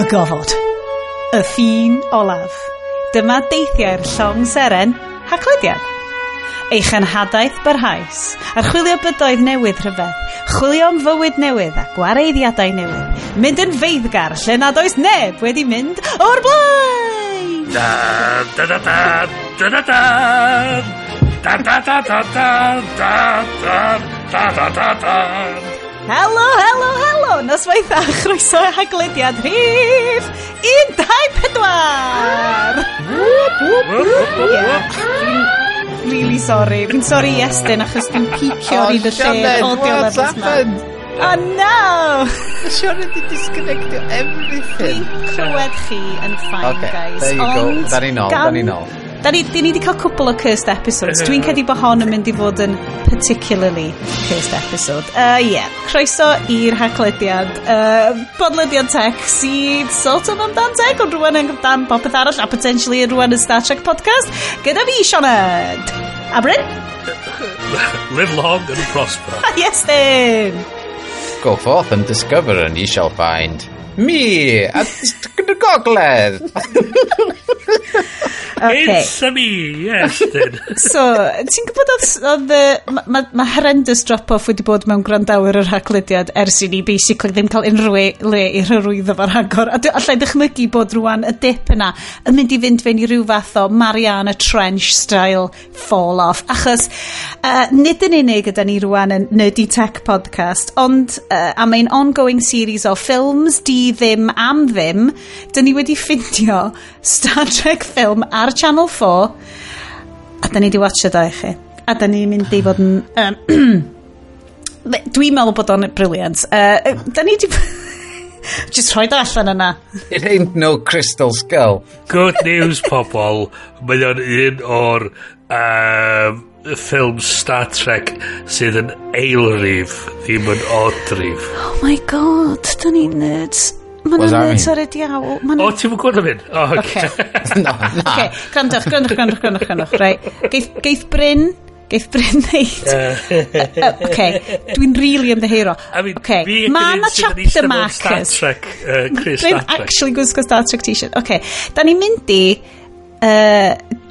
Y gofod. Y ffin olaf. Dyma deithiau'r llong seren hachlediad. Eich anhadaeth barhaus, archwilio bydoedd newydd rhyfedd, chwilio am fywyd newydd a gwareiddiadau newydd, mynd yn feiddgar lle nad oes neb wedi mynd o'r blaen! Da, da, da, da, da, da, da, da, da, da, da, da, da, da, da, da, da, da, Helo, helo, helo! Noswaith a chroeso a haglediad rhif! 1, 2, 4! Really sorry. Fi'n sorry i Estyn achos dwi'n picio i dy lle audio levels ma. Oh no! Siwr wedi disconnectio everything. Dwi'n clywed chi yn fine, okay, guys. There you go. Ond, da ni ôl, da ni ôl. Da ni, da ni wedi cael cwbl o cursed episodes. Dwi'n cedi bod hon yn mynd i fod yn particularly cursed episode. Uh, yeah. Croeso i'r haglediad. Uh, bodlediad tech sydd sort of amdan tech, ond rwan yn amdan popeth arall, a potentially rwan yn Star Trek podcast. Gyda fi, Sioned. A Bryn? Live long and prosper. yes, then. Go forth and discover and ye shall find Me! A gyda gogledd! okay. It's a me, yes, then. so, ti'n gwybod oedd... Mae ma, ma horrendous drop-off wedi bod mewn gwrandawyr yr haglediad ers i ni basically ddim cael unrhyw le i rhyrwyddo fo'r hagor. A allai ddychmygu bod rwan y dip yna yn mynd i fynd fewn i ryw fath o Mariana Trench style fall-off. Achos, uh, nid yn unig ydy ni rwan yn Nerdy Tech Podcast, ond uh, am ein ongoing series o ffilms, di ddim am ddim, dyn ni wedi ffindio Star Trek ffilm ar Channel 4 a dyn ni wedi watcha da i chi. A dyn ni'n mynd i fod yn... Um, Dwi'n meddwl bod o'n briliant. Uh, da ni wedi... Just rhoi da allan yna. It ain't no crystal skull. Good news, pobol. Mae o'n un o'r um, ffilm Star Trek sydd yn eilrif, ddim yn odrif. Oh my god, da ni nerds. Ma' nhw'n neud soriad iawn. O, ti'n mwyn gwrdd hyn? O, oce. Na, na. Oce, grandwch, grandwch, grandwch, grandwch, grandwch. Rai, geith, geith Bryn, geith Bryn neud. Oce, dwi'n rili ymddeheiro. Oce, ma' na chapter markers. Bryn actually gwisgo Star Trek t-shirt. Oce, da ni'n mynd i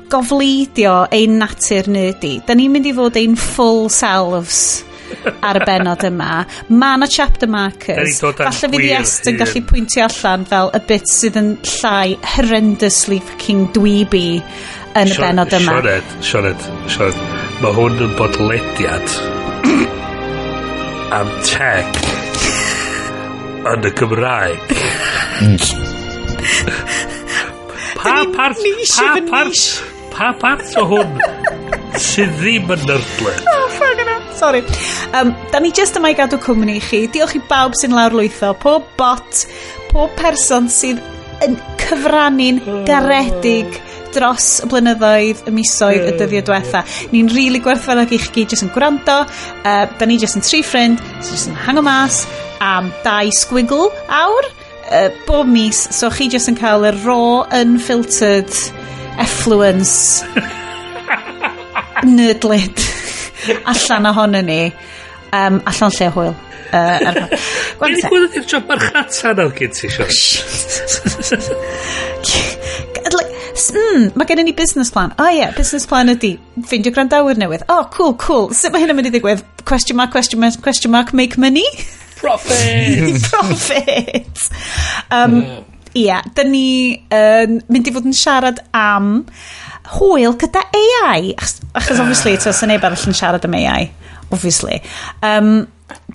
gofleidio ein natur nerdy. Da ni'n mynd i fod ein full selves ar y benod yma. Ma' na chapter markers. Falle fydd Iest yn gallu pwyntio allan fel y bit sydd yn llai horrendously fucking dweeby yn y benod yma. Sioned, Sioned, Sioned. Mae hwn yn bodlediad am tech yn y Gymraeg. pa part... Pa part... Pa part o hwn sydd ddim yn nerdlet? Oh, sorry. Um, da ni jyst yma i gadw cwmni i chi. Diolch i bawb sy'n lawr lwytho. Pob bot, pob person sydd yn cyfrannu'n hmm. garedig dros y blynyddoedd, y misoedd, y hmm. dyddiau diwetha. Ni'n rili really gwerthfawrogi chi gyd jyst yn gwrando. Uh, da ni jyst yn tri ffrind, sy'n jyst yn hango mas am dau sgwigl awr uh, bob mis. So chi jyst yn cael y raw, unfiltered effluence nerdlid allan ohono ni um, allan lle hwyl uh, er Gwan te. Gwyd ydy'r job ar chata nawr gyd ti like, mm, mae gen i ni business plan. O oh, ie, yeah, business plan ydy ffeindio grandawyr newydd. O, oh, cool, cool. Sut mae hyn yn mynd i ddigwydd? Question mark, question mark, question mark, make money? Profit! Profit! um, Ie, yeah, da ni yn um, mynd i fod yn siarad am hwyl gyda AI. Achos, ah. obviously, to sy'n neb arall yn siarad am AI. Obviously. Um,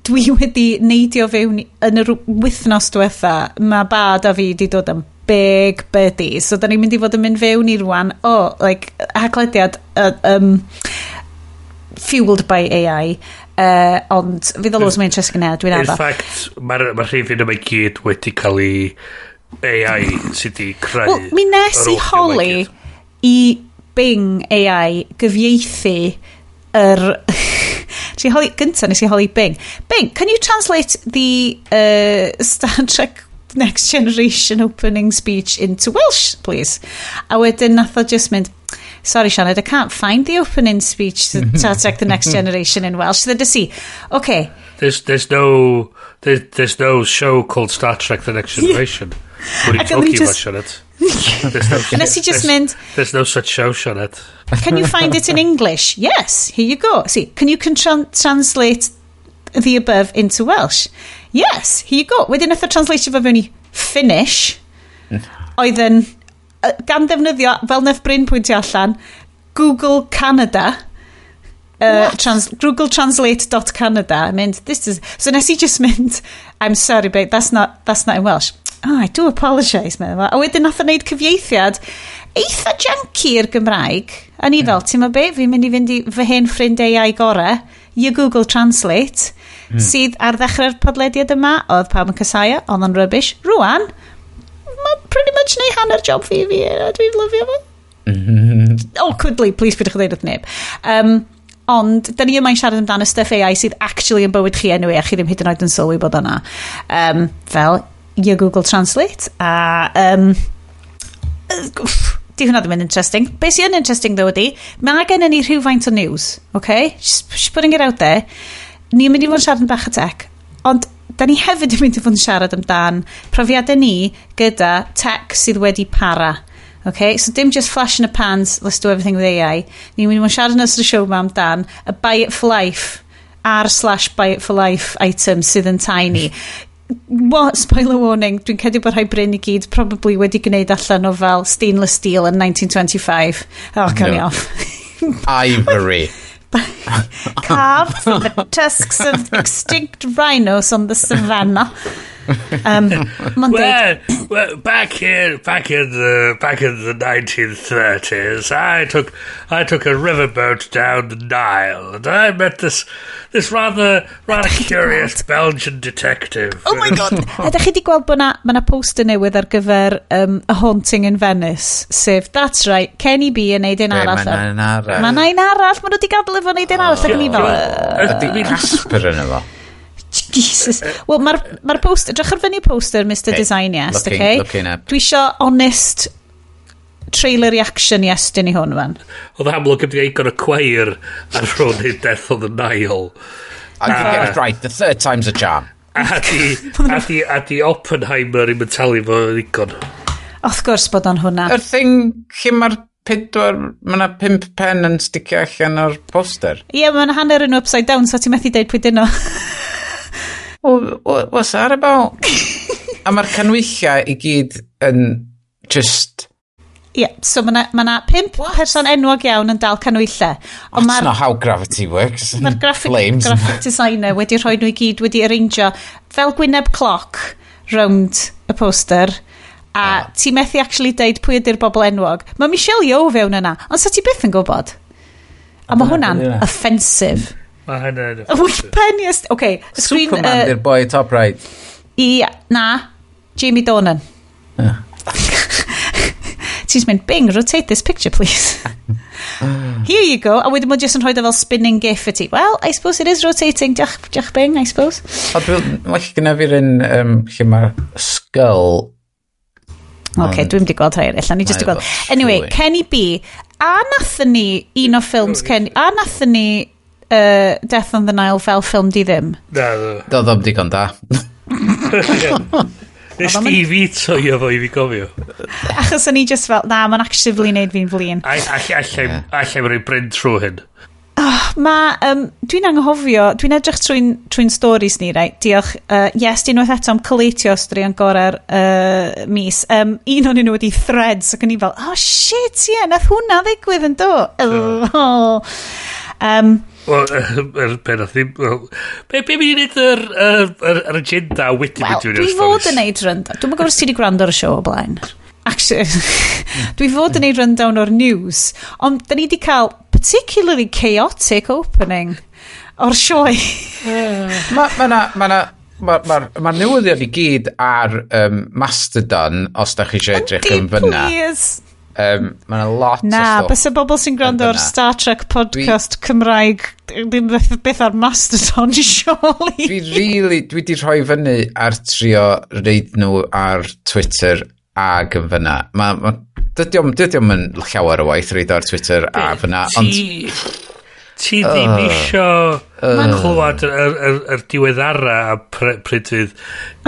dwi wedi neidio fewn yn yr wythnos diwetha. Mae bad a fi wedi dod am big buddy. So, da ni'n mynd i fod yn mynd fewn i rwan. O, oh, like, haglediad... Uh, um, fueled by AI. Uh, ond fydd o los mae'n interesting now, e, dwi'n addo. In fact, mae'r ma rhifin yma gyd wedi cael ei AI sydd wedi creu... Wel, mi nes i holi... i Bing AI gyfieithu yr... Nes i holi, gynta nes i holi Bing. Bing, can you translate the uh, Star Trek Next Generation opening speech into Welsh, please? A wedyn nath o just mynd, sorry Sianed, I can't find the opening speech to Star Trek The Next Generation in Welsh. Then to see, okay, There's, there's no... There, there's no show called Star Trek The Next Generation. We're Ac oedden ni talking just- about Sionet. Nes i just mynd... There's no such show, Sianed. Can you find it in English? Yes, here you go. See, can you can tra translate the above into Welsh? Yes, here you go. Wedyn eitha translation fo fewn i Finnish, oedd yn, gan ddefnyddio, fel nef Bryn pwyntio allan, Google Canada, uh, trans Google Translate.Canada, mynd, this is, so nes i just mynd, I'm sorry, babe, that's not, that's not in Welsh oh, I do apologise, meddwl. A wedyn nath o wneud cyfieithiad eitha janky i'r Gymraeg. A ni hmm. fel, ti'n ma be, fi'n mynd i fynd i fy hen ffrind AI gore, i Google Translate, mm. sydd ar ddechrau'r podlediad yma, oedd pawb yn casáu, oedd o'n rubbish. Rwan, mae pretty much neu hanner job fi fi, a dwi'n lyfio fo. Awkwardly, please pwydwch chi ddweud wrth neb. Um, ond, da ni yma'n siarad amdano stuff AI sydd actually yn bywyd chi enw anyway, a chi ddim hyd yn oed yn sylwi bod yna. Um, fel your Google Translate a um, di hwnna ddim yn interesting be sy'n yn interesting ddo ydi mae gen ni rhywfaint o news okay? she's, just putting it out there ni'n mynd i fod yn siarad yn bach y tech ond da ni hefyd yn mynd i fod yn siarad amdan profiadau ni gyda tech sydd wedi para Okay, so dim just flash in the pans, let's do everything with AI. Ni'n mynd i fod siarad yn ystod y show ma amdan y buy it for life r slash buy it for life item sydd yn tiny what, spoiler warning, dwi'n cedi bod rhai Bryn i gyd probably wedi gwneud allan o fel stainless steel yn 1925. Oh, no. off. Ivory. Carved from the tusks of extinct rhinos on the savannah. Um, well, well, back in back in the back in the 1930s, I took I took a riverboat down the Nile, and I met this this rather rather curious. Belgian detective. Oh my god! Ydych chi wedi gweld bod na, ma na poster newydd ar gyfer um, A Haunting in Venice, sef That's Right, Kenny B yn neud un arall. Mae un arall. Mae un arall, maen nhw wedi gadael efo neud un arall. ac yn i fel... Ydy, mi'n yn efo. Jesus. Wel, mae'r ma, r, ma r poster, drach ar fyny poster, Mr okay. Design Yes, looking, okay? Looking up. Dwi isio honest trailer reaction yes dyn ni hwn fan. Oedd amlwg yn dweud y cweir ar rhwng i Death of the Nile. I can get it right, the third time's a charm. A di, a di, a di Oppenheimer i talu fo ddigon. Wrth gwrs bod o'n hwnna. Yr thing lle mae'r pedwar, mae yna pimp pen yn sticio allan o'r poster. Ie, yeah, mae'n hanner yn upside down, so ti methu deud pwy dyn nhw. what's that about? a mae'r canwylliau i gyd yn just... Ie, yeah, so mae ma, na, ma na pimp What? person enwog iawn yn dal canwylle. Ond That's ma not how gravity works. Mae'r graphic, Flames. graphic designer wedi rhoi nhw i gyd wedi arrangio fel gwyneb cloc round y poster. A ah. ti methu actually deud pwy ydy'r bobl enwog. Mae Michelle Yeoh fewn yna, ond sa ti byth yn gwybod? A mae hwnna'n e? offensive. Mae hynny'n... Wyll penny ysdi... Oce. Screen, Superman uh, di'r boi top right. I, na, Jamie Donan. Yeah. Ti'n mynd, Bing, rotate this picture, please. Here you go. A wedyn mo jyst yn rhoi fel spinning gif i ti. Well, I suppose it is rotating. Diolch, diolch Bing, I suppose. O, dwi'n well gyda fi'r un um, lle mae'r skull Ok, okay, dwi'n di gweld rhai eraill. Ni just di gweld. Anyway, Kenny B. A nathyn ni un o ffilms Kenny... A nathyn ni uh, Death on the Nile fel ffilm di ddim. Na, na. Do ddim digon da. Nes ti fi twy o fo i fi gofio. Achos o'n i just fel, na, mae'n actually wneud fi'n flin. Allai mae'n rhoi bryn trwy hyn. Oh, ma, um, dwi'n anghofio, dwi'n edrych trwy'n trwy stories ni, rai. Diolch. Uh, yes, dyn nhw'n eto am coleitio straeon gorau'r uh, mis. Um, un o'n nhw wedi threads ac o'n i fel, oh shit, ie, yeah, nath hwnna ddigwydd yn do. Yeah. Oh. Um, Wel, pe nath ddim... Be, be mi wneud yr, yr, yr, yr agenda wedyn well, mynd i'r stories? Fod yn neud rynda. Dwi'n gwybod os ti wedi gwrando ar y siow o blaen. Actually, dwi fod yn neud rundown o'r news. Ond, da ni wedi cael particularly chaotic opening o'r sioe. Mae ma na... Ma na Mae'r ma, ma newyddion i gyd ar um, Mastodon, os da chi eisiau edrych yn fyna. Please. Um, mae yna lot Na, o bys y bobl sy'n gwrando ar Star Trek podcast dwi, Cymraeg ddim beth beth ar Mastodon, surely. Dwi really, dwi di rhoi fyny ar trio reid nhw ar Twitter ag yn fyna. Mae, ma, dydy o'm, dydy o'm yn llawer o waith reid ar Twitter a fyna, ond... Ti ddim isio clywed yr diweddara a pryd fydd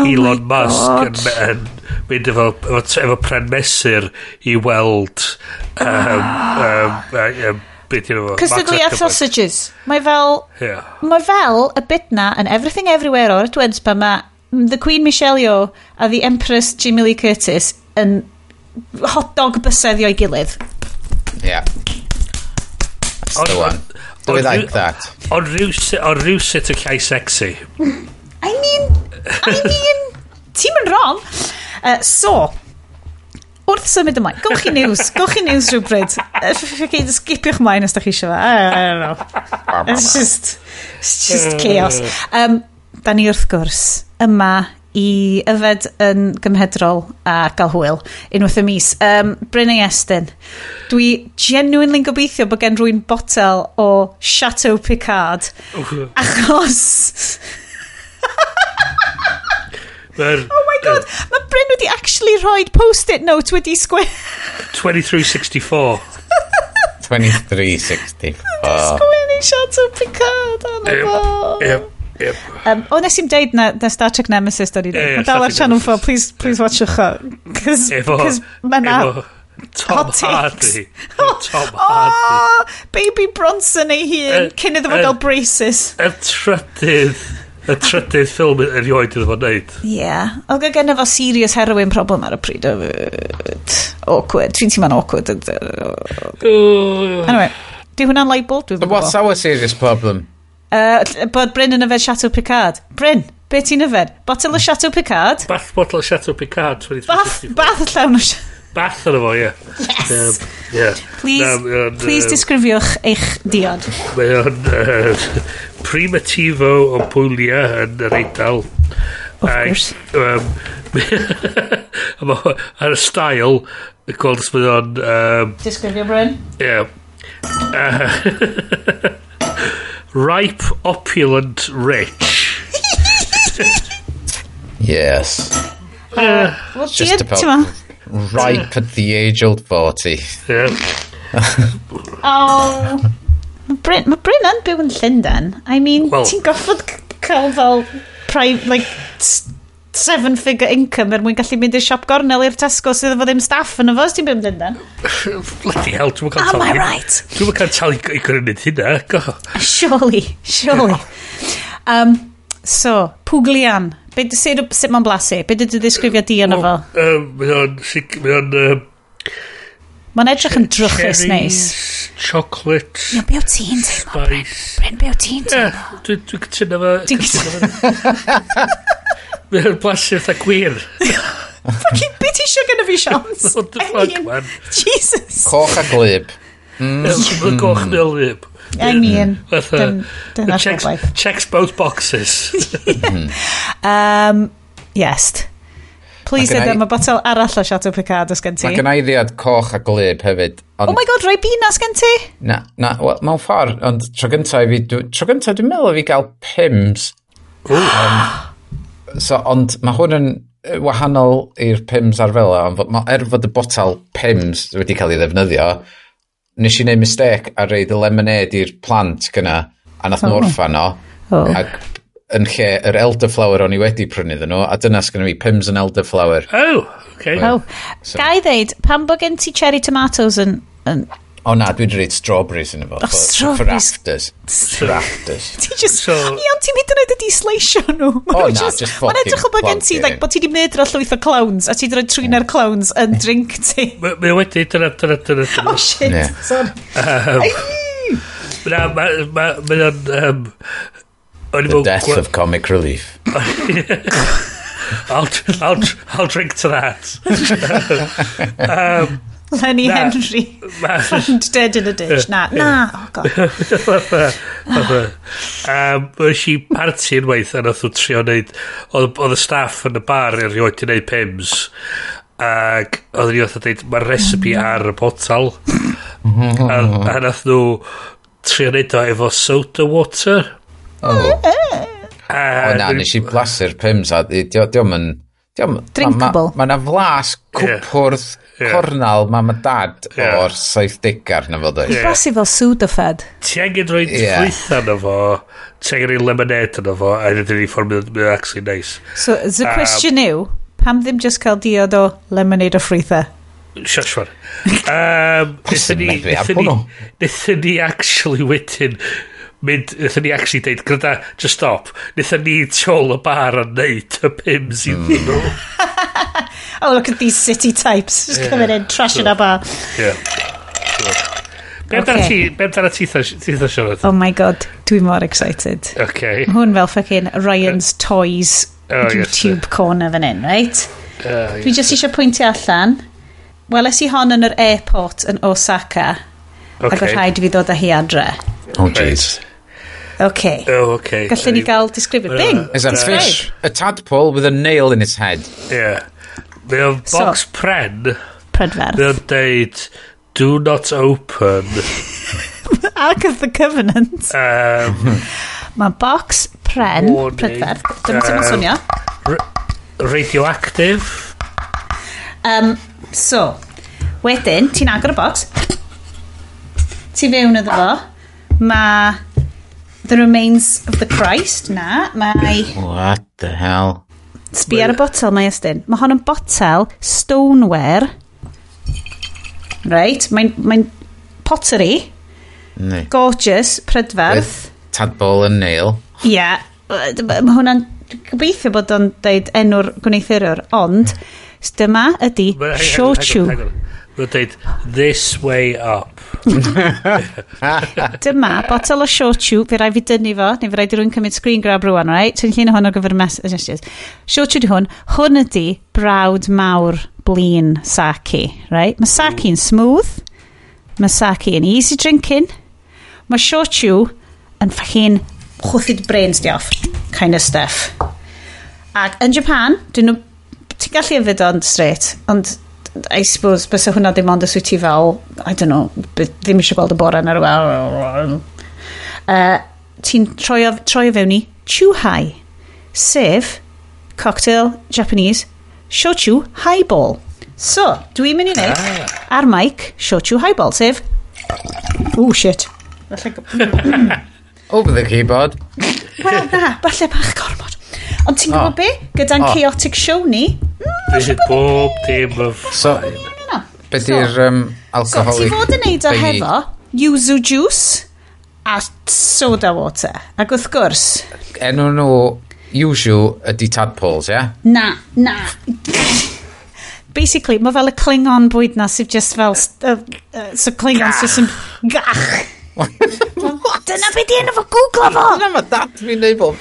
oh Elon Musk yn yn mynd efo, efo efo pren mesur i weld um, um, um, beth yw'n efo. Cystadleuaeth sausages. Mae fel, yeah. mae fel y bit na yn Everything Everywhere o'r dwens pa mae The Queen Michelle Yeoh a The Empress Jimmy Lee Curtis yn hot dog bysedd o'i gilydd. Yeah. That's the one. Do we like that? Ond rhyw sut y llai sexy. I mean, I mean, ti'n mynd wrong. Uh, so, wrth symud ymlaen, gowch chi news, gowch chi news rhywbryd. Uh, Fy sgipiwch mlaen os da chi eisiau fe. It's just, it's just chaos. Um, da ni wrth gwrs yma i yfed yn gymhedrol a gael hwyl unwaith y mis. Um, Brynau Estyn, dwi genuinely'n gobeithio bod gen rwy'n botel o Chateau Picard achos... Mae'r... oh my god, uh, mae Bryn wedi actually rhoi post-it note wedi sgwir... 2364. 2364. Wedi Chateau Picard, anna yep, fo. Yep. Yep. Um, o, nes i'n deud na, na Star Trek Nemesis, da ni dweud. Yeah, yeah, dal ar Channel 4, please, please watchwch o. Cos mae na... Tom Hardy. Tom Hardy. Oh, baby Bronson ei hun, cyn iddo fo gael braces. Y trydydd y trydydd ffilm erioed iddo fo wneud. Ie. Yeah. Oedd gen efo serious heroin problem ar y pryd. Awkward. Dwi'n Fi'n ma'n awkward. Anyway, di hwnna'n label? What's our serious problem? Uh, bod Bryn yn yfed Chateau Picard. Bryn, be ti'n yfed? Botel hmm. o Chateau Picard? Bath bottle o Chateau Picard. 2354. Bath, bath llawn o Chateau Bath ar efo, ie. Yes. Um, yeah. Please, um, um, please um, disgrifiwch eich diod. Mae o'n uh, primitivo o pwylia yn yr eidl. Of Ac, course. Um, ar y stael, y gweld os mae o'n... Um, Disgrifio, Bryn. Ie. Yeah. Uh, Ripe, opulent, rich. yes. Uh, well, just about ma? ripe at the age old 40. Yeah. oh. Mae Bryn, ma Bryn yn byw yn Llundain. I mean, well, ti'n goffod cael fel prime, like, seven figure income er mwyn gallu mynd i'r siop gornel i'r Tesco sydd efo ddim staff yn y fos ti'n byd ymdyn Bloody hell, dwi'n cael. Am I right? Dwi'n cael talu i gwneud hynna. Surely, surely. um, so, Pwglian. Sut sut mae'n blasu? E? Be dy ddisgrifio di yna fo? Mae o'n... Mae o'n... Mae'n edrych yn drwchus neis. Chocolate. Ie, be o ti'n teimlo, Bryn? Bryn, be o ti'n teimlo? Dwi'n cytuno fo. Dwi'n cytuno fo. Mae'n blasio eitha gwir. Fucking bit eisiau gyda fi siams? What the fuck, man? Jesus. Coch a glib. Hmm. Mae'n coch hmm. neu lib. I mean, dyna'r gobaith. Checks both boxes. um, yes. Please dydw am y botel arall o Chateau Picard os gen ti. Mae gen i ddiad coch a glib hefyd. Ond... Oh my god, rhoi bina os gen ti? Na, na, well, mewn ffordd, ond tro gyntaf fi, tro gyntaf dwi'n meddwl fi gael pims. Ooh. Um, so, ond mae hwn yn wahanol i'r PIMS ar fel ond ma, er fod y botal PIMS wedi cael ei ddefnyddio, nes i wneud mistake a reid y lemonade i'r plant gyna, a nath nhw oh. orffan o, oh. ac yn lle yr elderflower o'n i wedi prynu ddyn nhw, a dyna sgynnu fi, pims yn elderflower. Oh, okay. Oh. So. Gai ddeud, pan bod gen ti cherry tomatoes yn, yn O na, dwi'n wedi rhaid strawberries yn efo. O, strawberries. Rafters. Rafters. Ti just, so, iawn, ti'n mynd yn edrych i sleisio nhw. O na, just fucking Mae'n edrych o bod gen ti, like, bod ti di mynd ar llwyth o clowns, a ti wedi rhaid trwy'n mm. clowns yn mm. drink ti. Mae wedi, dyna, dyna, dyna, oh, dyna. O, shit, Sorry. Na, mae'n... The death of comic relief. I'll, I'll, I'll drink to that. um, Lenny na, Henry. Found dead in a ditch. Na na. Oh god. Um, Ys i party weith a nath o trio neud oedd y staff yn y bar erioed i neud pims ac oedd ni oedd dweud mae'r recipe mm. ar y botal a, a nath nhw trio neud o efo soda water. Oh. Eh, eh. A, o na, nes i blasu'r pims a diolch yn... Drinkable. Mae yna flasg cwpwrdd yeah. cornal mam a dad yeah. o'r 70-ar na fod oes. Yeah. Brosi fel pseudofed. Ti angen rhoi yeah. fflitha na fo, ti angen rhoi lemonade na fo, a ydyn ni ffordd mynd actually nice. So, the um, question yw, pam ddim just cael diod o lemonade o ffritha? Siasfar. Um, Nethon ni, nethon ni actually wedyn mynd, nethon ni actually deud, gyda, just stop, nethon ni tiol y bar a neud y pims i mm. nhw. oh, look at these city types, just yeah. coming in, trashing our bar. Yeah. Be amdana okay. ti, be amdana ti eitha siarad? Oh my god, dwi mor excited. Okay. Hwn fel fucking Ryan's uh, Toys oh, YouTube yes, corner fan hyn, right? Uh, dwi yes, just eisiau pwyntio allan. Weles i hon yn yr airport yn Osaka Okay. Ac oedd rhaid i fi ddod â hi adre. Oh, jeez. Okay. Oh, okay. Gallen ni gael disgrifio. Bing, Is that describe. fish? A tadpole with a nail in its head. Yeah. Mae o'n So- box pren. Prydferth. Mae o'n deud, do not open. Ark of the Covenant. Um, Mae box, pren, Warning. prydferth. Dyma sy'n Yym. swnio. radioactive. Um, so, wedyn, ti'n agor y box ti fewn iddo fo, mae The Remains of the Christ, na, mae... What the hell? Sbi ar y botel mae ystyn. Mae hon yn botel stoneware. Right, mae'n mae pottery. Nei. Gorgeous, prydferth. Tadbol yn nail. Ie, yeah. mae hwnna'n gobeithio bod o'n deud enw'r gwneithurwr, ond dyma ydy Shochu. Mae'n deud, this way up. Dyma, botel o shochu, tube, fe rai fi dynnu fo, neu fe rai di rwy'n cymryd screen grab rwan, right? Ti'n llun hwn o gyfer messages. Shochu di hwn, hwn ydi brawd mawr blin sake, right? Mae sake'n smooth, mae sake'n easy drinking, mae shochu yn ffachin chwthyd brains di off, kind of stuff. Ac yn Japan, dyn nhw, ti'n gallu yfyd o'n straight, ond I suppose bys hwnna ddim ond os wyt ti fel I don't know ddim eisiau gweld y bore neu rhywbeth uh, ti'n troi o, troi o fewn i chuhai sef cocktail Japanese shochu highball so dwi'n mynd i wneud ah. ar mic shochu highball sef oh shit. Over the keyboard. Wel, na, falle bach gormod. Ond ti'n gwybod be? Gyda'n chaotic show ni... Mm, Fydd bob dim of... So, be di'r um, alcoholic... So, ti fod yn neud o hefo yuzu juice a soda water. Ac wrth gwrs... Enw nhw yuzu ydi tadpoles, ie? Na, na. Basically, mae fel y Klingon bwyd na sydd just fel... Uh, uh, so Klingon sydd yn... Gach! Dyna beth di enw fo, Google fo! Dyna mae dad fi'n neud bob.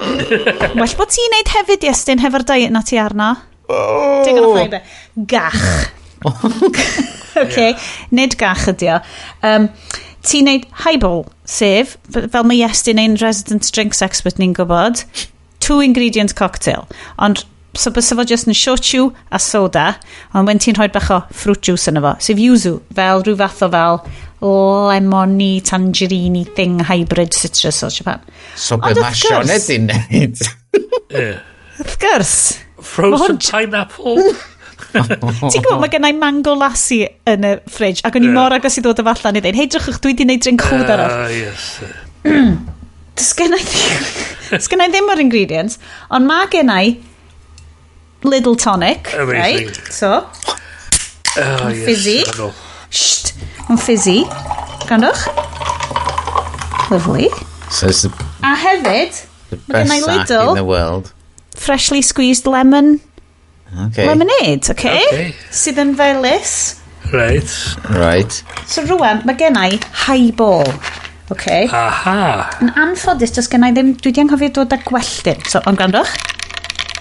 Well bod ti'n neud hefyd, Iestyn, hefo'r diet na ti arno. Oh. Ti'n gonna oh. find it. Gach. okay. nid gach ydi o. Um, ti'n neud highball, sef, fel mae Iestyn ein resident drinks expert ni'n gwybod, two ingredient cocktail. Ond so bys efo just yn shochu a soda, ond when ti'n rhoi bach o fruit juice yna fo, sef yuzu, fel rhyw fath o fel lemony tangerine thing hybrid citrus o Japan. So be mae Sean Edyn neud? Wrth gwrs. Frozen pineapple. Ti'n gwybod, mae gennau mango lassi yn y ffridge, ac o'n i yeah. mor agos i ddod y fallan i ddeud, hei, drychwch, dwi wedi gwneud drink ah, chwd arall. Uh, yes. Does gennau ddim, ddim o'r ingredients, ond mae gennau little tonic, Amazing. right? So, oh, yes, fizzy. Yes, Sht, mae'n fizzy. Grandwch. Lovely. So it's the, a hefyd, the best sack lidl. in the world. Freshly squeezed lemon. Okay. Lemonade, okay? okay. Sydd yn felus. Right. Right. So rwan, mae gen i highball. Okay. Aha. Yn anffodus, just gen i ddim, dwi di anghofio dod â gwelltyn. So, ond gwrandwch.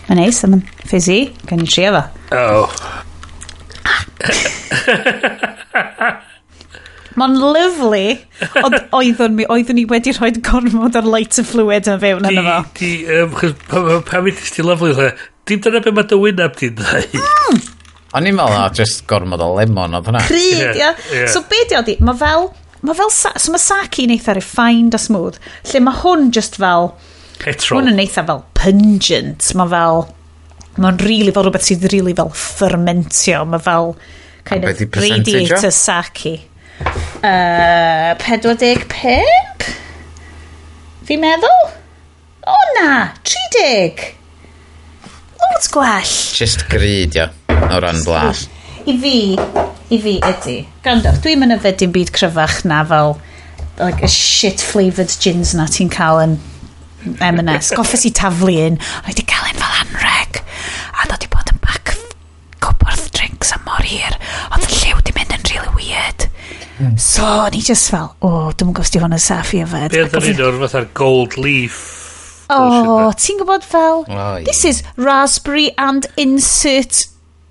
Mae'n neis, mae'n fizzy. Gen i trio fo. Oh. Mae'n lyflu, ond oeddwn, mi, oeddwn ni wedi rhoi gormod ar lighter fluid yn fewn yna fo. Di, um, chys, pa, pa fyddist ti lyflu, dim dyna beth mae dy wynaf ti'n dweud. Mm. O'n i'n meddwl, just gormod o lemon oedd hwnna. Pryd, ia. So be di oeddi, mae fel, mae fel, so mae saki yn eitha refined a smooth, lle mae hwn just fel, Petrol. Hwn yn eitha fel pungent, mae fel, mae'n rili really fel rhywbeth sydd rili really fel fermentio, mae fel, kind of radiator saki. Uh, 45? Fi'n meddwl? O na, 30. Lot gwell. Just grid, ia, o ran blas. I fi, i fi ydy. Grandwch, dwi'n mynd yfed dim byd cryfach na fel like a shit flavoured gins na ti'n cael yn M&S. Goffes i taflu un, o'n i wedi cael un fel anreg. A dod i bod Alexa mor hir, ond y lliw di mynd yn really weird. Hmm. So, ni just fel, o, oh, dwi'n gwybod sydd hwn yn saff i yfed. Beth yn un o'r fatha'r gold leaf O, oh, ti'n gwybod fel, oh, this is raspberry and insert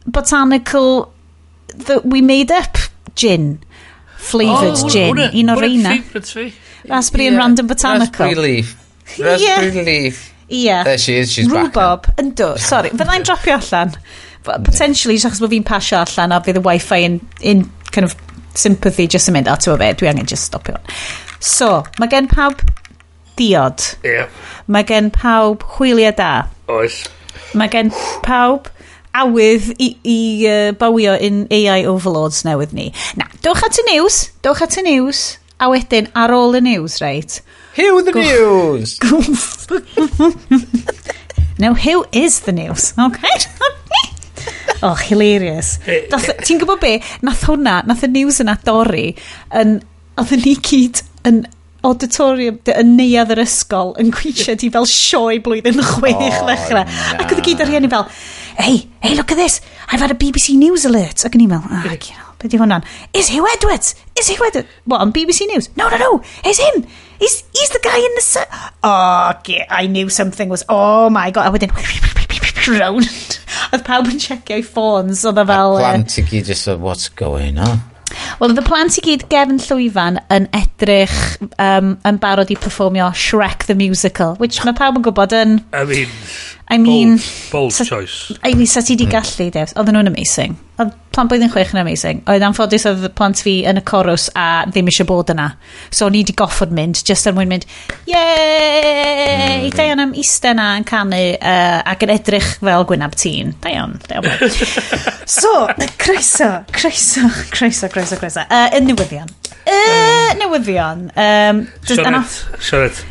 botanical that we made up gin. Flavoured oh, gin. Un o'r reina. Raspberry yeah. and random botanical. Raspberry leaf. Raspberry yeah. leaf. Ie. Yeah. There she is, she's Rhubob, back. Rhubob, yndw. Sorry, fydda i'n dropio allan potentially, achos bod fi'n pasio allan a fydd y wifi in, in kind of sympathy just yn mynd, a ti'n fe, dwi angen just stopio. So, mae gen pawb diod. Yeah. Mae gen pawb hwyliau da. Oes. Mae gen pawb awydd i, i uh, bawio in AI overlords newydd ni. Na, dowch at y news, dowch at y news, a wedyn ar ôl y news, right? Hew the news! Now, who is the news, okay? oh, hilarious. Eh, eh. Ti'n gwybod be? Nath hwnna, nath y news yna dorri, yn, oedd ni gyd yn auditorium yn neuad yr ysgol yn gweithio di fel sioe blwyddyn chwech oh, ddechrau. No. Ac oedd y gyd ar hynny fel, hey, hey, look at this, I've had a BBC News alert. Ac yn i'n meddwl, ah, you know, di hwnna'n, is Hugh Edwards, is Hugh Edwards, what, on BBC News? No, no, no, it's him, he's, he's the guy in the, su oh, okay, I knew something was, oh my god, a wedyn, round. Oedd pawb yn checio'i ffôns, oedd e fel... A plant i gyd just fel, what's going on? Wel, oedd y plant i gyd gefn llwyfan yn edrych um, yn barod i performio Shrek the Musical, which mae pawb yn gwybod yn... I mean... I mean... Bold, bold sa, choice. I mean, sa ti di mm. gallu, mm. Dewis. Oedden nhw'n amazing. Oedd plant blwyddyn chwech yn amazing. Oedd anffodus oedd plant fi yn y corws a ddim eisiau bod yna. So ni di goffod mynd, just er mwyn mynd, yey! Mm. Da am ista yna yn canu uh, ac yn edrych fel Gwynab Tîn. Da iawn, so, croeso, croeso, croeso, croeso, croeso. Uh, y newyddion. Uh, newyddion. Um, Sionet, Sionet,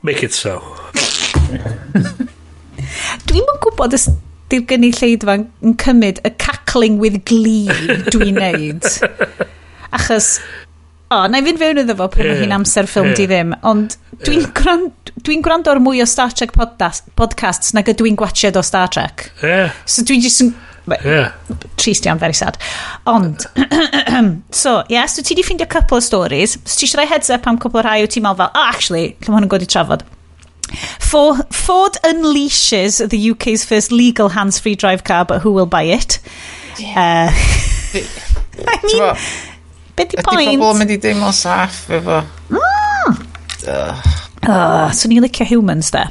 make it so. Dwi'n yn gwybod os di'r gynulleidfa yn cymryd y cackling with glee dwi'n neud. Achos, o, na i fynd fewn iddo fo pan yeah, hi'n amser ffilm yeah. di ddim, ond dwi'n yeah. gwrando dwi gwrando ar mwy o Star Trek podcast, podcasts nag ydw i'n gwachod o Star Trek. Yeah. So dwi'n just yn Yeah. Trist iawn, very sad. Ond, so, yeah, so ti di ffeindio couple of stories. So ti eisiau rhoi heads up am cwpl o rhai o ti'n meddwl fel, oh, actually, lle mae hwn yn gwedi trafod. For, Ford unleashes the UK's first legal hands-free drive car, but who will buy it? Yeah. Uh, I mean, beth di pwynt? Ydy pobl yn mynd i deimlo saff efo. Mm. Uh. Ah, so ni'n licio humans de.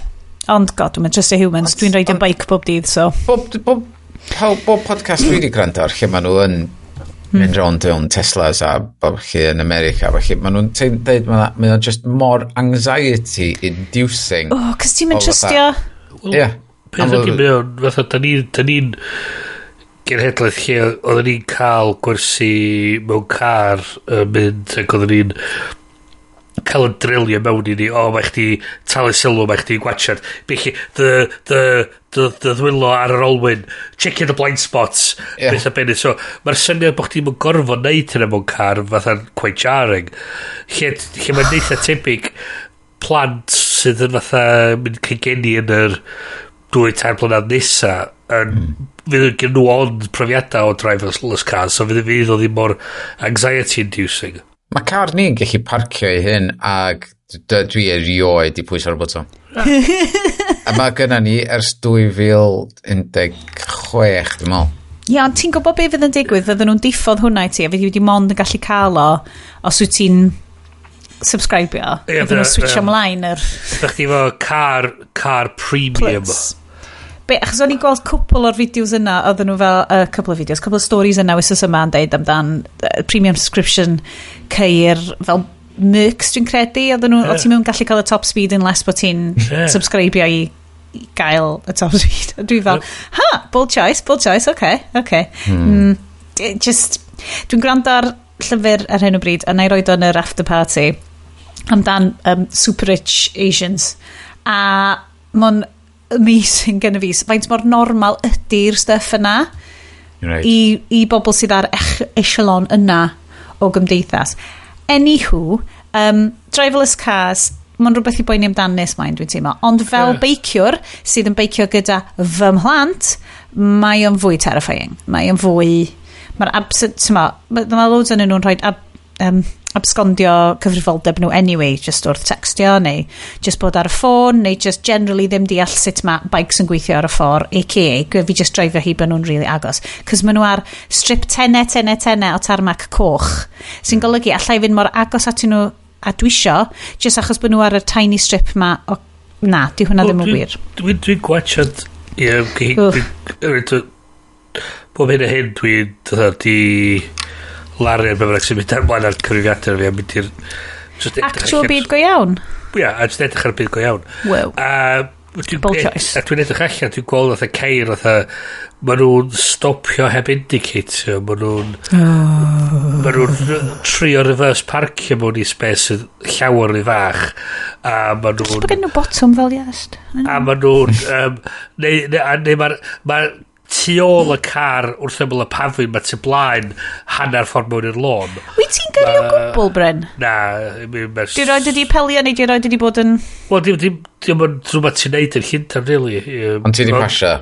Ond god, dwi'n just a humans. Dwi'n rhaid yn bike bob dydd, so. Bob, bob, bob, bob podcast dwi wedi gwrando ar lle maen nhw yn Hmm. mynd rond yn Teslas a bob felly yn America. Felly maen nhw'n dweud, maen nhw'n just more anxiety inducing. Oh, cys ti'n mynd trystio? Ie. Peth o'n gymryd, fatha, da ni'n genhedlaeth lle oedden ni'n cael gwersi mewn car yn mynd ac oedden ni'n cael yn drilio mewn i ni, o, mae chdi talu sylw, mae chdi gwachod. Belly, dy, dy, dy, dy ddwylo ar yr olwyn, checking the blind spots, yeah. beth a beth. So, mae'r syniad bod chdi'n gorfod neud hynny mewn car, fatha'n quite jarring. Lle, lle mae'n neitha tebyg plant sydd yn fatha mynd cygeni yn yr dwy tair blynedd nesa yn mm. fydd yn gen nhw ond profiadau o driverless cars so fydd y fydd o ddim mor anxiety inducing Mae car ni'n gallu parcio i hyn ac dwi erioed i pwys ar y bwtwm. a mae gynna ni ers 2016, dwi'n meddwl. Ie, ond ti'n gwybod be fydd yn digwydd? Fydden nhw'n diffodd hwnna i ti, a fydd wedi mond yn gallu cael o os wyt ti'n subscribio. Ie, Fydden nhw'n switch ymlaen yr... Da chi fo car, car premium. Plus. Be, achos o'n i'n gweld cwpl o'r fideos yna, oedden nhw fel, uh, couple of fideos, couple of stories yna wysos yma yn deud amdan uh, premium subscription ceir fel Mercs dwi'n credu oedd nhw yeah. ti'n gallu cael y top speed unless bod ti'n yeah. subscribio i, i gael y top speed dwi fel ha bold choice bold choice okay, okay. hmm. mm, just dwi'n gwrando ar llyfr ar hyn o bryd a na i roed o'n yr after party amdan um, super rich Asians a mon amazing gen i fi faint mor normal ydy'r stuff yna right. i, i bobl sydd ar ech, echelon yna o gymdeithas. Anywho, um, driverless cars, mae'n rhywbeth i boeni amdanis mae'n dwi'n teimlo. Ond fel yeah. beiciwr sydd yn beicio gyda fy mhlant, mae o'n fwy terrifying. Mae o'n fwy... Mae'r absent... Mae loads yn nhw'n rhoi ab um, absgondio cyfrifoldeb nhw anyway, just wrth textio, neu just bod ar y ffôn, neu just generally ddim deall sut mae bikes yn gweithio ar y ffordd, a.k.a. fi just dreifio hi bod nhw'n really agos. Cys maen nhw ar strip tenne, tenne, tenne o tarmac coch, sy'n golygu allai fynd mor agos atyn nhw a dwi isio, just achos bod nhw ar y tiny strip ma o... Na, di hwnna ddim yn wir. Dwi'n dwi gwachod... Ie, bob hyn a hyn dwi'n... Di larian be bynnag sy'n mynd ar blaen ar cyfrifiadau fi a mynd i'r... Actual byd go iawn? Ia, a jyst edrych ar y byd go iawn. Wow. A Bold e- choice. A dwi'n edrych allan, dwi'n gweld oedd y ceir oedd ma nhw'n stopio heb indicator, ma nhw'n oh. ma nhw'n oh. trio reverse parkio mewn i spes llawer i fach a ma nhw'n... Just bod gen nhw bottom fel iast. A ma nhw'n... Um, neu, neu, neu, neu, neu, tu ôl y car wrth ymwyl y pafin mae tu blaen hanner ffordd mewn i'r lôn. Wyt ti'n gyrru o gwbl, Bryn? Na. Di roed ydi pelio neu di roed ydi bod yn... Wel, diwm yn rhywbeth ti'n neud yn llyntam, really. Ond ti di pasio?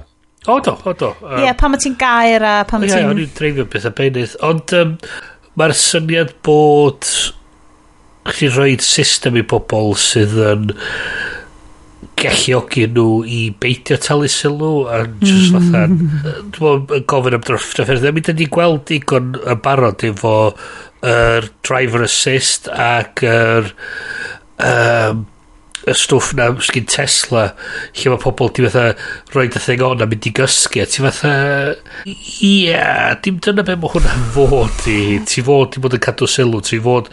O, do, o, do. Ie, yeah, pan mae ti'n gair a pan mae ti'n... Ie, o'n i'n dreifio beth a benydd. Ond um, mae'r syniad bod chi rhoi system i bobl sydd yn... Um, galluogi nhw i beidio talu sylw a just mm. fatha dwi'n gofyn am drafft a ffyrdd mi dyn ni gweld digon yn barod efo yr er driver assist ac yr er, um, y stwff na sgyn Tesla lle mae pobl di fatha roi dy thing on a mynd i gysgu a ti fatha ia yeah, dim dyna be mae hwnna fod i. Ti fod i bod yn cadw sylw ti fod.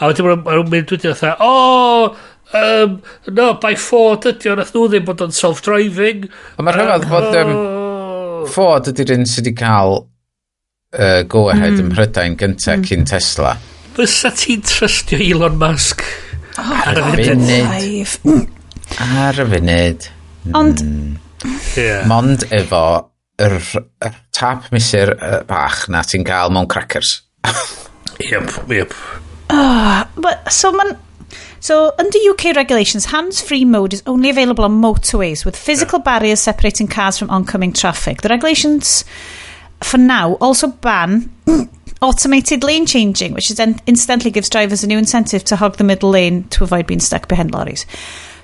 A wedyn mae'n mynd wedi fatha o oh, Um, no, by Ford ydy o'n nath nhw ddim bod o'n self-driving. Ond mae'r rhyfedd bod um, Ford ydy'r un sydd wedi cael uh, go-ahead mm. ym Mhrydain gyntaf mm. cyn Tesla. Fysa ti'n trystio Elon Musk? Oh, ar y funud. Ar y funud. Ond... Hmm. Yeah. Mond efo yr er, tap misur bach na ti'n cael mewn crackers. yep, yep. Oh, but, so mae'n So, under UK regulations, hands-free mode is only available on motorways with physical barriers separating cars from oncoming traffic. The regulations, for now, also ban automated lane changing, which is en- incidentally gives drivers a new incentive to hog the middle lane to avoid being stuck behind lorries.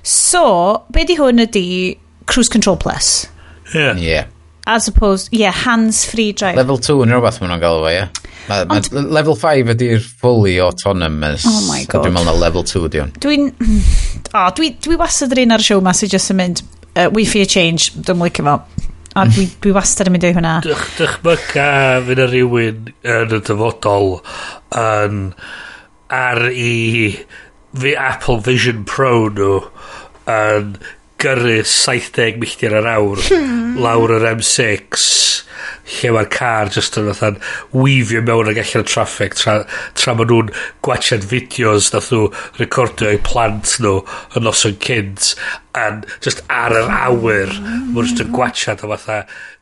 So, be di hwn ydi Cruise Control Plus, Yeah. Yeah. as opposed, yeah, hands-free driving. Level 2 yn rhywbeth maen nhw'n gael efo, ie. Ma, ma level 5 ydy'r fully autonomous. Oh my god. Dwi'n meddwl na level 2 ydy hwn. Dwi'n... O, oh, dwi, dwi wastad yr un ar y siw ma sy'n just yn mynd, uh, we fear change, dwi'n licio fo. A dwi, dwi wastad yn mynd i hwnna. Dych, dychmyga fydd y rhywun yn y dyfodol yn ar i fi Apple Vision Pro nhw yn gyrru 70 milltir ar awr hmm. lawr yr M6 lle mae'r car just yn fatha'n weifio mewn ag allan y traffic tra, tra maen nhw'n gwachod fideos nath nhw recordio eu plant nhw yn noson cynt and just ar yr awyr mae'n just yn gwachod o fatha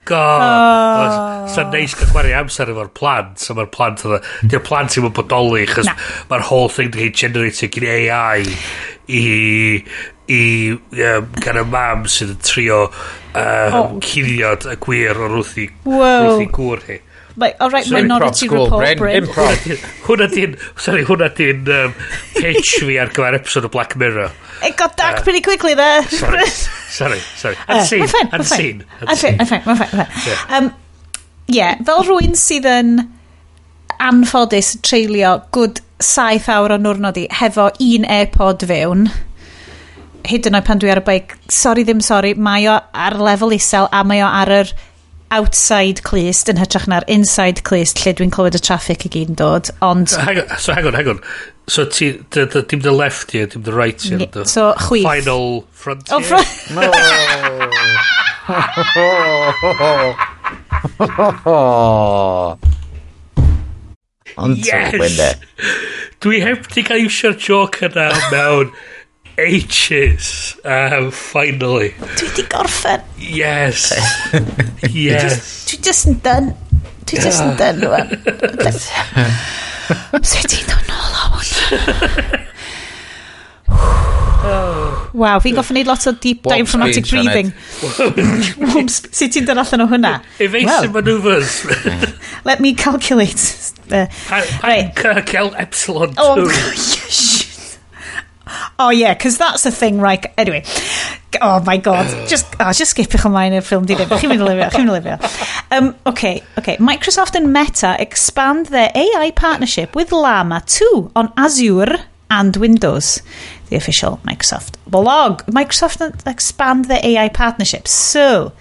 go oh. sa'n neis cael gwario amser efo'r plant so mae'r plant yna di'r plant sy'n mynd bodoli chos mae'r whole thing wedi generatio gyda AI i i um, gan y mam sydd yn trio um, oh. cuddiad y gwir o'r wrth i gŵr hi. Like, all oh, right, sorry, Minority school, Report, Bryn. Improv. hwna di'n, sorry, hwna di'n um, pitch fi ar gyfer episode o Black Mirror. It got dark uh, pretty quickly there. sorry, sorry, sorry. Unseen, uh, fine, unseen. Unseen, unseen, unseen. Yeah. Um, yeah, fel rwy'n sydd yn anffodus treulio good saith awr o nwrnod i hefo un airpod fewn hyd yn oed pan dwi ar y beic, sori ddim sori, mae o ar lefel isel a mae o ar yr outside clust yn hytrach na'r inside clust lle dwi'n clywed y traffic i gyd yn dod, ond... Hang on, so hang on, hang on. So ti, dim the left here, dim the right here. Yeah, so chwith. Final frontier. Oh, front no. Ond yes! Dwi heb di cael iwsio'r joc yna mewn ages. Um, finally. Dwi di gorffen. Yes. yes. Dwi just yn dyn. Dwi just yn dyn rwan. sut ti dod nôl o hwn? Oh. Waw, fi'n goffi wneud lot o deep dive dramatic breathing. Sut ti'n dod allan o hwnna? Evasive manoeuvres. Let me calculate. Uh, I, I. Epsilon 2. Oh, yes. Oh yeah, because that's the thing, right? Anyway, oh my god, just oh, just sgipwch ymlaen i'r ffilm di ddim. Chi'n mynd i lyfio, chi'n mynd i lyfio. Um, okay, okay. Microsoft and Meta expand their AI partnership with Llama 2 on Azure and Windows. The official Microsoft blog. Microsoft expand their AI partnership. So,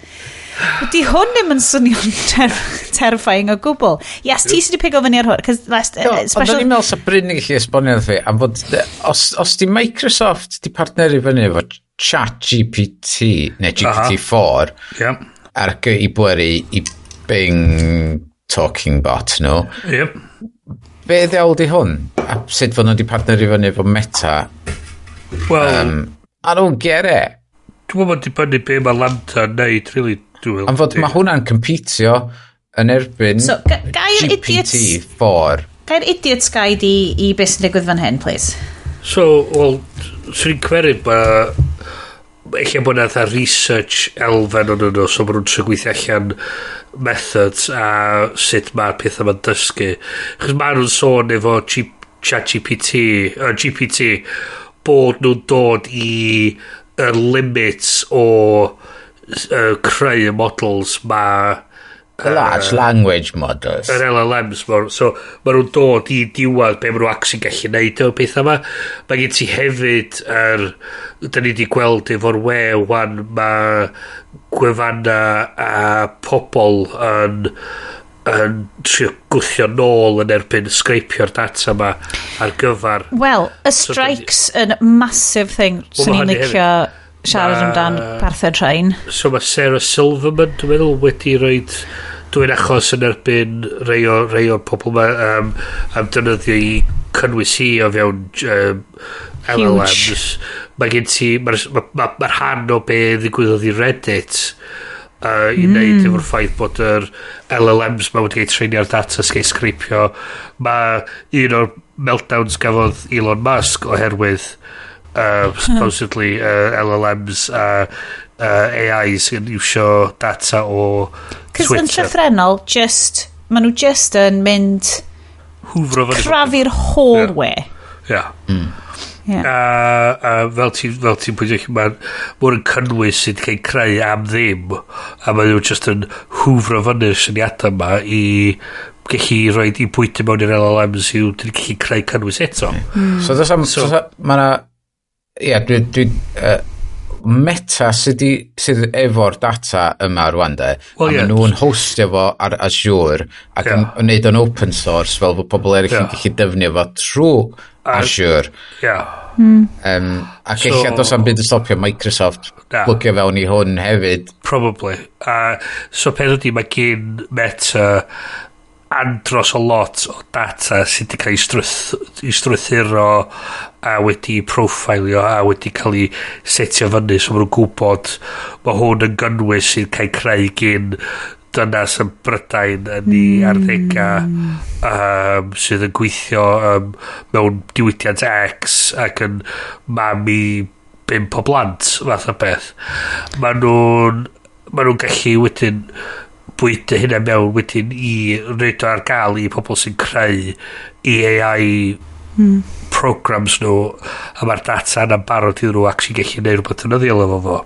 Di hwn ddim yn swnio'n ter terrifying o gwbl. Yes, ti sydd wedi pigo fyny ar hwn. Last, uh, special... Ond o'n i'n meddwl sa Bryn yn gallu esbonio fi, am fod, os, os di Microsoft di partneri fyny efo chat GPT, neu GPT-4, yep. ar i bweru i Bing talking bot nhw. No. Yep. Be ddewl di hwn? A sut fod nhw di partneri fyny efo Meta? Well, um, I don't get it. Dwi'n meddwl bod di pynnu be mae Lanta yn neud, really. Dwi'n Am fod mae hwnna'n competio yn erbyn so, gair GPT-4. Gair idiot guide i, i beth sy'n digwydd fan hyn, please. So, wel, swn i'n cweru ba... Eich bod yna research elfen o'n nhw, so maen nhw'n trio gweithio allan methods a sut mae'r pethau ma'n dysgu. Chos maen nhw'n sôn efo chat GPT, uh, GPT bod nhw'n dod i y limits o uh, creu y models ma... Large language models. Yr LLMs. Ma, so, mae nhw'n dod i diwad be maen nhw ac gallu neud o'r pethau yma. Mae gen ti hefyd, er, da ni wedi gweld efo'r we wan, mae gwefanna a pobl yn yn trio gwthio nôl yn erbyn sgreipio'r data yma ar gyfer... Wel, y strikes so, yn massive thing. Swn so, i'n licio... Hefyd siarad uh, amdan partha train. So mae Sarah Silverman, dwi'n meddwl, wedi rhoi dwi'n achos yn erbyn rei o, rei o'r pobl ma um, am dynyddio i cynnwys hi o fewn um, LLMs. Mae gen ti, mae'r ma, ma, ma rhan o be ddigwyddodd i Reddit uh, i mm. wneud efo'r ffaith bod yr LLMs mae wedi cael treinio ar data sgeis sgripio. Mae un o'r meltdowns gafodd Elon Musk oherwydd uh, supposedly uh, LLMs a uh, AI sy'n iwsio data o Cys Twitter. Cys yn llythrenol, just, maen nhw just yn mynd crafu'r hallway. Yeah. yeah. Mm. Yeah. A, a fel ti'n fel ti pwyntio chi, mae'n mwyn yn cynnwys sydd cael creu am ddim, a mae nhw just yn hwfro fyny syniadau yma i gallu rhoi i bwyty mewn i'r LLMs i'w dyn gallu creu cynnwys eto. Mm. So, am, so, so mae yna ia, dwi, dwi uh, meta sydd, i, sydd efo'r data yma rwan de, well, a yeah. nhw'n hostio fo ar Azure ac yeah. yn wneud yn open source fel bod pobl eraill yeah. yn gallu defnyddio fo trwy Azure. Yeah. Mm. Um, ac so, eich dos am byd yn stopio Microsoft na, blwcio fewn i hwn hefyd. Probably. Uh, so pen ydy mae gen Meta andros o lot o data sydd wedi cael ei strwythu'r o a wedi profilio a wedi cael ei setio fyny so maen nhw'n gwybod mae hwn yn gynnwys sy'n cael creu gyn dynas yn Brydain yn ei mm. arddega um, sydd yn gweithio um, mewn diwydiant X ac yn mam i bimp o blant fath o beth maen nhw'n maen nhw'n gallu wedyn bwyta hynna mewn wedyn i rhaid o ar gael i pobl sy'n creu i AI mm. programs nhw a mae'r data yna'n barod iddyn nhw ac sy'n gallu gwneud rhywbeth yn yddiol efo fo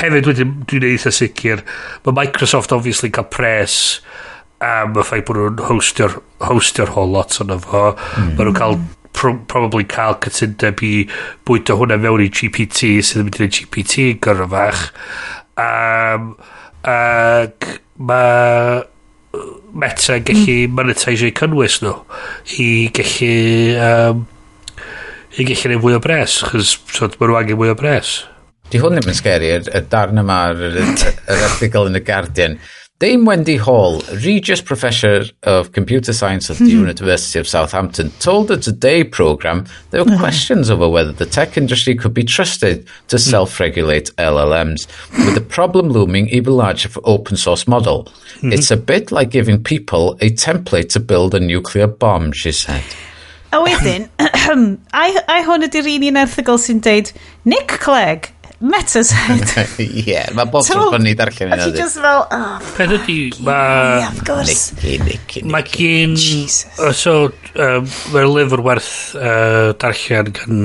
hefyd wedyn dwi'n eitha sicr mae Microsoft obviously cael pres am y ffaith bod nhw'n hostio'r hostio'r whole lot o'n efo mm. mae nhw'n cael pro probably cael cytundeb i bwyta hwnna mewn i GPT sydd yn mynd i'n GPT gyrfach um, ac mae meta gallu mm. monetisio cynnwys nhw i gallu um, i gallu neud fwy o bres chos so, mae nhw angen mwy o bres Di hwn ddim yn scary, y, y darn yma, yr, yr erthigol yn y Guardian, Dame Wendy Hall, Regius Professor of Computer Science at the mm-hmm. University of Southampton, told the Today program there were mm-hmm. questions over whether the tech industry could be trusted to mm. self-regulate LLMs, with the problem looming even larger for open source model. Mm-hmm. It's a bit like giving people a template to build a nuclear bomb, she said. A wedyn, ai, ai hwn ydy'r un un erthigol sy'n deud, Nick Clegg, Meta's head. Ie, yeah, mae bob tro bod ni darllen yna. Ac just fel, oh, Peth ydi, mae... Yeah, of course. Nicky, Nicky, Nicky. Mae gen... So, um, mae'r lyfr werth uh, darllen gan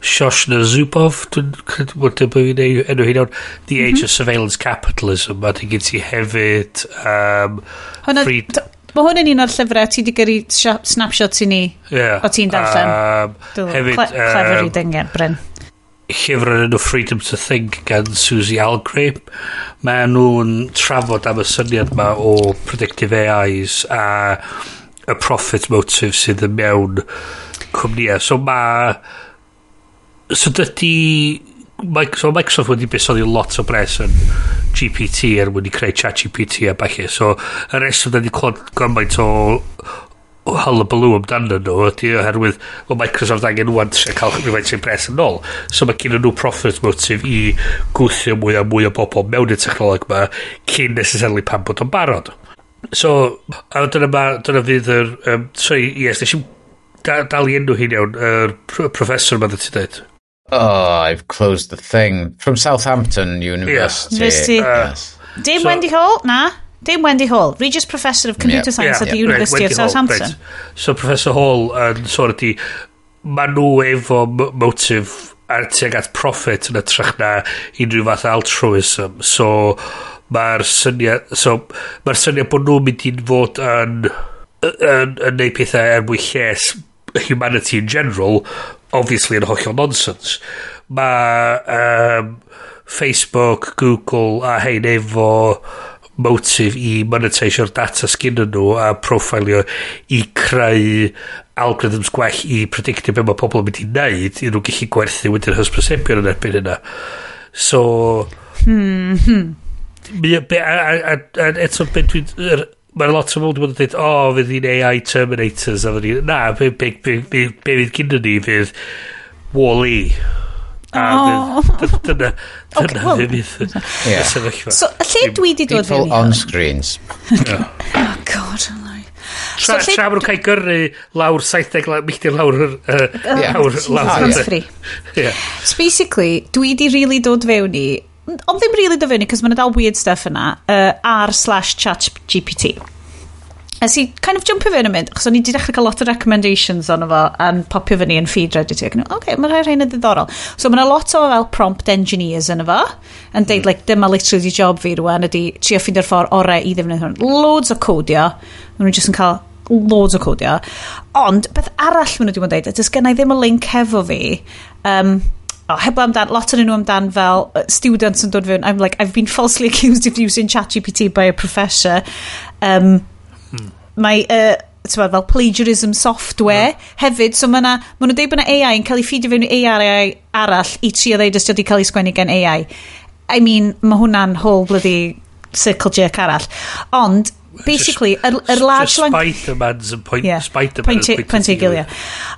Shoshna Zubov, dwi'n credu bod fi'n enw hyn o'n The mhm. Age of Surveillance Capitalism, a dwi'n gynti hefyd... Um, Hwna, freed... Mae hwn yn un o'r llyfrau ti wedi gyrru snapshot i ni yeah, o ti'n darllen. Um, hefyd, clever um, reading, Bryn llyfr yn enw Freedom to Think gan Susie Algrave. Mae nhw'n trafod am y syniad yma o predictive AIs a y profit motive sydd yn mewn cwmnïau. So mae... So dydy... So Microsoft wedi besoddi lot o bres yn GPT er mwyn i creu chat GPT a bachu. So y reswm da ni clod gymaint o hullabaloo amdano nhw ydy oherwydd o Microsoft angen wan tre cael rhywfaint sy'n pres yn ôl so mae gen nhw profit motive i gwthio mwy a mwy o bobl mewn y technoleg yma cyn necessarily pan bod o'n barod so a dyna, ma, dyna fydd yr um, so yes nes i da, dal i enw hyn iawn yr er, professor yma dda ti dweud Oh, I've closed the thing. From Southampton University. Yeah. University. Uh, yes. Dim so, Wendy Holt, na? Dim Wendy Hall, Regis Professor of Computer yeah. Science at the yep. University right, of Southampton. Hall, right. So Professor Hall yn uh, sôn ydi, maen nhw efo motif ar tuag at profit yn ytrach na unrhyw fath altruism. So mae'r syniad, so, mae'r syniad bod nhw'n mynd i'n fod yn, yn, yn, yn neud pethau er mwyn lles humanity in general, obviously yn hollol nonsense. Mae um, Facebook, Google a hein efo motif i monetisio'r data sgyn nhw a profilio i creu algorithms gwell i predictio be mae pobl yn mynd i wneud i nhw gallu gwerthu wedyn hysbrysebion yn erbyn yna. so hmm, hmm. Be, a, a, a, a, eto be dwi'n Mae'n lot o mwyd wedi bod yn dweud, o, oh, fydd hi'n AI Terminators, a fydd hi'n, na, be, be, be, be, be fydd gyda ni fydd Wall-E A oh. dyna, dyna ddim i'r sefyllfa. So, lle dwi di dod People on screens. oh, God, Tra, so, tra maen nhw'n cael gyrru lawr 70 milltir lawr... Uh, yeah. Lawr, lawr, lawr, yeah. So basically, dwi di really dod fewn i... Ond ddim really dod fewn i, cos mae'n dal weird stuff yna, uh, r slash chat GPT. Nes i kind of jumpio fe yn y mynd, achos o'n i wedi dechrau cael lot o recommendations o'n fo, a'n popio fyny yn feed Reddit. Ac oce, okay, mae rhai rhain yn ddiddorol. So mae'n lot o fel prompt engineers yn efo, yn deud, mm. like, dyma literally di job fi rwan, ydy trio ffindio'r ffordd orau i ddefnyddio hwn. Loads o codio, maen nhw'n just yn cael loads o codio. Ond, beth arall maen nhw wedi bod yn deud, ydys gennau ddim y link hefo fi, um, oh, heblaw amdan, lot o'n nhw amdan fel students yn dod fewn, I'm like, I've been falsely accused of using ChatGPT by a professor. Um, mae uh, tywa, fel plagiarism software yeah. hefyd. So mae ma nhw'n deud bod yna AI yn cael ei ffidio fewn i AI arall i tri o ddeud os ydy cael ei sgwennu gen AI. I mean, mae hwnna'n whole bloody circle jerk arall. Ond, basically, yr er, er large just language... Spider-Man's and point, yeah, Spider-Man's point, point gilia.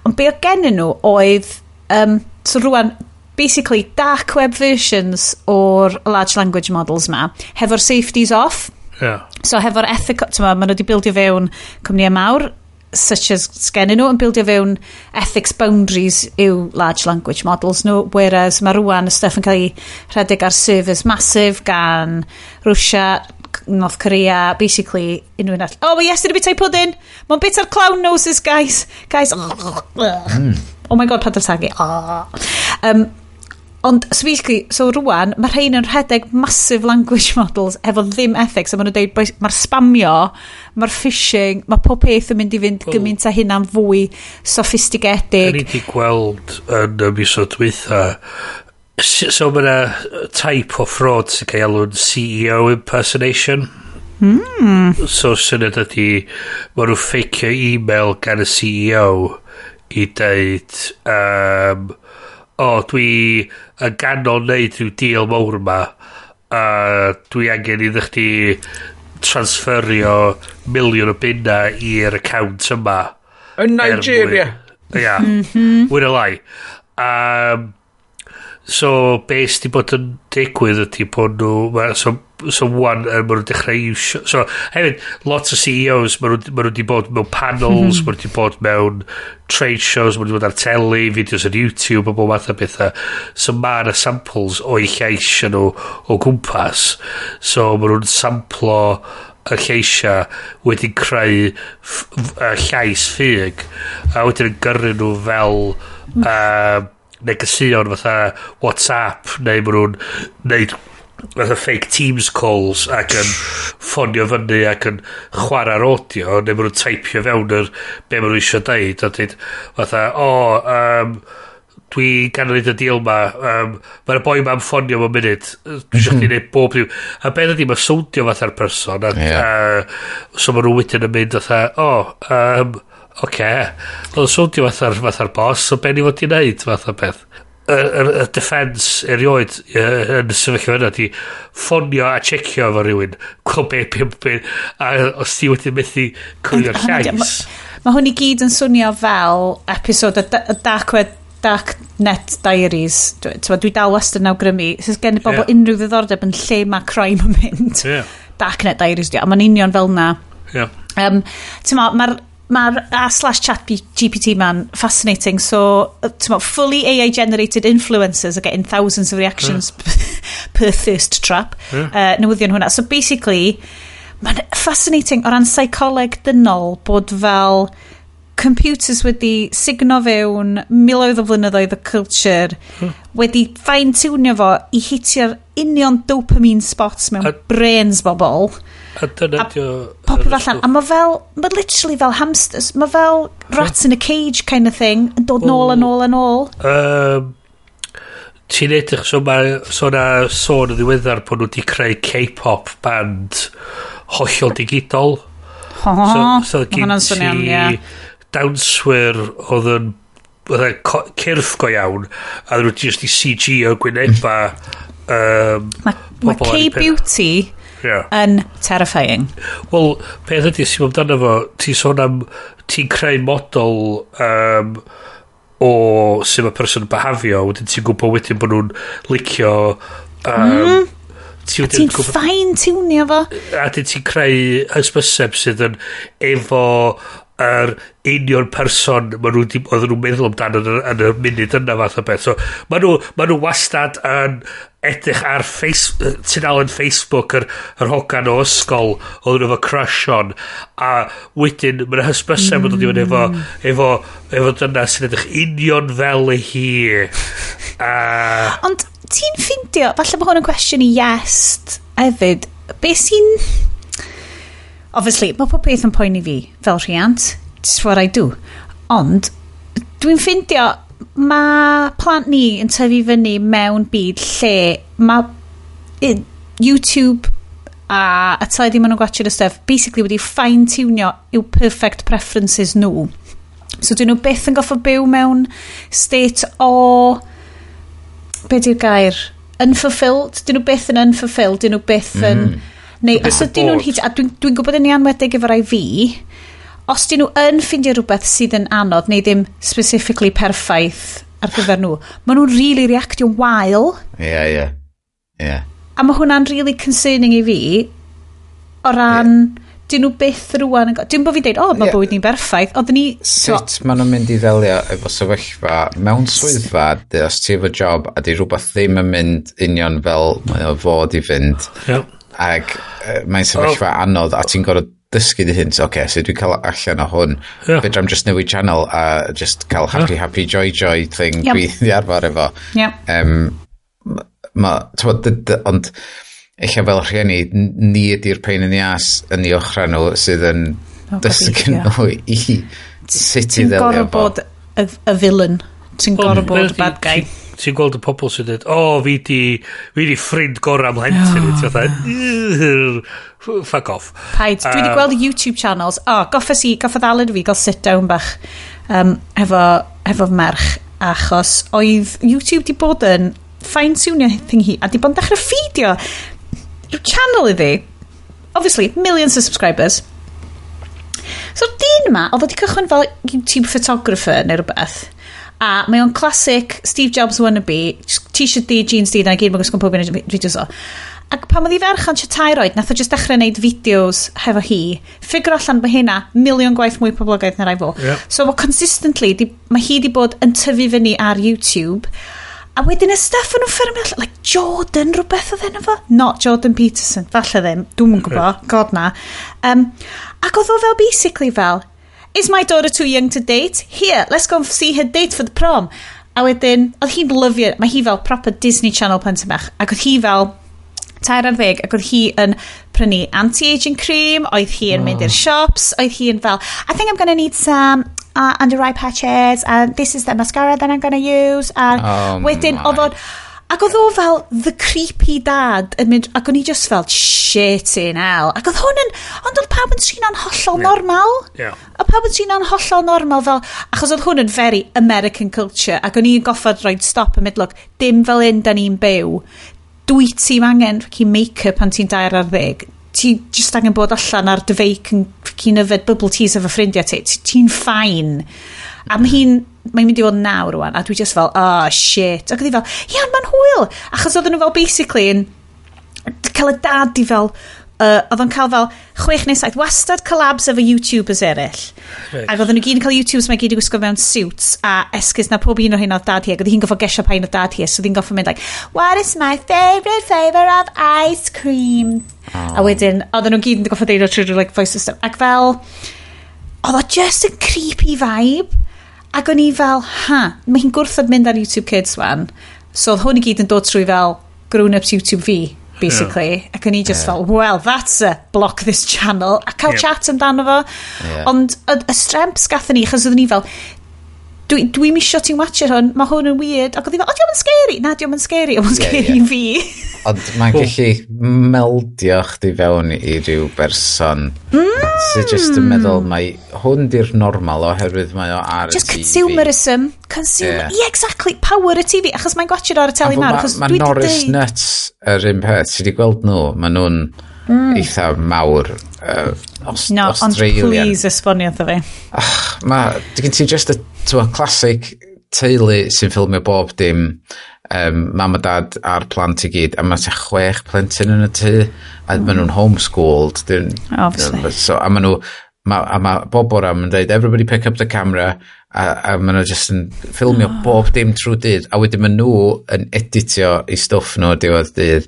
Ond be o gennyn nhw oedd... Um, so rwan, basically, dark web versions o'r large language models ma, hefo'r safeties off, Yeah. So hefo'r ethical, ti'n ma nhw wedi bildio fewn cwmnïau mawr, such as sgennyn nhw yn bildio fewn ethics boundaries yw large language models nhw, whereas mae rwan y stuff yn cael ei rhedeg ar servers massive gan Rwysia, North Korea, basically unrhyw un all. Oh, mae yesterday bit o'i in. Mae'n bit ar clown noses, guys. Guys. Mm. Oh my god, pa dyr tagu. Oh. Ah. Um, Ond, so basically, so rwan, mae rhain yn rhedeg massive language models efo ddim ethics, a maen nhw'n dweud, mae'r spamio, mae'r phishing, mae pob peth yn mynd i fynd well, gymaint a hynna'n fwy sophistigedig. Rydyn ni wedi gweld yn y misod dwytha, so mae yna type o fraud sy'n cael alw'n CEO impersonation. Mm. So syniad ydy, mae nhw'n ffeicio e-mail gan y CEO i dweud... Um, o dwi yn ganol neud rhyw deal mawr yma a dwi angen iddo chdi transferio miliwn o bunna i'r account yma. Yn er Nigeria? ia. Mhm. Yeah, wyn y lai. Um, so beth sydd wedi bod yn digwydd ydy bod nhw so so wan uh, maen nhw'n dechrau iwsio so hefyd lots o CEOs maen nhw wedi bod mewn panels hmm. maen nhw wedi bod mewn trade shows maen nhw wedi bod ar teli fideos ar YouTube a bob math o bethau so mae yna samples o'i lleisio nhw o gwmpas. So maen nhw'n samplo y lleisia wedi creu llais ffug a wedyn yn gyrru nhw fel hmm. uh, negesion fatha WhatsApp neu maen nhw'n neud fatha fake Teams calls ac yn ffonio fyny ac yn chwarae'r audio neu maen nhw'n taipio fewn yr be maen nhw eisiau deud a dweud fatha o um, dwi gan yn y deal ma um, mae'r boi ma'n ffonio mewn munud dwi eisiau chdi neud bob ddim a beth ydy mae sowndio fatha'r person a, yeah. a, so maen nhw wedyn yn mynd fatha o um, oce okay. oedd sowndio fatha'r fatha boss so be ni fod i wneud fatha beth y y defense erioed yn y sefyllfa yna di ffonio a checio efo rhywun gweld be, be, be, a os ti wedi methu cwrio'r llais mae hwn i gyd yn swnio fel episod y y Dark Web Dark Net Diaries dwi, dwi dal wastad yn awgrymu sy'n gen i bobl yeah. unrhyw ddiddordeb yn lle mae crime yn mynd yeah. Dark Net Diaries dwi a mae'n union fel na yeah. um, mae'r Mae'r a slash chat GPT man fascinating. So, tmo, fully AI generated influencers are getting thousands of reactions yeah. per thirst trap. Yeah. Uh, newyddion hwnna. So basically, mae'n fascinating o ran psycholeg dynol bod fel computers wedi signo fewn miloedd o flynyddoedd o culture hmm. wedi fine-tunio fo i hitio'r union dopamine spots mewn a, brains bobl A dyna di o... Popeth allan. A mae fel, mae literally fel hamsters, mae fel rats in a cage kind of thing, yn dod nôl a nôl a nôl. Um, ti'n edrych, so mae so na sôn yn ddiweddar bod nhw wedi creu K-pop band hollol digidol. Ho, ho, so, so hwnna'n swnio'n, ie. Dawnswyr oedd yn cyrff go iawn a ddyn nhw just i CG o gwyneba um, Mae ma K-Beauty yeah. yn terrifying. Wel, peth ydy, sy'n mynd amdano fo, ti'n sôn am, ti'n creu model um, o sy'n mae person yn behafio, wedyn ti'n gwybod wedyn bod nhw'n licio... Um, mm. Ti a ti'n ffain tiwnio fo. A ti'n creu hysbyseb sydd yn efo yr union person ma nhw di, oedden nhw'n meddwl amdano yn, yn y munud yna fath o beth. So, ma nhw, ma nhw wastad yn edrych ar face, tynal yn Facebook yr, yr hogan o ysgol oedd nhw efo crush on a wedyn mae'n hysbysau mm. dod i wedi efo efo, efo dyna sy'n edrych union fel y hi a... ond ti'n ffeindio falle bod hwn yn cwestiwn i yes hefyd be sy'n obviously, mae pob peth yn poeni fi fel rhiant. It's what I do. Ond, dwi'n ffeindio, mae plant ni yn tyfu fyny mewn byd lle mae YouTube a y teledu maen nhw'n gwachio'r stuff basically wedi fine-tunio i'w perfect preferences nhw. So dyn nhw byth yn goffo byw mewn state o... Be di'r gair? Unfulfilled? Dyn nhw byth yn unfulfilled? Dyn nhw byth yn... Mm Neu os ydyn nhw'n hyd... A dwi'n dwi gwybod yn ei anwedig efo rai fi, os dyn nhw yn ffeindio rhywbeth sydd yn anodd, neu ddim specifically perffaith ar gyfer nhw, maen nhw'n really reactio'n wael. Ie, yeah, ie. Yeah. Yeah. A mae hwnna'n really concerning i fi, o ran... Yeah dyn nhw byth rwan yn... Dyn bod fi'n deud, o, oh, mae yeah. bywyd ni'n berffaith. Oedden ni... Sut so... maen nhw'n mynd i ddelio efo sefyllfa mewn swyddfa, os ti efo job, a di rhywbeth ddim yn mynd union fel mae o fod i fynd. Yeah. Ac uh, mae'n sefyllfa oh. anodd a ti'n gorfod dysgu dy hyn. Oce, okay, so dwi'n cael allan o hwn. Yeah. Fedra just newid channel a just cael happy, yeah. happy, joy, joy thing yep. dwi wedi arfer efo. Yep. Um, ma, ond eich fel rhieni, ni ydy'r pein yn ias yn ei ochra nhw sydd yn dysgu nhw i sut i ddelio fo. Ti'n gorfod y villain. Ti'n gorfod bod bad guy ti'n gweld y pobl sy'n dweud, o, oh, fi di, fi di ffrind gorau mhlentyn. Oh, ti'n fatha, no. fuck off. Paid, dwi wedi gweld YouTube channels, o, oh, goffa si, goffa ddalad fi, gael sit down bach um, efo, efo merch, achos oedd YouTube di bod yn fine tunio thing hi, a di bod yn dechrau ffidio i'w channel iddi. Obviously, millions of subscribers. So'r dyn yma, oedd wedi cychwyn fel YouTube photographer neu rhywbeth. A mae o'n classic Steve Jobs wannabe, t-shirt di, jeans di, na gyd mae'n gwisgo'n pob un fideos o. Ac pan oedd hi ferch yn tair roed nath o jyst dechrau gwneud fideos hefo hi. Ffigur allan bod hynna, miliwn gwaith mwy poblogaeth na rai fo. Yep. So, well, consistently, di, mae hi di bod yn tyfu fyny ar YouTube. A wedyn y stuff yn ffyrm allan, like Jordan rhywbeth oedd enw fo? Not Jordan Peterson, falle ddim, dwi'n yn gwybod, god na. Um, ac oedd o fel basically fel, Is my daughter too young to date? Here, let's go and see her date for the prom. A wedyn, oedd hi'n lyfio, mae hi fel proper Disney Channel plentyn bach. Ac oedd hi fel, tair ar ddeg, ac oedd hi yn prynu anti-aging cream, oedd hi yn oh. mynd i'r mm. shops, oedd hi yn fel, I think I'm going to need some uh, under eye patches, and this is the mascara that I'm going to use, and oh wedyn, oedd o'n Ac oedd o fel the creepy dad yn mynd, ac o'n i just fel, shit in hell. Ac oedd hwn yn, ond oedd pawb yn trino'n hollol yeah. normal. Yeah. A pawb yn trino'n hollol normal fel, achos oedd hwn yn very American culture, ac o'n i'n goffod rhoi stop yn mynd, look, dim fel un da ni'n byw. Dwi ti'n angen fucking make-up pan ti'n dair ar ddeg. Ti just angen bod allan ar dyfeic yn fucking yfed bubble teas efo ffrindiau ti. Ti'n ffain. A mae hi'n mae'n mynd i fod yn naw rwan, a dwi just fel, oh shit. Ac oedd fel, iawn, mae'n hwyl. Achos oedden nhw fel basically yn cael y dad i fel, uh, oedd o'n cael fel chwech neu saith wastad collabs efo YouTubers eraill. Right. Ac oedden nhw gyd yn cael YouTubers mae gyd i gwisgo mewn suits a esgus na pob un o hyn oedd dad hi ac oedd hi'n goffo gesio pain o dad hi so oedd hi'n goffo mynd like what is my favourite flavour of ice cream oh. a wedyn oedden nhw gyd yn goffo deud o trwy'r like, voice system ac fel oedd o just yn creepy vibe Ac o'n i fel, ha, mae hi'n gwrthod mynd ar YouTube Kids wan. So oedd hwn i gyd yn dod trwy fel grown-ups YouTube fi, basically. Yeah. Ac o'n i just yeah. fel, well, that's a block this channel. A cael yeah. chat amdano fo. Yeah. Ond y, y stremps gathen ni, chos oedden ni fel, dwi, dwi misio ti'n watcher hwn, mae hwn yn weird. Ac oedd i fel, o, diolch yn scary. Na, diolch yn scary, ond scary yeah, yeah. fi. Ond mae'n gallu meldio chdi fewn i ryw berson. Mm. Sy'n just yn meddwl, mae hwn di'r normal oherwydd mae o ar just y TV. Just consumerism. Consumer, yeah. yeah. exactly. Power y TV. Achos mae'n gwachod ar y teli mawr. Mae ma, ma Norris deud... Nuts yr un peth. Ti wedi gweld nhw? Mae nhw'n mm. eitha mawr uh, Aus no, No, ond please esbonio wrtho fi. Oh, mae, di gen ti just y Tewa, classic teulu sy'n ffilmio bob dim um, mam a dad a'r plant i gyd a mae te chwech plentyn yn y tŷ a mm. maen nhw'n homeschooled dyn, obviously so, a maen nhw ma, a mae bob bora yn dweud everybody pick up the camera a, a maen nhw just yn ffilmio oh. bob dim trwy dydd a wedyn maen nhw yn editio i stwff nhw diwedd dydd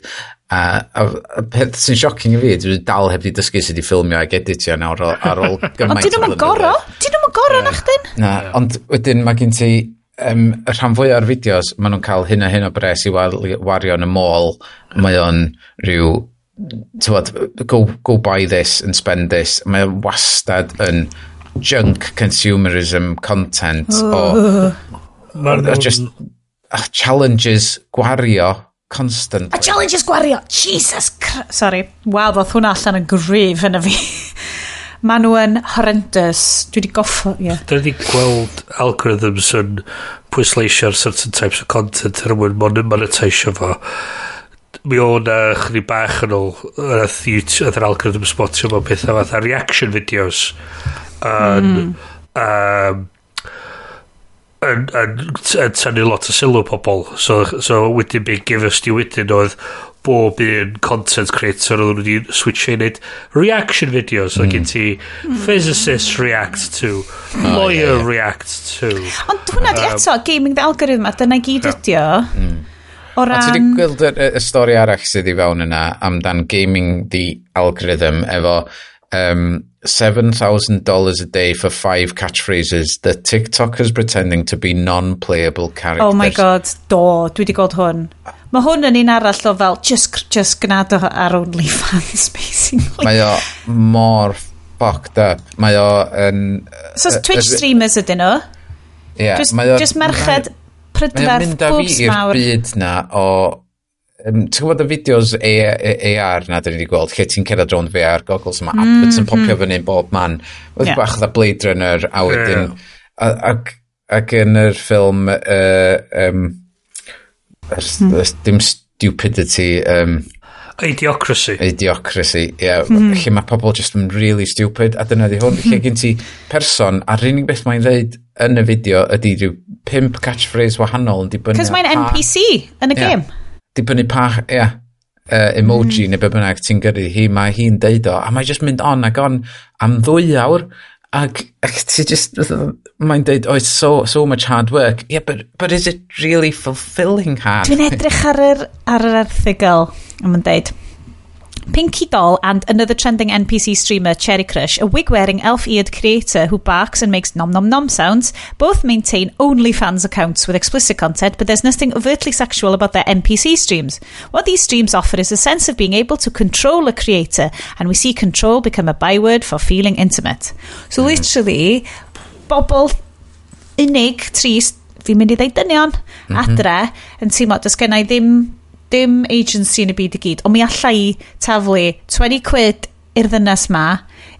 a, a, a peth sy'n shocking i fi dwi dal heb di dysgu sydd wedi ffilmio ag editio nawr ar ôl gymaint ond dyn nhw'n gorau dyn gorau yeah. na chdyn? Na, ond wedyn mae gen ti um, y rhan fwy o'r fideos, maen nhw'n cael hyn a hyn o bres i wario yn y môl. Mae o'n rhyw tywod, go, go buy this and spend this. Mae o'n wastad yn junk consumerism content o Mae'r just uh, challenges gwario constantly. A challenges gwario! Jesus Christ! Sorry. Waw, ddoth hwnna allan yn gryf yn y fi maen nhw yn horrendous. Dwi wedi goffo, ie. Yeah. Da ni gweld algorithms yn pwysleisio'r certain types of content er mwyn mon monetisio fo. Mi o na chni bach yn ôl yr yr algorithm spotio fo pethau fatha reaction videos yn mm. um, yn, yn, yn tynnu lot o sylw pobl so, so wedyn be gifys di wedyn oedd bob un content creator oedd wedi switch i wneud reaction videos. Mm. Gen ti hmm. physicist react to, oh, lawyer yeah, yeah. react to. Ond hwnna um, eto, gaming the algorithm, dyna gyd ydi o. Mm. O ran... Ti wedi gweld y, y stori arall sydd i fewn yna amdan gaming the algorithm efo um, $7,000 a day for five catchphrases that TikTokers pretending to be non-playable characters. Oh my god, do. Dwi wedi gweld hwn. Mae hwn yn un arall o fel just, just gnad o ar OnlyFans, basically. Mae o mor fucked up. Mae o yn... So uh, Twitch uh, streamers ydyn nhw? Ie. Yeah, just, mae o... Just merched prydferth bwbs. Mae o'n mynd â fi i'r byd na o um, ti'n gwybod y fideos AR na dyn ni wedi gweld, lle ti'n cerdded rownd VR goggles yma, mm, adverts yn popio mm. fyny bob man. Oedd yeah. bach dda Blade Runner, a wedyn... Yeah. Ac, ac yn yr ffilm... Uh, um, er, mm. Dim stupidity... Um, Idiocracy. Idiocracy, ie. Yeah. Mm. Lle mae pobl just yn really stupid, a dyna di hwn. Lle hmm. gen ti person, a'r unig beth mae'n dweud yn y fideo ydy rhyw pimp catchphrase wahanol yn dibynnu. Cos mae'n NPC yn y yeah. game dibynnu pa yeah, uh, emoji mm. neu be bynnag ti'n gyrru hi, mae hi'n deud o, a mae jyst mynd on ac on am ddwy awr, ac, ac ti just, mae'n deud, oh, it's so, so much hard work. Yeah, but, but is it really fulfilling hard? Dwi'n edrych ar yr, ar yr erthigol, a mae'n deud, Pinky Doll and another trending NPC streamer, Cherry Crush, a wig-wearing elf-eared creator who barks and makes nom-nom-nom sounds, both maintain OnlyFans accounts with explicit content, but there's nothing overtly sexual about their NPC streams. What these streams offer is a sense of being able to control a creator, and we see control become a byword for feeling intimate. So mm. literally, bobl unig, trist, fi'n mynd i ddeud dynion, mm-hmm. adre, yn teimlo, does gen i ddim, dim agency yn y byd i gyd, ond mi allai taflu 20 quid i'r ddynas ma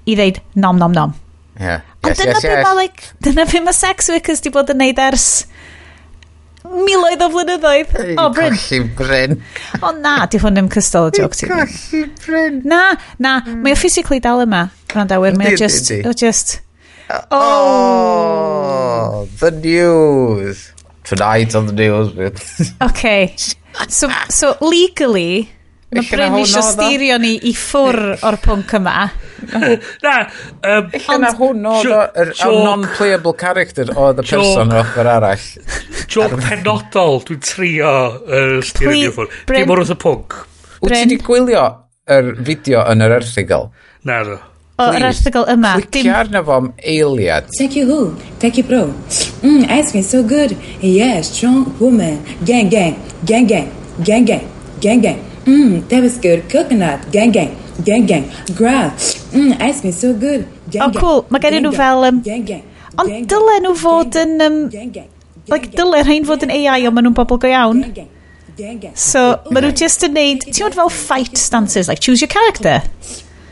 i ddeud nom nom nom. Yeah. Yes, dyna yes, yes. Like, dyna be mae sex workers di bod yn neud ers miloedd o flynyddoedd. Ei, o, Bryn. Colli Bryn. o, na, di hwn ddim cystal o joc ti. Colli Bryn. Na, na, mm. mae o mm. physically dal yma, Randawyr. Mae o just, o just... Oh, oh, the news. Tonight on the news. With. OK. So, so legally, Mae Bryn eisiau styrio ni i ffwr o'r pwnc yma. Na. Um, Illa na hwn oedd y non-playable character oedd y person o'r ochr arall. Joke penodol, dwi'n trio uh, styrio ni i ffwr. Dim o'r wrth y pwnc. Wyt ti wedi gwylio yr fideo yn yr erthigol? Na, no o o'r erthigol yma. Clicio arno fo am eiliad. Thank you who? Thank you bro. Mm, cream so good. Yeah, strong woman. Gang gang. Gang gang. Gang gang. Gang gang. Mmm, that was good. Coconut. Gang gang. Gang gang. Grab Mmm, ice cream so good. Gang gang. Oh cool. Mae gen i nhw fel... Um, gang gang. Ond dylen nhw fod yn... Um, gang gang. Like, dylen rhain fod yn AI ond maen nhw'n bobl go iawn. Gang gang. So, maen nhw just yn neud, ti'n gwybod fel fight stances, like choose your character.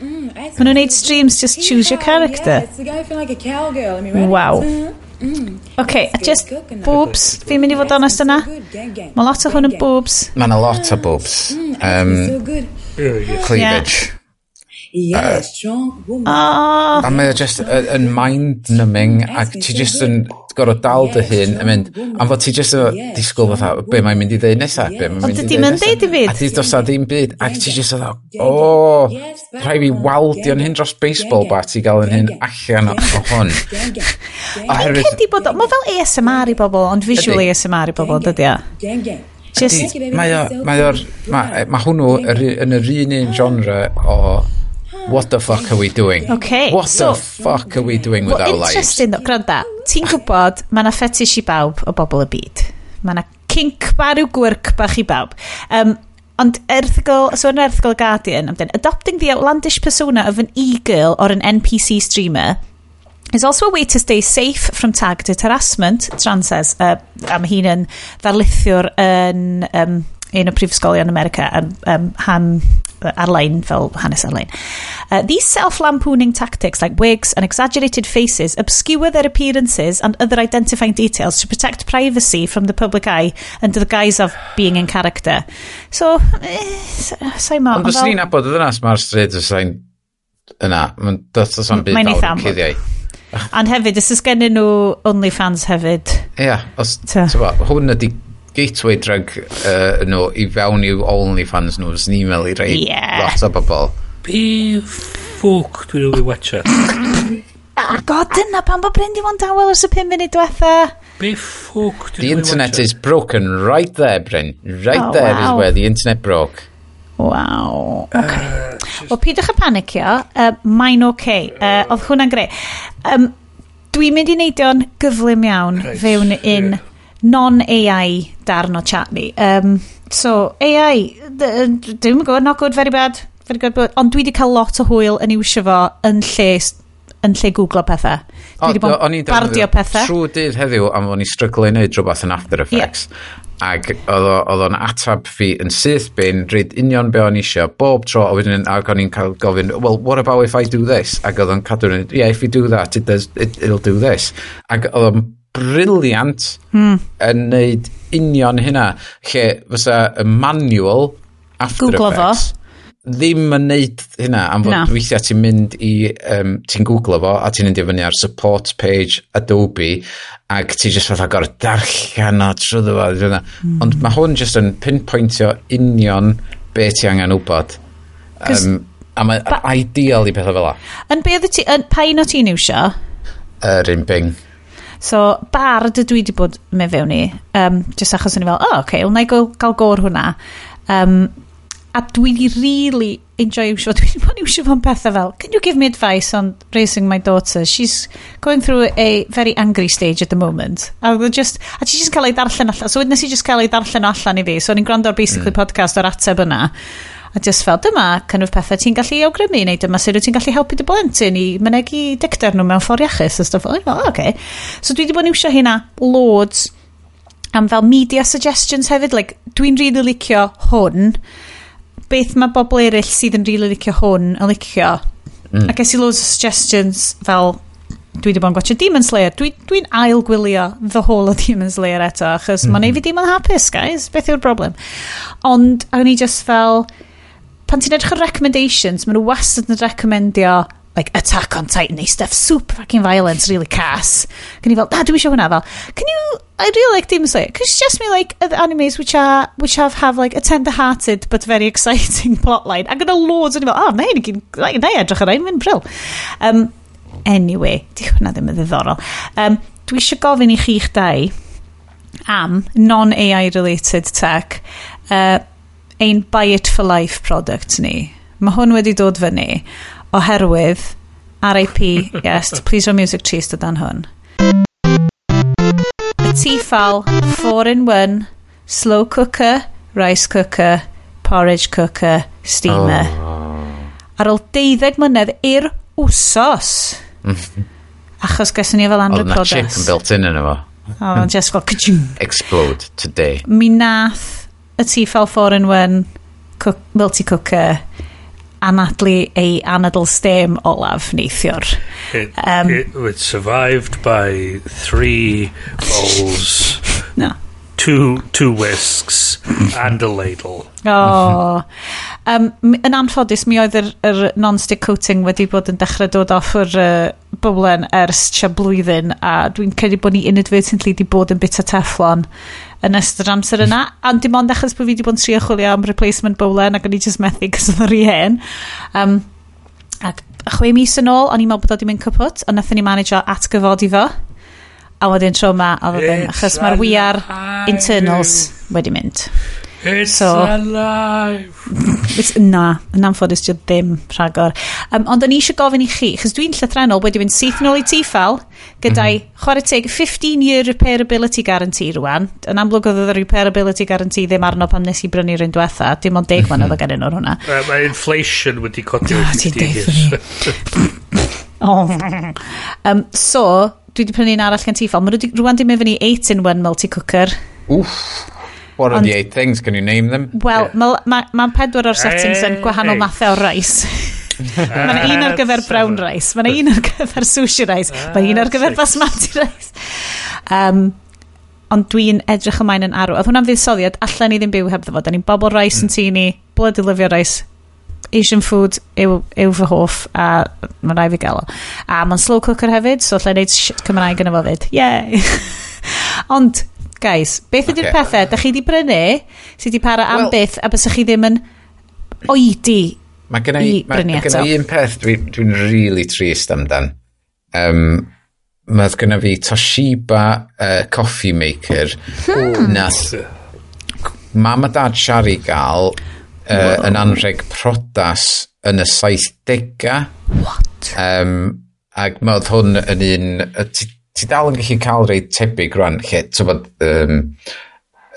Mm, Maen nhw'n neud streams just yeah, choose your character. Yeah, like a cowgirl. I mean, wow. Mm, OK, a just boobs, fi'n mynd i fod onest yna. Mae lot o hwn yn boobs. Mae yna lot o boobs. Um, cleavage. Yeah, uh, strong woman. Ah. Oh. A mae o just uh, yn mind-numbing ac ti just yn gorfod dal dy hun yn mynd, am fod ti jyst yn disgwyl fatha, be mae'n mynd i ddeud nesaf, be mae'n mynd i ddeud nesaf. Ond dydy A ti dos a ddim byd, ac ti jyst yn o, rhai fi waldio'n hyn dros baseball bat i gael yn hyn allan o hwn. Oherwydd... Cedi bod, mae fel ASMR i bobl, ond visual ASMR i bobl, dydy o? Just... Mae o, mae o'r, mae hwnnw yn yr un un genre o what the fuck are we doing? Okay. What so, the fuck are we doing with well, our lives? Interesting, though, granda. ti'n gwybod, mae yna fetish i bawb o bobl y byd. Mae yna kink barw gwirc bach i bawb. Um, Ond erthigol, so yn erthigol Guardian, amdyn, adopting the outlandish persona of an e-girl or an NPC streamer is also a way to stay safe from targeted harassment, Tran says, uh, am hi'n yn ddarlithiwr yn um, un o prifysgolion America, um, um, han ar-lein fel hanes ar-lein. Uh, these self-lampooning tactics like wigs and exaggerated faces obscure their appearances and other identifying details to protect privacy from the public eye under the guise of being in character. So, eh, sa'i ma. Ond os ni'n abod y ddynas mae'r stryd os yna, mae'n dod os byd awr yn cuddiau. And hefyd, os ys gennyn nhw OnlyFans hefyd. Ia, yeah, os, hwn ydi gateway drug uh, nhw i fewn i'w OnlyFans nhw fes ni'n meddwl i rei yeah. lot o bobl be ffwc dwi'n rwy'n watcha God, dyna pan bod Bryn di fo'n dawel os y 5 munud diwetha. Be ffwc The internet is broken right there, Bryn. Right oh, there wow. is where the internet broke. Wow. Uh, okay. Uh, just... Wel, pidwch a panicio. Uh, Mae'n oce okay. Uh, oedd hwnna'n greu. Um, Dwi'n mynd i neidio'n gyflym iawn right. fewn un yeah non-AI darn o chat ni. Um, so, AI, dwi'n yn gwybod, not good, very bad, very good, but, ond dwi wedi cael lot o hwyl yn iwsio fo yn lle, yn lle googlo pethau. Dwi wedi bod yn bardio pethau. Trwy dydd heddiw, am o'n i stryglu i wneud rhywbeth yn After Effects. Yeah. Ac oedd o'n atab fi yn syth bin, rhaid union be o'n isio, bob tro, a wedyn ac o'n i'n cael gofyn, well, what about if I do this? Ac oedd o'n cadw'n, yeah, if you do that, it does, it, it'll do this. Ac oedd o'n briliant mm. yn neud union hynna lle fysa y manual After Google Effects ddim yn neud hynna am fod no. weithiau ti'n mynd i um, ti'n googlo fo a ti'n mynd i fyny ar support page Adobe ac ti'n just fatha gorau darllen o trwy fo mm. ond mae hwn just yn pinpointio union be ti angen wybod um, a mae ideal i pethau fel la yn be oedd ti, yn pa un o ti'n iwsio? yr un bing So, bard dwi wedi bod me fewn i, um, jyst achos o'n i fel, o, oh, okay, wna i gael gor hwnna. Um, a dwi wedi really enjoy iwsio, dwi wedi bod iwsio fo'n pethau fel, can you give me advice on raising my daughter? She's going through a very angry stage at the moment. A just, a ti just cael ei darllen allan, so nes i just cael ei darllen allan i fi, so o'n i'n gwrando ar basically mm. podcast o'r ateb yna a just fel dyma kind of pethau ti'n gallu awgrymu neu dyma sydd ti'n gallu helpu dy blentyn i mynegu dicter nhw mewn ffordd iachus a stuff fel, oh, okay. so dwi wedi bod yn iwsio hynna loads am fel media suggestions hefyd like dwi'n rili really licio hwn beth mae bobl eraill sydd yn rili really licio hwn yn licio mm. a ges i loads o suggestions fel dwi wedi bod yn gwachio Demon Slayer. Dwi'n dwi, ail gwylio the whole of Demon Slayer eto, achos mm -hmm. mae'n ei fi dim yn hapus, guys. Beth yw'r broblem? Ond, a ni just fel, pan ti'n edrych ar recommendations, maen nhw wastad yn recommendio like Attack on Titan neu stuff super fucking violence really cas can you fel ah dwi eisiau hwnna. Fel can you I really like Demon Slayer. Can you suggest me like other animes which are which have have like a tender hearted but very exciting plotline. I'm gonna loads o'n i fel oh na i gyn na i edrych ar ein mynd bril um, anyway di hwnna ddim yn ddiddorol. Um, dwi eisiau gofyn i chi'ch dau am non AI related tech. Uh, ein buy it for life product ni. Mae hwn wedi dod fyny oherwydd RIP, yes, please your music cheese dod dan hwn. Y tiffal, 4-in-1, slow cooker, rice cooker, porridge cooker, steamer. Oh. Ar ôl deuddeg mlynedd i'r wsos. Mm-hmm. Achos gysyn ni fel Andrew Prodas. Oedd na chip yn built in yna fo. O, just fel... Explode today. Mi nath y T4 in 1 cook, multi-cooker anadlu ei anadl stem olaf neithiwr. It, um, it it survived by three bowls, no. two, two whisks and a ladle. Oh. Um, yn anffodus, mi oedd yr, yr non-stick coating wedi bod yn dechrau dod off yr uh, boblen ers tia blwyddyn a dwi'n credu bod ni inadvertently wedi bod yn bit o teflon yn ystod amser yna. a dim ond achos bod fi wedi bod yn trio chwilio am replacement bowlen ac o'n i just methu cos oedd yn rhy hen. Um, ac chwe mis yn ôl, o'n i'n meddwl bod o wedi mynd cypwt, ond nathon ni manage atgyfodi fo. A wedyn tro yma, achos mae'r wiar internals wedi mynd. It's so, alive. It's, na, yn anffodus dwi ddim rhagor. Um, ond o'n i eisiau gofyn i chi, chys dwi'n llythrenol wedi mynd syth nôl i tiffal, gyda'i mm -hmm. chwarae teg 15-year repairability guarantee rwan. Yn amlwg oedd y repairability guarantee ddim arno pam nes i brynu'r un diwetha. Dim ond deg mlynedd o mhm. gen nhw hwnna. Uh, mae inflation wedi codi oh, 15 years. oh. um, so, dwi wedi prynu'n arall gen tiffal. Mae rwan di mynd fyny 8-in-1 multi-cooker. Wff. What are Ond, the eight things? Can you name them? Wel, yeah. mae'n ma, ma, pedwar o'r settings yn gwahanol mathau o rice. mae'n un ar gyfer brown rice, mae'n un ar gyfer sushi rice, mae'n un ar ah, gyfer basmati rice. Um, ond dwi'n edrych ymlaen yn arw. Oedd hwnna'n fuddsoddiad, allan ni ddim byw heb ddyfod. Da ni'n bobl rice mm. yn hmm. tu ni, bloody lyfio rice, Asian food yw, yw fy hoff a mae'n rhaid fi gael o. A mae'n slow cooker hefyd, so lle neud Cymraeg yn efo fyd. Yay! Ond guys, beth ydy'r okay. pethau da chi di brynu sydd wedi para am well, byth a bys chi ddim yn oedi mae gen i, ma, ma gen i un peth dwi'n dwi, really trist amdan. Um, mae gen i fi Toshiba uh, coffee maker hmm. nath mam a dad Shari gael uh, yn anreg prodas yn y 70au. What? Um, ac mae hwn yn un ti dal yn gallu cael rei tebyg rwan, lle, ti'n bod, um,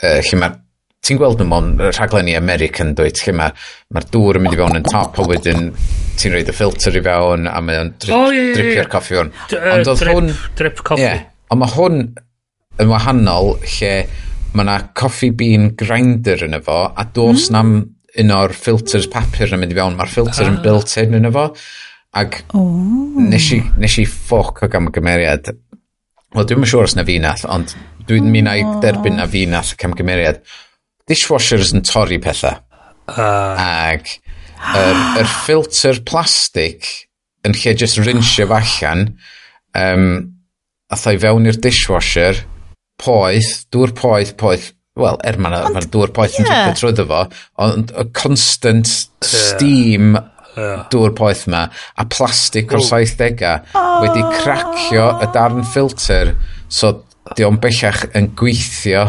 uh, lle mae ti'n gweld nhw mewn rhaglenni American dweud, lle mae'r ma, dŵr yn mynd i fewn yn top, a wedyn ti'n rhoi y filter i fewn, a mae o'n drip, oh, yeah, dripio'r coffi hwn. Ond oedd hwn... Drip coffi. Yeah, ond mae hwn yn wahanol lle mae yna coffi bean grinder yn efo, a dos mm. na'm un o'r filters papur yn mynd i fewn, mae'r filter ah. yn built-in yn efo. Ac oh. nes, i, nes i ffoc o gam y gymeriad, Wel, dwi'n siŵr os na fi nath, ond dwi'n mi na i derbyn na fi nath camgymeriad. Dishwashers yn torri pethau. Uh. Ac yr, yr filter plastic yn lle just rinsio fo allan, um, athoi fewn i'r dishwasher, poeth, dŵr poeth, poeth, wel, er mae'n ma dŵr poeth yeah. yn fo, ond a constant steam dŵr poeth ma a plastig o'r 70au wedi cracio y darn filter so di o'n bellach yn gweithio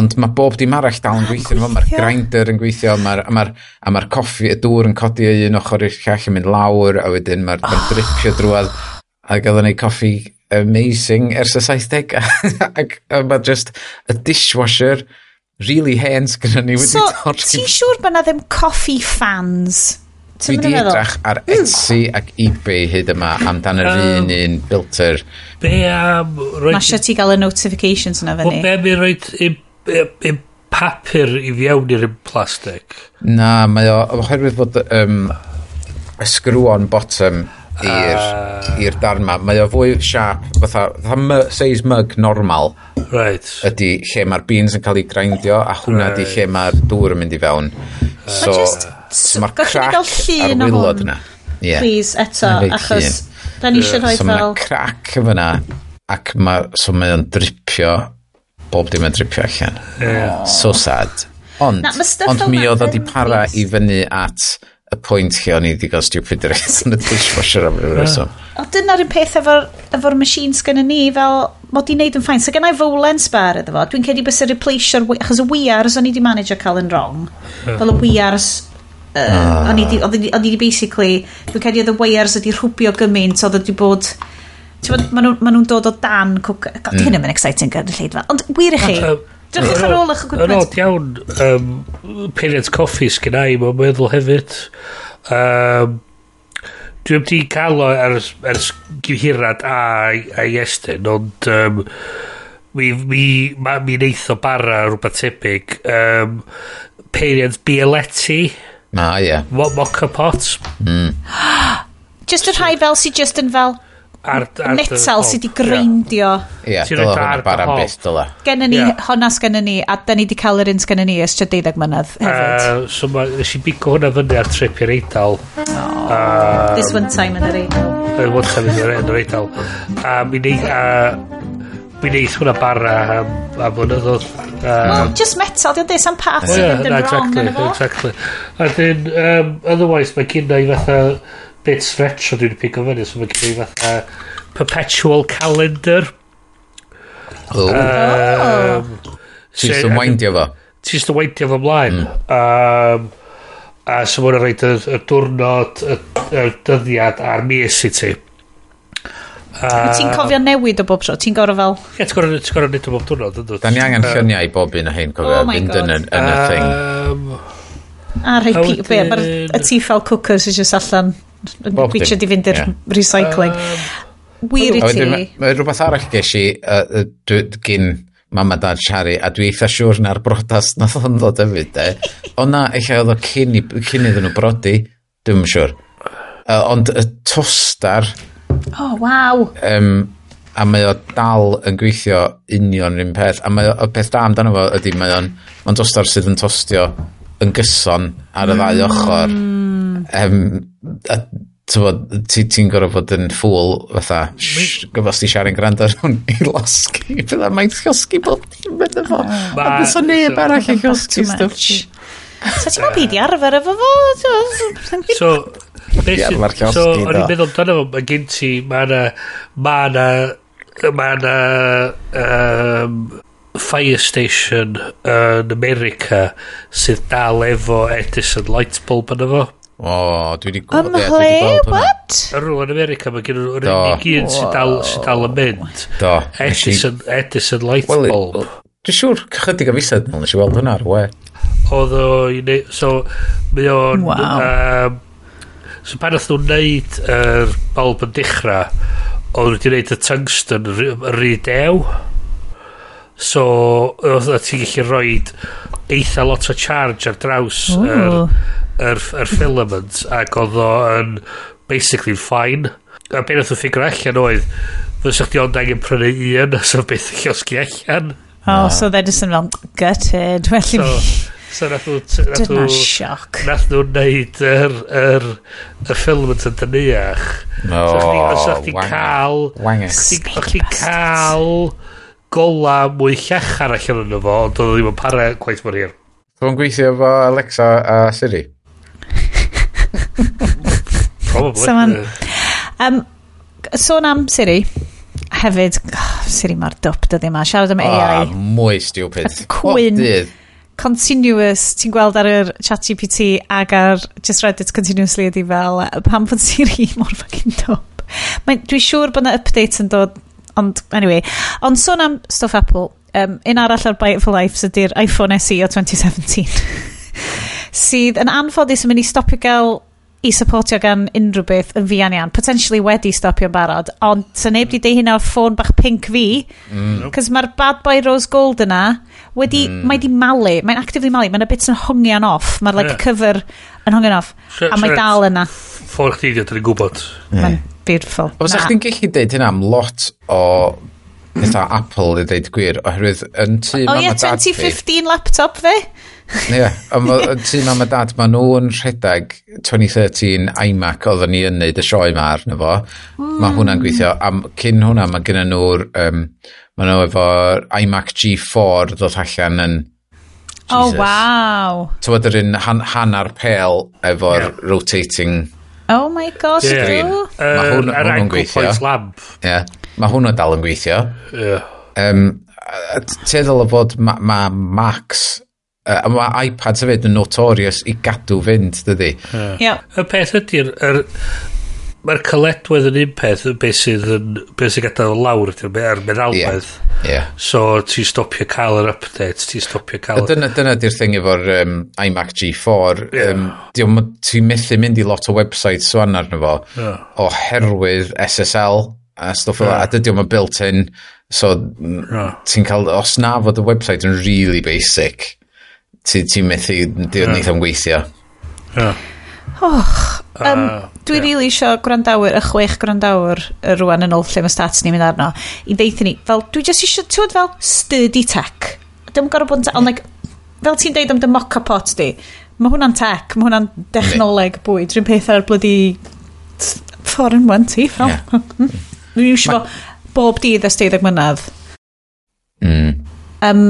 ond mae bob dim arall dal yn gweithio oh, mae'r grinder yn gweithio mae'r ma a mae'r coffi y dŵr yn codi un ochr i'r llall yn mynd lawr a wedyn mae'r ma dripio drwad a gael yn ei coffi amazing ers y 70 ac mae just y dishwasher really hen sgynny ni wedi so, torri. ti'n siŵr bod na ddim coffi fans? Dwi di edrych ar Etsy mm. ac eBay hyd yma amdan yr un un filter. Be am... Roed... Masio ti gael y notifications yna fyny. Be mi roed im papur i fiewn i'r plastic? Na, mae o... Oherwydd fod um, y screw on bottom i'r uh, i'r darn ma. Mae o fwy sharp, fatha, fatha size mug normal. Right. Ydy lle mae'r beans yn cael ei grindio a hwnna right. di lle mae'r dŵr yn mynd i fewn. So, just So mae'r crac a'r wylod yna. Yeah. Please, eto, achos da ni eisiau rhoi so fel... So mae crac yn fyna, ac mae, so mae o'n dripio, bob dim yn dripio allan. Yeah. So sad. Ond, Na, ond mi oedd o di para i fyny at y pwynt lle o'n i wedi gael stupid race yn y dishwasher am rhywbeth reswm. O dyna'r un peth efo'r efo machines gyda ni, fel mod i'n neud yn ffain. So gen i fowlen spar iddo fo, dwi'n cedi bys y replacer, achos y weirs o'n i wedi manage a cael yn wrong. Fel y weirs Uh. O'n i di, o'n i di basically, dwi'n cael the wires ydi rhwbio gymaint, oedd wedi bod... ti'n bod Maen nhw'n ma nhw dod o dan cwc... God, mm. hyn yn exciting gan y lleidfa. Ond wir i chi, drych ar ôl eich gwybod. Yn iawn, um, period coffi sgen i, mae'n meddwl hefyd. Um, dwi wedi cael o ers, ers gyfhirad a, a iestyn, ond um, mi, mi, ma, mi neitho bara rhywbeth tebyg. Um, peiriant Bialetti, Ah, ie. Yeah. Mo mocha pot. Mm. just y rhai fel sydd just yn fel ar, ar metal sydd wedi grindio. Ie, yeah, dyla hwnna bar am byth, dyla. Genna ni, yeah. hwnna sgenna ni, a da ni wedi cael yr un sgenna ni ys 12 mynydd hefyd. Uh, so ma, nes i bigo hwnna fyny ar trip i'r eidl. Oh, um, this one time yn yr eidl. Yn one time yn yr eidl. A mi neud, a mi neith hwnna bara am, am blynyddoedd. Um, Wel, just metal, diolch ddys am pat oh, yeah, no, exactly, yn exactly. A dyn, um, otherwise, mae gynna i fatha bit stretch o dwi'n pigo fyny, so mae gynna i fatha perpetual calendar. Oh. Um, oh. Ti'n sy'n weindio fo? Ti'n sy'n weindio fo mlaen. Mm. Um, a so mae'n rhaid y, y diwrnod, y, y dyddiad a'r mis i ti. A... Ti'n cofio newid o bob tro? Ti'n gorau fel... Ie, ti'n gorau ti nid o bob diwrnod, ynddo? Da ni angen lluniau i bob un o hyn, cofio, oh mynd yn, yn, yn y thing. A rhai pi... Be, mae'r tifel cookers sy'n just allan yn gweithio di fynd i'r recycling. Wir i ti. Mae rhywbeth arall ges i gyn mam a dad Shari, a dwi eitha siŵr na'r brodas nath o'n ddod yfyd, de. O na, eich oedd o cyn iddyn nhw brodi, dwi'n siŵr. Ond y tostar, Oh, waw. Um, a mae o dal yn gweithio union un peth. A mae o, peth da amdano fo ydy mae o'n ma dostar sydd yn tostio yn gyson ar y ddau ochr. Mm. Um, ti'n ti, ti gorfod bod yn ffwl fatha shh, gyfos ti siarad yn gwrando ar hwn i losgi fydda mae'n llosgi bod dim yn efo a bys o neb arall i llosgi stuff so ti'n ma byd i arfer efo fo so Ie, mae'r llosgi. So, o'n i'n meddwl dyna fo, mae gen ti, mae yna, mae yna, mae yna, um, fire station yn America sydd dal efo Edison light bulb yn efo. O, dwi wedi gweld... Ymhle, yeah, what? Rwy'n America, mae gen nhw'n i gyd sy'n dal, sy dal yn mynd. Do. Edison, Edison light well, bulb. Dwi'n siŵr chydig o fisad, nes i weld hwnna ar y we. Oedd o, so, mae o'n... Wow. Um, So pan oedd nhw'n neud yr er, bulb yn dechrau, oedd nhw wedi neud y tungsten rhy dew. So, oedd ti'n gallu rhoi eitha lot o charge ar draws yr er, er, er filament ac oedd o yn basically fine. A beth oedd nhw'n ffigur allan oedd, fysa chdi ond angen prynu un, so beth llosgi allan. Oh, no. so they're just yn fel, gutted, well so, So nath nhw... Dyna sioc. Nath nhw wneud yr, yr, y ffilm yn tynnu iach. No, so chdi cael... Wanger. Chdi cael gola mwy llachar allan yn fo, ond oedd ddim yn pare gwaith mor hir. Dwi'n gweithio efo Alexa a Siri. Probably. So, man, um, sôn am Siri, hefyd, oh, Siri mae'r dwp dyddi yma, siarad am AI. Ah, mwy stupid. Cwyn continuous, ti'n gweld ar yr chat GPT ag ar just Reddit continuously ydi fel, pam fod Siri mor fucking top? Dwi'n siŵr bod yna update yn dod, ond anyway. Ond sôn am stuff Apple, um, un arall ar Byte for Life ydy'r iPhone SE o 2017. sydd yn anffodus yn mynd i stopio gael i supportio gan unrhyw beth yn fian iawn. Potentially wedi stopio'n barod, ond sy'n neb di deud hynna o'r ffôn bach pink fi. Mm. Cos mae'r bad boy rose gold yna, wedi, mm. mae di malu, mae'n actively malu, mae'n y bits yn hongian off, mae'r like, yeah. cyfr yn hongian off, sh a mae dal yna. Ffôn chdi di, dwi'n gwybod. Mae'n beautiful. Os ydych chi'n gallu deud hynna am lot o Eitha Apple i ddeud gwir, oherwydd yn tu... O ie, 2015 laptop fi. Ie, ond tŷ mam a dad, maen nhw'n rhedeg 2013 iMac oedden ni yn neud y sioe ma arno fo. Mm. Mae hwnna'n gweithio. A cyn hwnna, mae gen nhw'r... Um, maen nhw efo'r iMac G4 ddod allan yn... Jesus. Oh, wow. Tywed yr un han, hannar pel efo'r yeah. rotating... Oh my gosh, yeah. screen. Uh, mae hwn, uh, hwnnw'n gweithio. Lamp. Yeah. Mae hwnnw dal yn gweithio. Yeah. Um, Teddol o fod mae ma Max a mae iPads hefyd yn notorious i gadw fynd, dydy. Yeah. yeah. Y peth ydy'r... Er, Mae'r cyledwedd yn un peth, beth sydd yn, beth sydd gadael lawr ydy'r er meddalwedd. Yeah. yeah. So ti stopio cael yr update, ti stopio cael... Dyna, dyna di'r thing efo'r um, iMac G4. Yeah. Um, ti'n methu mynd i lot o websites swan arno fo, yeah. oherwydd SSL a stwff fel yeah. a dydy o'n built-in so no. ti'n cael os na fod y website yn really basic Ti'n ti methu, diwedd yeah. neithio'n gweithio. Yeah. Och, um, dwi yeah. rili really isio gwrandawyr, y chwech gwrandawyr rwan yn ôl lle mae stats ni'n mynd arno, i ddeithio ni, fel, dwi jyst isio, ti'n fel, sturdy tech. Dim gorau bod yn tech, ond like, fel ti'n deud am dy mocha pot di, mae hwnna'n tech, mae hwnna'n dechnoleg bwyd, rhywun peth ar blydi foreign one ti, fel. Yeah. Dwi'n isio bob dydd a steuddeg mynydd. Mm. Um,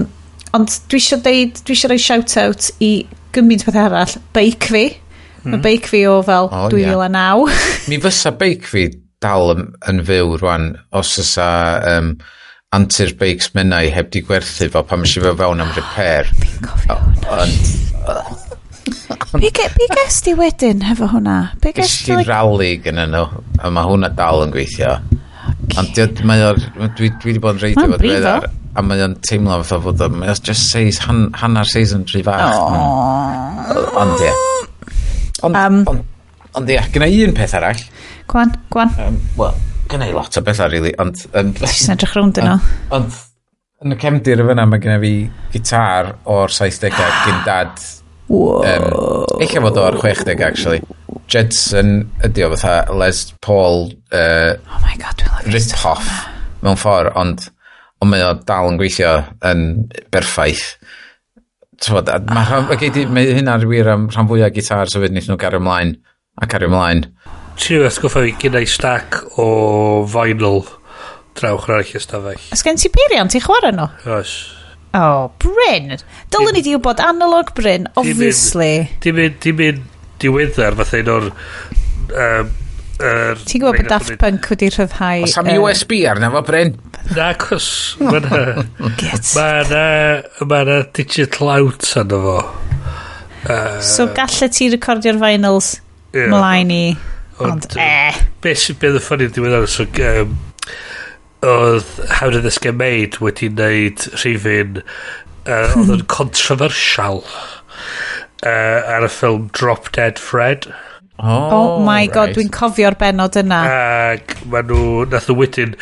Ond dwi eisiau deud, dwi eisiau rhoi shout-out i gymaint peth arall. Beic fi. Hmm. Mae beic fi o fel oh, 2009. Yeah. Mi fysa beic fi dal yn, yn fyw rwan os ysa um, antur beics mynnau heb di gwerthu fo pan mysio fe fewn am repair. Ond... Be ges di wedyn hefo hwnna? Be ges di like... rali gyda nhw, a mae hwnna dal yn gweithio. Okay. Ond mae o'r... Dwi, dwi wedi bod yn reidio fod a mae o'n teimlo fatha fod o, mae o'n just seis, han, hanner seis yn rhy fach. Oh. Ond ie. Ond, um, ond, ond ie, gyda un peth arall. Gwan, gwan. Um, Wel, gyda i lot o bethau, really, ond... Um, Ti'n edrych rownd yno. Ond, yn y cefndir y fyna, mae gyda fi gitar o'r 70au gyn dad. Um, Eich fod o'r 60au, actually. Jedson ydi o fatha Les Paul uh, oh my God, dwi'n rip-off mewn ffordd, ond ond mae o dal yn gweithio yn berffaith. Tywod, a mae, ah. mae, mae hynna'n wir am rhan fwyaf gitar so fyd wnaethon nhw gario ymlaen a cario ymlaen. Ti'n atgoffa fi gyda i stack o vinyl drawch ar eich ystafell. Ys gen ti peiriant i chwarae nhw? Oes. O, oh, Bryn. Dylwn ni di wybod analog Bryn, obviously. Dim un diweddar fatha un o'r um, er, Ti'n gwybod bod Daft Punk wedi rhyddhau... Os am er... USB arna fo, Bryn? Na, cos... Mae na... Mae na digital out arna fo. So gallu ti recordio'r vinyls yeah. mlaen i... Ond, ond eh. Beth sy'n bydd y ffynnu'n diwedd so, um, oedd How Did This Get Made wedi wneud rhywun uh, oedd yn controversial uh, ar y ffilm Drop Dead Fred. Oh, oh my right. god, dwi'n cofio'r benod yna. Ac maen nhw, nath nhw wedyn